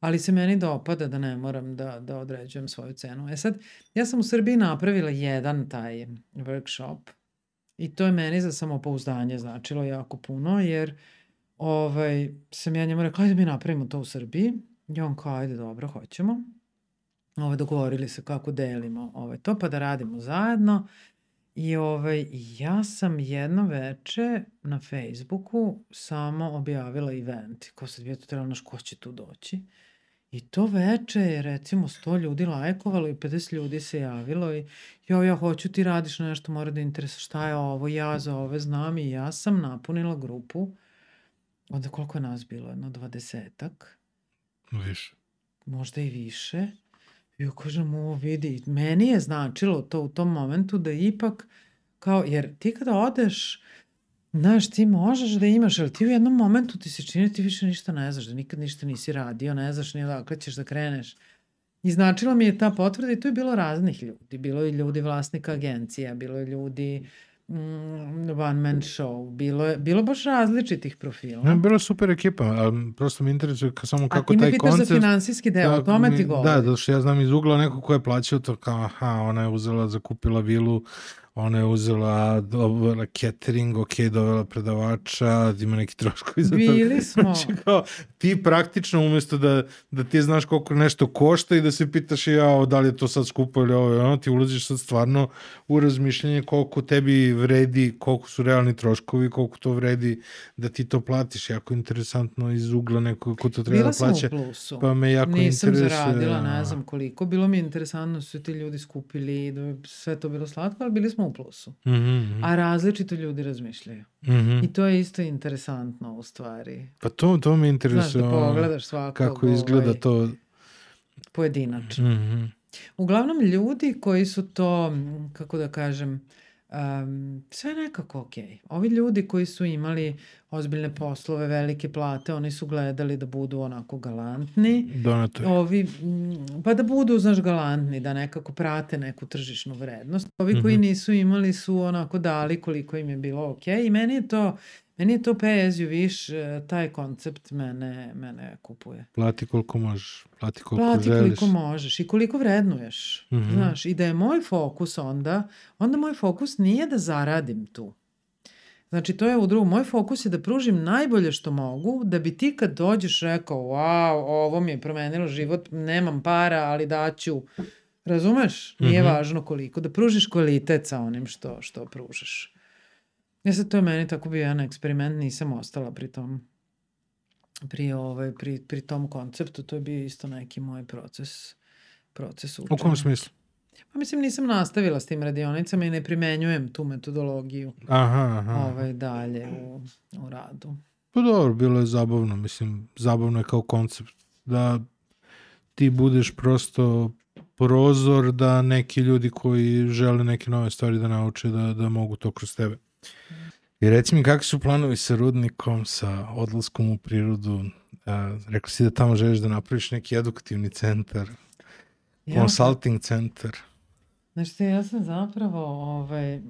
ali se meni dopada da ne moram da, da određujem svoju cenu. E sad, ja sam u Srbiji napravila jedan taj workshop i to je meni za samopouzdanje značilo jako puno, jer ovaj, sam ja njemu rekla, ajde mi napravimo to u Srbiji. I on kao, ajde, dobro, hoćemo. Ovaj, dogovorili se kako delimo ovaj, to, pa da radimo zajedno. I ovaj, ja sam jedno veče na Facebooku samo objavila event. Ko sad bi ja to trebala, naš, ko će tu doći? I to veče je recimo 100 ljudi lajkovalo i 50 ljudi se javilo i jo, ja hoću ti radiš nešto, mora da interesuje šta je ovo, ja za ove znam i ja sam napunila grupu. Onda koliko je nas bilo? Jedno dvadesetak Više. možda i više. I ja kažem, ovo vidi, meni je značilo to u tom momentu da ipak, kao, jer ti kada odeš, znaš, ti možeš da imaš, ali ti u jednom momentu ti se čini da ti više ništa ne znaš, da nikad ništa nisi radio, ne znaš ni odakle ćeš da kreneš. I značila mi je ta potvrda i tu je bilo raznih ljudi. Bilo je ljudi vlasnika agencija, bilo je ljudi mm, one man show, bilo je bilo baš različitih profila. Ne, bila je super ekipa, ali prosto me interesuje ka, samo A kako ti me taj pitaš koncept... za finansijski deo, o Da, tome ti govorim. Da, zato što ja znam iz ugla neko ko je plaćao to kao, aha, ona je uzela, zakupila vilu, ona je uzela, dovela catering, ok, dovela predavača, ima neki troškovi za to. Bili smo. Znači, kao, ti praktično umesto da, da ti znaš koliko nešto košta i da se pitaš ja, da li je to sad skupo ili ovo, ono, ti ulaziš sad stvarno u razmišljanje koliko tebi vredi, koliko su realni troškovi, koliko to vredi da ti to platiš. Jako interesantno iz ugla nekog ko to treba Bila da sam plaća. u plusu. Pa me jako Nisam interesuje. zaradila, ne znam koliko. Bilo mi je interesantno su ti ljudi skupili, da sve to bilo slatko, ali bili smo u plusu. Mhm, mhm, A različito ljudi razmišljaju. mhm. I to je isto interesantno u stvari. Pa to, to me Znaš, interesuje. da ono, pogledaš svakog Kako izgleda ovaj, to. pojedinačno. Mhm. Uglavnom ljudi koji su to, kako da kažem, um, sve nekako ok. Ovi ljudi koji su imali ozbiljne poslove, velike plate, oni su gledali da budu onako galantni. Donator. Ovi, mm, pa da budu, znaš, galantni, da nekako prate neku tržišnu vrednost. Ovi koji Mhm. nisu imali su onako dali koliko im je bilo ok. I meni je to, meni je to pay as you wish, eh, taj koncept mene, mene kupuje. Plati koliko možeš. Plati koliko Plati želiš. koliko možeš i koliko vrednuješ. Mhm. Znaš, i da je moj fokus onda, onda moj fokus nije da zaradim tu. Znači, to je u drugom. Moj fokus je da pružim najbolje što mogu, da bi ti kad dođeš rekao, wow, ovo mi je promenilo život, nemam para, ali daću. Razumeš? Nije Mhm. važno koliko. Da pružiš kvalitet sa onim što, što pružaš. Ja sad, to je meni tako bio jedan eksperiment, nisam ostala pri tom pri, ovaj, pri, pri tom konceptu, to je bio isto neki moj proces, proces učenja. U kom smislu? Pa mislim, nisam nastavila s tim radionicama i ne primenjujem tu metodologiju Aha, aha. ovaj, dalje u, u radu. Pa dobro, bilo je zabavno. Mislim, zabavno je kao koncept da ti budeš prosto prozor da neki ljudi koji žele neke nove stvari da nauče da, da mogu to kroz tebe. I reci mi kakvi su planovi sa rudnikom, sa odlaskom u prirodu? A, rekli si da tamo želiš da napraviš neki edukativni centar, Ja consulting centar. Znaš te, ja sam zapravo ovaj,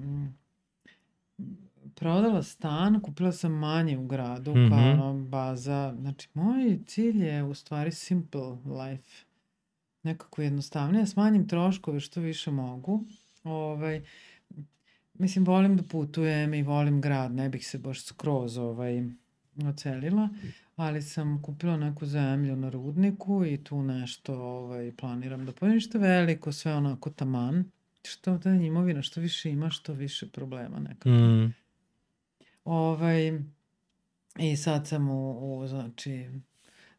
prodala stan, kupila sam manje u gradu, Mhm. kao ono baza. Znači, moj cilj je u stvari simple life. Nekako jednostavnije, smanjim troškove što više mogu. Ovaj, mislim, volim da putujem i volim grad, ne bih se baš skroz ovaj, ocelila, ali sam kupila neku zemlju na rudniku i tu nešto ovaj, planiram da pojem što veliko, sve onako taman. Što ta imovina, što više ima, što više problema nekako. Mm. Ovaj, I sad sam u, u, znači,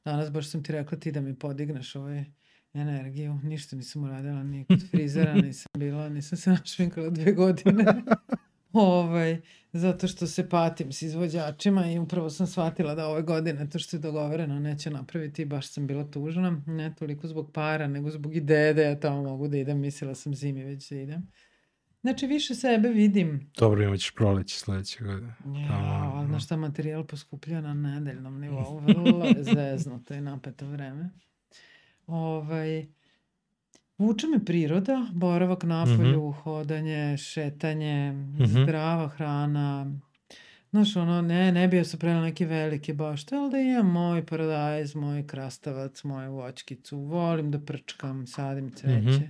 danas baš sam ti rekla ti da mi podigneš ovaj energiju. Ništa nisam uradila, ni kod frizera nisam bila, nisam se našminkala dve godine. ovaj, zato što se patim s izvođačima i upravo sam shvatila da ove godine to što je dogovoreno neće napraviti i baš sam bila tužna. Ne toliko zbog para, nego zbog ideje da ja tamo mogu da idem. Mislila sam zimi već da idem. Znači više sebe vidim Dobro, imat ćeš proleće sledeće godine. Ja, ali znaš šta materijal poskupljuje na nedeljnom nivou, vrlo je zeznuto i napeto vreme. Ovaj, vuče me priroda, boravak napolju, hodanje, šetanje, Mhm. zdrava hrana. Znaš, ono, ne, ne bi ja se prela neke velike bašte, ali da imam moj paradajz, moj krastavac, moju voćkicu, volim da prčkam, sadim cveće.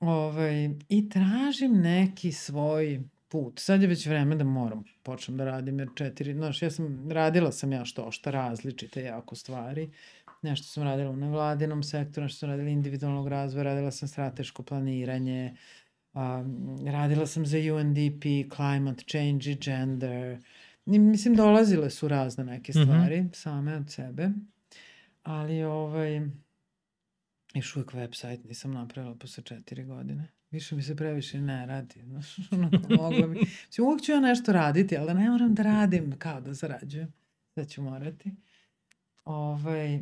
Ovaj, I tražim neki svoj put. Sad je već vreme da moram počnem da radim, jer četiri, znaš, ja sam, radila sam ja što šta različite jako stvari. Nešto sam radila u nevladinom sektoru, nešto sam radila individualnog razvoja, radila sam strateško planiranje, a, radila sam za UNDP, climate change i gender. I, mislim, dolazile su razne neke Mhm. stvari, same od sebe. Ali, ovaj, još uvijek website nisam napravila posle četiri godine. Više mi se previše ne radi. Znaš, onako mogla bi. Mislim, uvijek ću ja nešto raditi, ali da ne moram da radim kao da zarađujem. Da ću morati. Ovaj,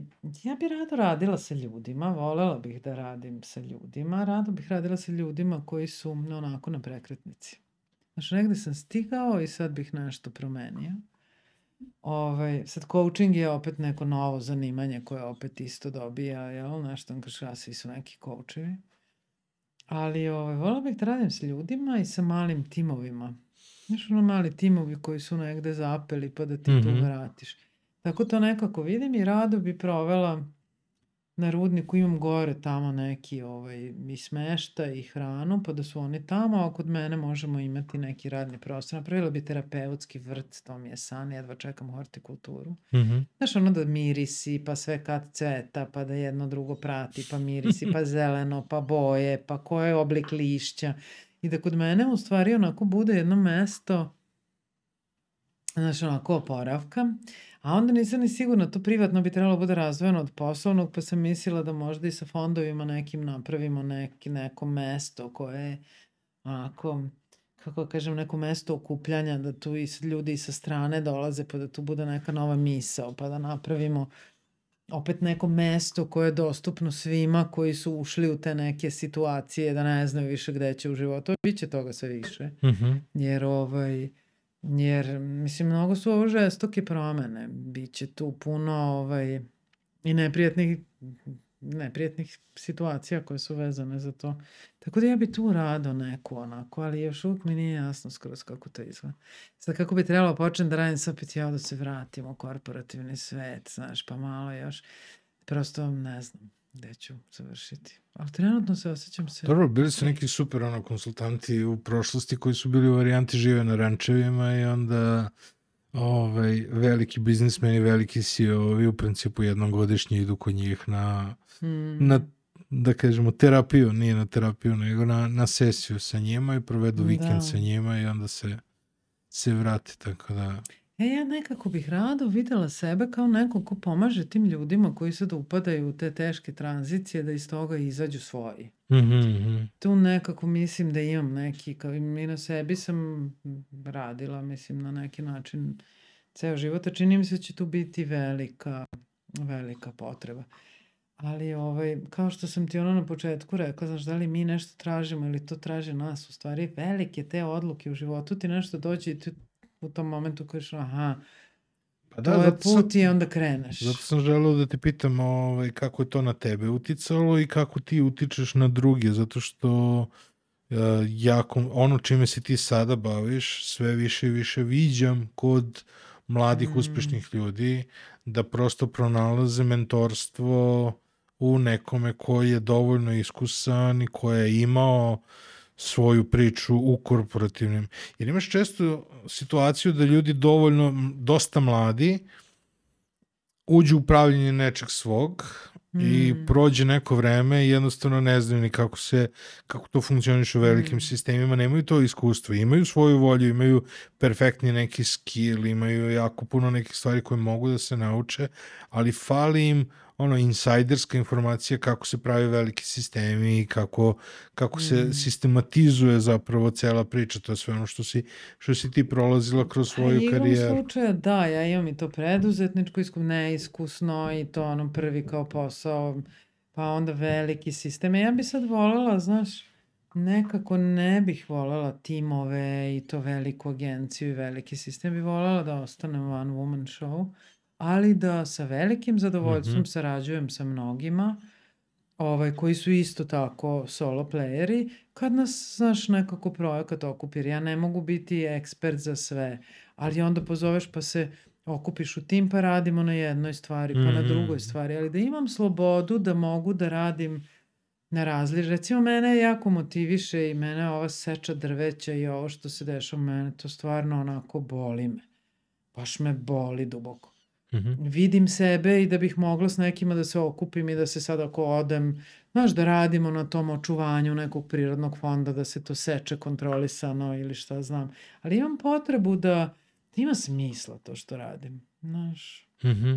ja bi rado radila sa ljudima, volela bih da radim sa ljudima, rado bih radila sa ljudima koji su onako na prekretnici. Znaš, negde sam stigao i sad bih nešto promenio. Ovaj, sad coaching je opet neko novo zanimanje koje opet isto dobija, jel, nešto vam kaže, a svi su neki coachevi. Ali ovaj, volela bih da radim sa ljudima i sa malim timovima. Znaš, ono mali timovi koji su negde zapeli pa da ti tu Mhm. vratiš. Tako to nekako vidim i rado bi provela na rudniku, imam gore tamo neki ovaj, i smešta i hranu, pa da su oni tamo, a kod mene možemo imati neki radni prostor. Napravila bi terapeutski vrt, to mi je san, jedva čekam hortikulturu. Mhm. Znaš, ono da mirisi, pa sve kad cveta, pa da jedno drugo prati, pa mirisi, pa zeleno, pa boje, pa koji je oblik lišća. I da kod mene u stvari onako bude jedno mesto, znaš, onako oporavka. A onda nisam ni sigurna, to privatno bi trebalo bude razvojeno od poslovnog, pa sam mislila da možda i sa fondovima nekim napravimo neki, neko mesto koje je onako, kako da kažem, neko mesto okupljanja, da tu i ljudi sa strane dolaze, pa da tu bude neka nova misao, pa da napravimo opet neko mesto koje je dostupno svima koji su ušli u te neke situacije da ne znaju više gde će u životu. Biće toga sve više. Mhm. Jer ovaj jer mislim mnogo su ovo žestoke promene. Biće tu puno ovaj i neprijatnih neprijatnih situacija koje su vezane za to. Tako da ja bi tu rado neku onako, ali još uvijek mi nije jasno skroz kako to izgleda. Sad kako bi trebalo početi da radim, sad opet ja da se vratim u korporativni svet, znaš, pa malo još. Prosto ne znam gde ću završiti. Ali trenutno se osjećam se... Dobro, bili su neki super ono, konsultanti u prošlosti koji su bili u varijanti žive na rančevima i onda ovaj, veliki biznismeni, veliki CEO-ovi u principu jednom godišnje idu kod njih na, Hmm. na da kažemo, terapiju, nije na terapiju, nego na, na sesiju sa njima i provedu vikend Da. sa njima i onda se, se vrati, tako da... E, ja nekako bih rado videla sebe kao neko ko pomaže tim ljudima koji sad upadaju u te teške tranzicije da iz toga izađu svoji. Mhm, mhm. Tu nekako mislim da imam neki, kao i na sebi sam radila, mislim, na neki način ceo život, a čini mi se da će tu biti velika, velika potreba. Ali ovaj, kao što sam ti ono na početku rekla, znaš, da li mi nešto tražimo ili to traže nas, u stvari velike te odluke u životu ti nešto dođe i ti u tom momentu kažeš, aha, Pa da, to je zato sam- put i onda kreneš. Zato sam želeo da te pitam ovaj, kako je to na tebe uticalo i kako ti utičeš na druge, zato što uh, jako, ono čime se ti sada baviš, sve više i više viđam kod mladih Mm. uspešnih ljudi, da prosto pronalaze mentorstvo u nekome koji je dovoljno iskusan i koji je imao svoju priču u korporativnim. Jer imaš često situaciju da ljudi dovoljno, dosta mladi, uđu u pravljenje nečeg svog i Mm. prođe neko vreme i jednostavno ne znaju ni kako se kako to funkcioniše u velikim Mm. sistemima, nemaju to iskustvo, imaju svoju volju, imaju perfektni neki skill, imaju jako puno nekih stvari koje mogu da se nauče, ali fali im ono insajderska informacija kako se pravi veliki sistemi i kako, kako se Mm. sistematizuje zapravo cela priča, to je sve ono što si, što si ti prolazila kroz svoju Pa igrom karijeru. slučaja, da, ja imam i to preduzetničko iskustvo, neiskusno i to ono prvi kao posao, pa onda veliki sistem. Ja bi sad volela, znaš, nekako ne bih volela timove i to veliku agenciju i veliki sistem. Bi volela da ostanem one woman show, ali da sa velikim zadovoljstvom Mhm. sarađujem sa mnogima ovaj, koji su isto tako solo playeri, kad nas, znaš, nekako projekat okupi, jer ja ne mogu biti ekspert za sve, ali onda pozoveš pa se okupiš u tim pa radimo na jednoj stvari, pa na Mhm. drugoj stvari, ali da imam slobodu da mogu da radim na različ. Recimo, mene jako motiviše i mene ova seča drveća i ovo što se dešava, mene to stvarno onako boli me. Baš me boli duboko Mhm. vidim sebe i da bih mogla s nekima da se okupim i da se sad ako odem, znaš, da radimo na tom očuvanju nekog prirodnog fonda, da se to seče kontrolisano ili šta znam. Ali imam potrebu da, da ima smisla to što radim, znaš. Mhm.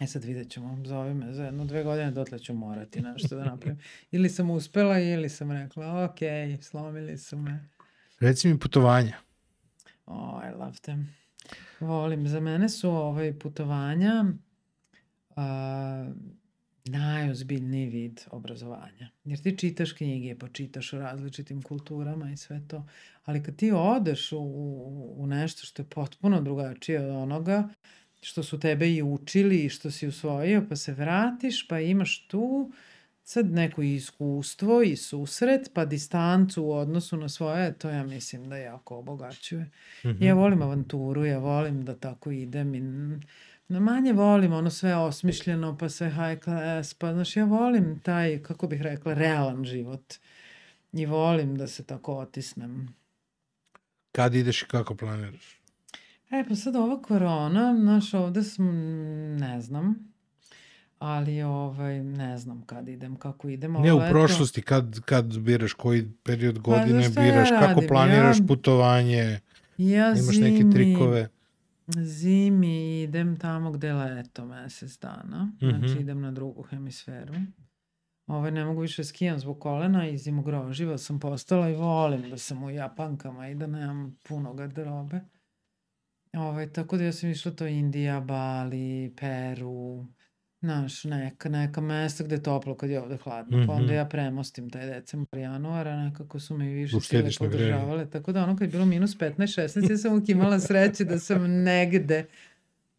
E sad vidjet ćemo, zove me za jedno, dve godine, dotle ću morati nešto da napravim. Ili sam uspela ili sam rekla, ok, slomili su me. Reci mi putovanja. Oh, I love them. Volim. Za mene su ovaj putovanja a, najozbiljniji vid obrazovanja. Jer ti čitaš knjige, pa čitaš o različitim kulturama i sve to. Ali kad ti odeš u, u, nešto što je potpuno drugačije od onoga što su tebe i učili i što si usvojio, pa se vratiš, pa imaš tu sad neko iskustvo i susret, pa distancu u odnosu na svoje, to ja mislim da jako obogaćuje. Mhm. Ja volim avanturu, ja volim da tako idem i na manje volim ono sve osmišljeno, pa sve high class, pa znaš, ja volim taj, kako bih rekla, realan život. I volim da se tako otisnem. Kad ideš i kako planiraš? E, pa sad ova korona, znaš, ovde sam, ne znam, ali ovaj, ne znam kad idem, kako idem. Ne, u prošlosti, kad, kad biraš, koji period godine znaš šta ja biraš, kako planiraš Ja- putovanje, Ja imaš zimi, neke trikove. Zimi idem tamo gde leto mesec dana. Znači Mhm. idem na drugu hemisferu. Ovaj, ne mogu više skijam zbog kolena i zimogroživa sam postala i volim da sam u Japankama i da nemam puno garderobe. Ovaj, tako da ja sam išla to Indija, Bali, Peru, Znaš, neka, neka mesta gde je toplo kad je ovde hladno. Pa onda Mhm. ja premostim taj decembar, januar, a nekako su me i više sile Uštediš na grejanju. podržavale. Tako da ono kad je bilo minus 15, 16, ja sam uvijek imala sreće da sam negde.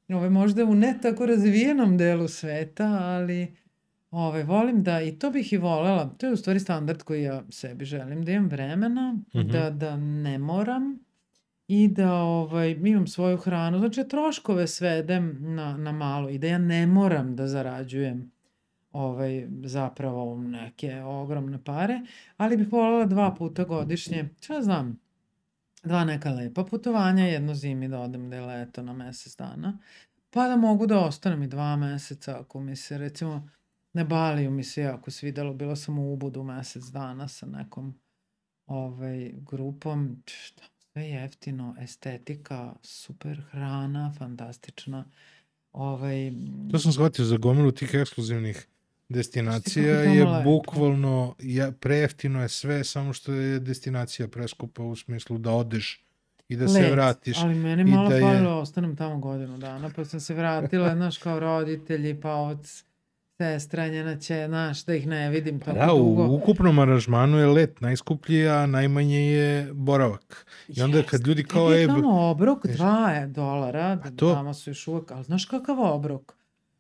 Ove, možda u ne tako razvijenom delu sveta, ali ove, volim da, i to bih i volela, to je u stvari standard koji ja sebi želim, da imam vremena, Mhm. da, da ne moram i da ovaj, imam svoju hranu. Znači, troškove svedem na, na malo i da ja ne moram da zarađujem ovaj, zapravo neke ogromne pare, ali bih voljela dva puta godišnje, šta znam, dva neka lepa putovanja, jedno zimi da odem gde je leto na mesec dana, pa da mogu da ostanem i dva meseca ako mi se, recimo, na Baliju mi se jako svidelo, bila sam u Ubudu mesec dana sa nekom ovaj, grupom, šta, sve jeftino, estetika, super hrana, fantastična. Ovaj, To sam shvatio za gomilu tih ekskluzivnih destinacija Kako je bukvalno ja, prejeftino je sve, samo što je destinacija preskupa u smislu da odeš i da se let, vratiš. Ali meni i malo da je- falilo, ostanem tamo godinu dana, pa sam se vratila, znaš, kao roditelji, pa od sestra, njena će, znaš, da ih ne vidim tako Da, dugo. u ukupnom aranžmanu je let najskuplji, a najmanje je boravak. I onda kad ljudi kao, e, e, tamo obrok Kažeš. 2 dolara, Pa to. tamo su još uvek, ali znaš kakav obrok?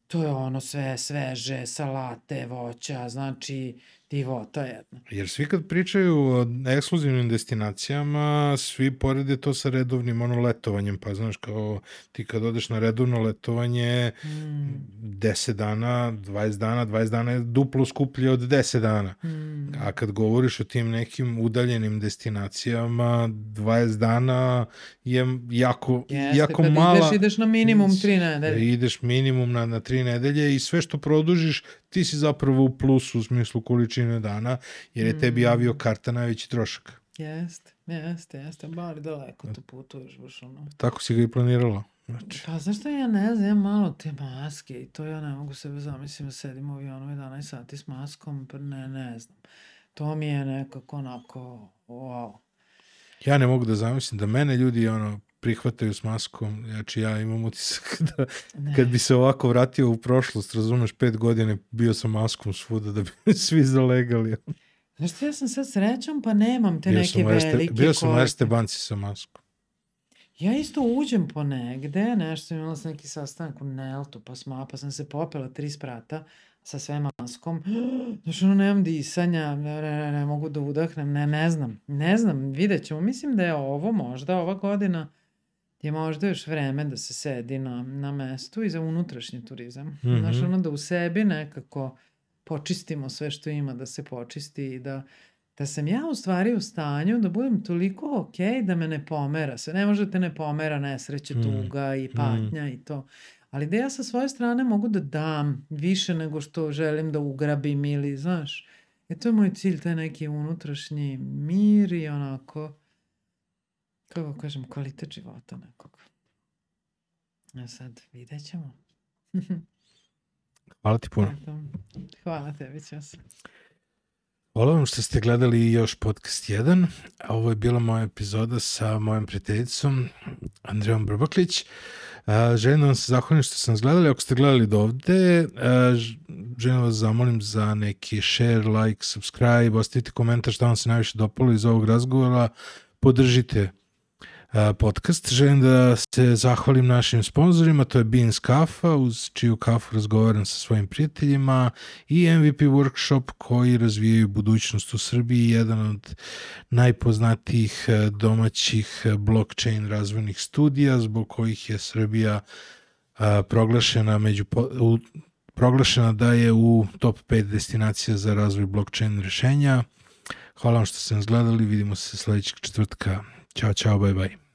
To je ono sve sveže, salate, voća, znači divota jedna. Jer svi kad pričaju o ekskluzivnim destinacijama, svi porede to sa redovnim ono letovanjem, pa znaš kao ti kad odeš na redovno letovanje Mm, 10 dana, 20 dana, 20 dana je duplo skuplje od 10 dana. mm. A kad govoriš o tim nekim udaljenim destinacijama, 20 dana je jako, Jeste, jako kad mala... ideš, ideš na minimum tri nedelje. Ideš minimum na, na tri nedelje i sve što produžiš, ti si zapravo u plusu u smislu količine dana, jer je tebi Mm. avio karta najveći trošak. Jeste, jeste, jeste, bali daleko tu putuješ, baš ono. Tako si ga i planirala. Znači, Pa zašto ja ne znam, ja malo te maske i to ja ne mogu sebe zamislim da sedim u avionu 11 sati s maskom, pa ne, ne znam. To mi je nekako onako, wow. ja ne mogu da zamislim da mene ljudi ono prihvataju s maskom, znači ja imam utisak da Ne. kad bi se ovako vratio u prošlost, razumeš, pet godine bio sam maskom svuda da bi svi zalegali. Znaš što, ja sam sad srećom, pa nemam te bio neke velike bio sam u korake. Erste banci sa maskom. Ja isto uđem po negde, nešto imala sam neki sastanak u Neltu, pa sma, pa sam se popela tri sprata sa sve maskom. Znaš, ono, nemam disanja, ne, ne, ne, ne mogu da udahnem, ne, ne znam, ne znam, vidjet ćemo. Mislim da je ovo možda, ova godina je možda još vreme da se sedi na, na mestu i za unutrašnji turizam. Mm -hmm. Znaš, Mhm. ono da u sebi nekako počistimo sve što ima da se počisti i da da sam ja u stvari u stanju da budem toliko ok da me ne pomera. Sve ne može da te ne pomera nesreće, Mm. tuga i patnja i to. Ali da ja sa svoje strane mogu da dam više nego što želim da ugrabim ili, znaš, e to je moj cilj, taj neki unutrašnji mir i onako, kako kažem, kvalitet života nekog. A sad, vidjet ćemo. Hvala ti puno. Hvala tebi, Ćos. Hvala vam što ste gledali još podcast 1. A Ovo je bila moja epizoda sa mojom prijateljicom Andrejom Brbaklić. A, Želim da vam se zahvalim što sam nas gledali. Ako ste gledali do ovde, ž- želim vas zamolim za neki share, like, subscribe, ostavite komentar šta vam se najviše dopalo iz ovog razgovora. Podržite podcast. Želim da se zahvalim našim sponsorima, to je Beans Kafa, uz čiju kafu razgovaram sa svojim prijateljima i MVP Workshop koji razvijaju budućnost u Srbiji, jedan od najpoznatijih e, domaćih e, blockchain razvojnih studija zbog kojih je Srbija proglašena među proglašena da je u top 5 destinacija za razvoj blockchain rešenja. Hvala vam što ste nas gledali, vidimo se sledećeg četvrtka. チャオチャオバイバイ。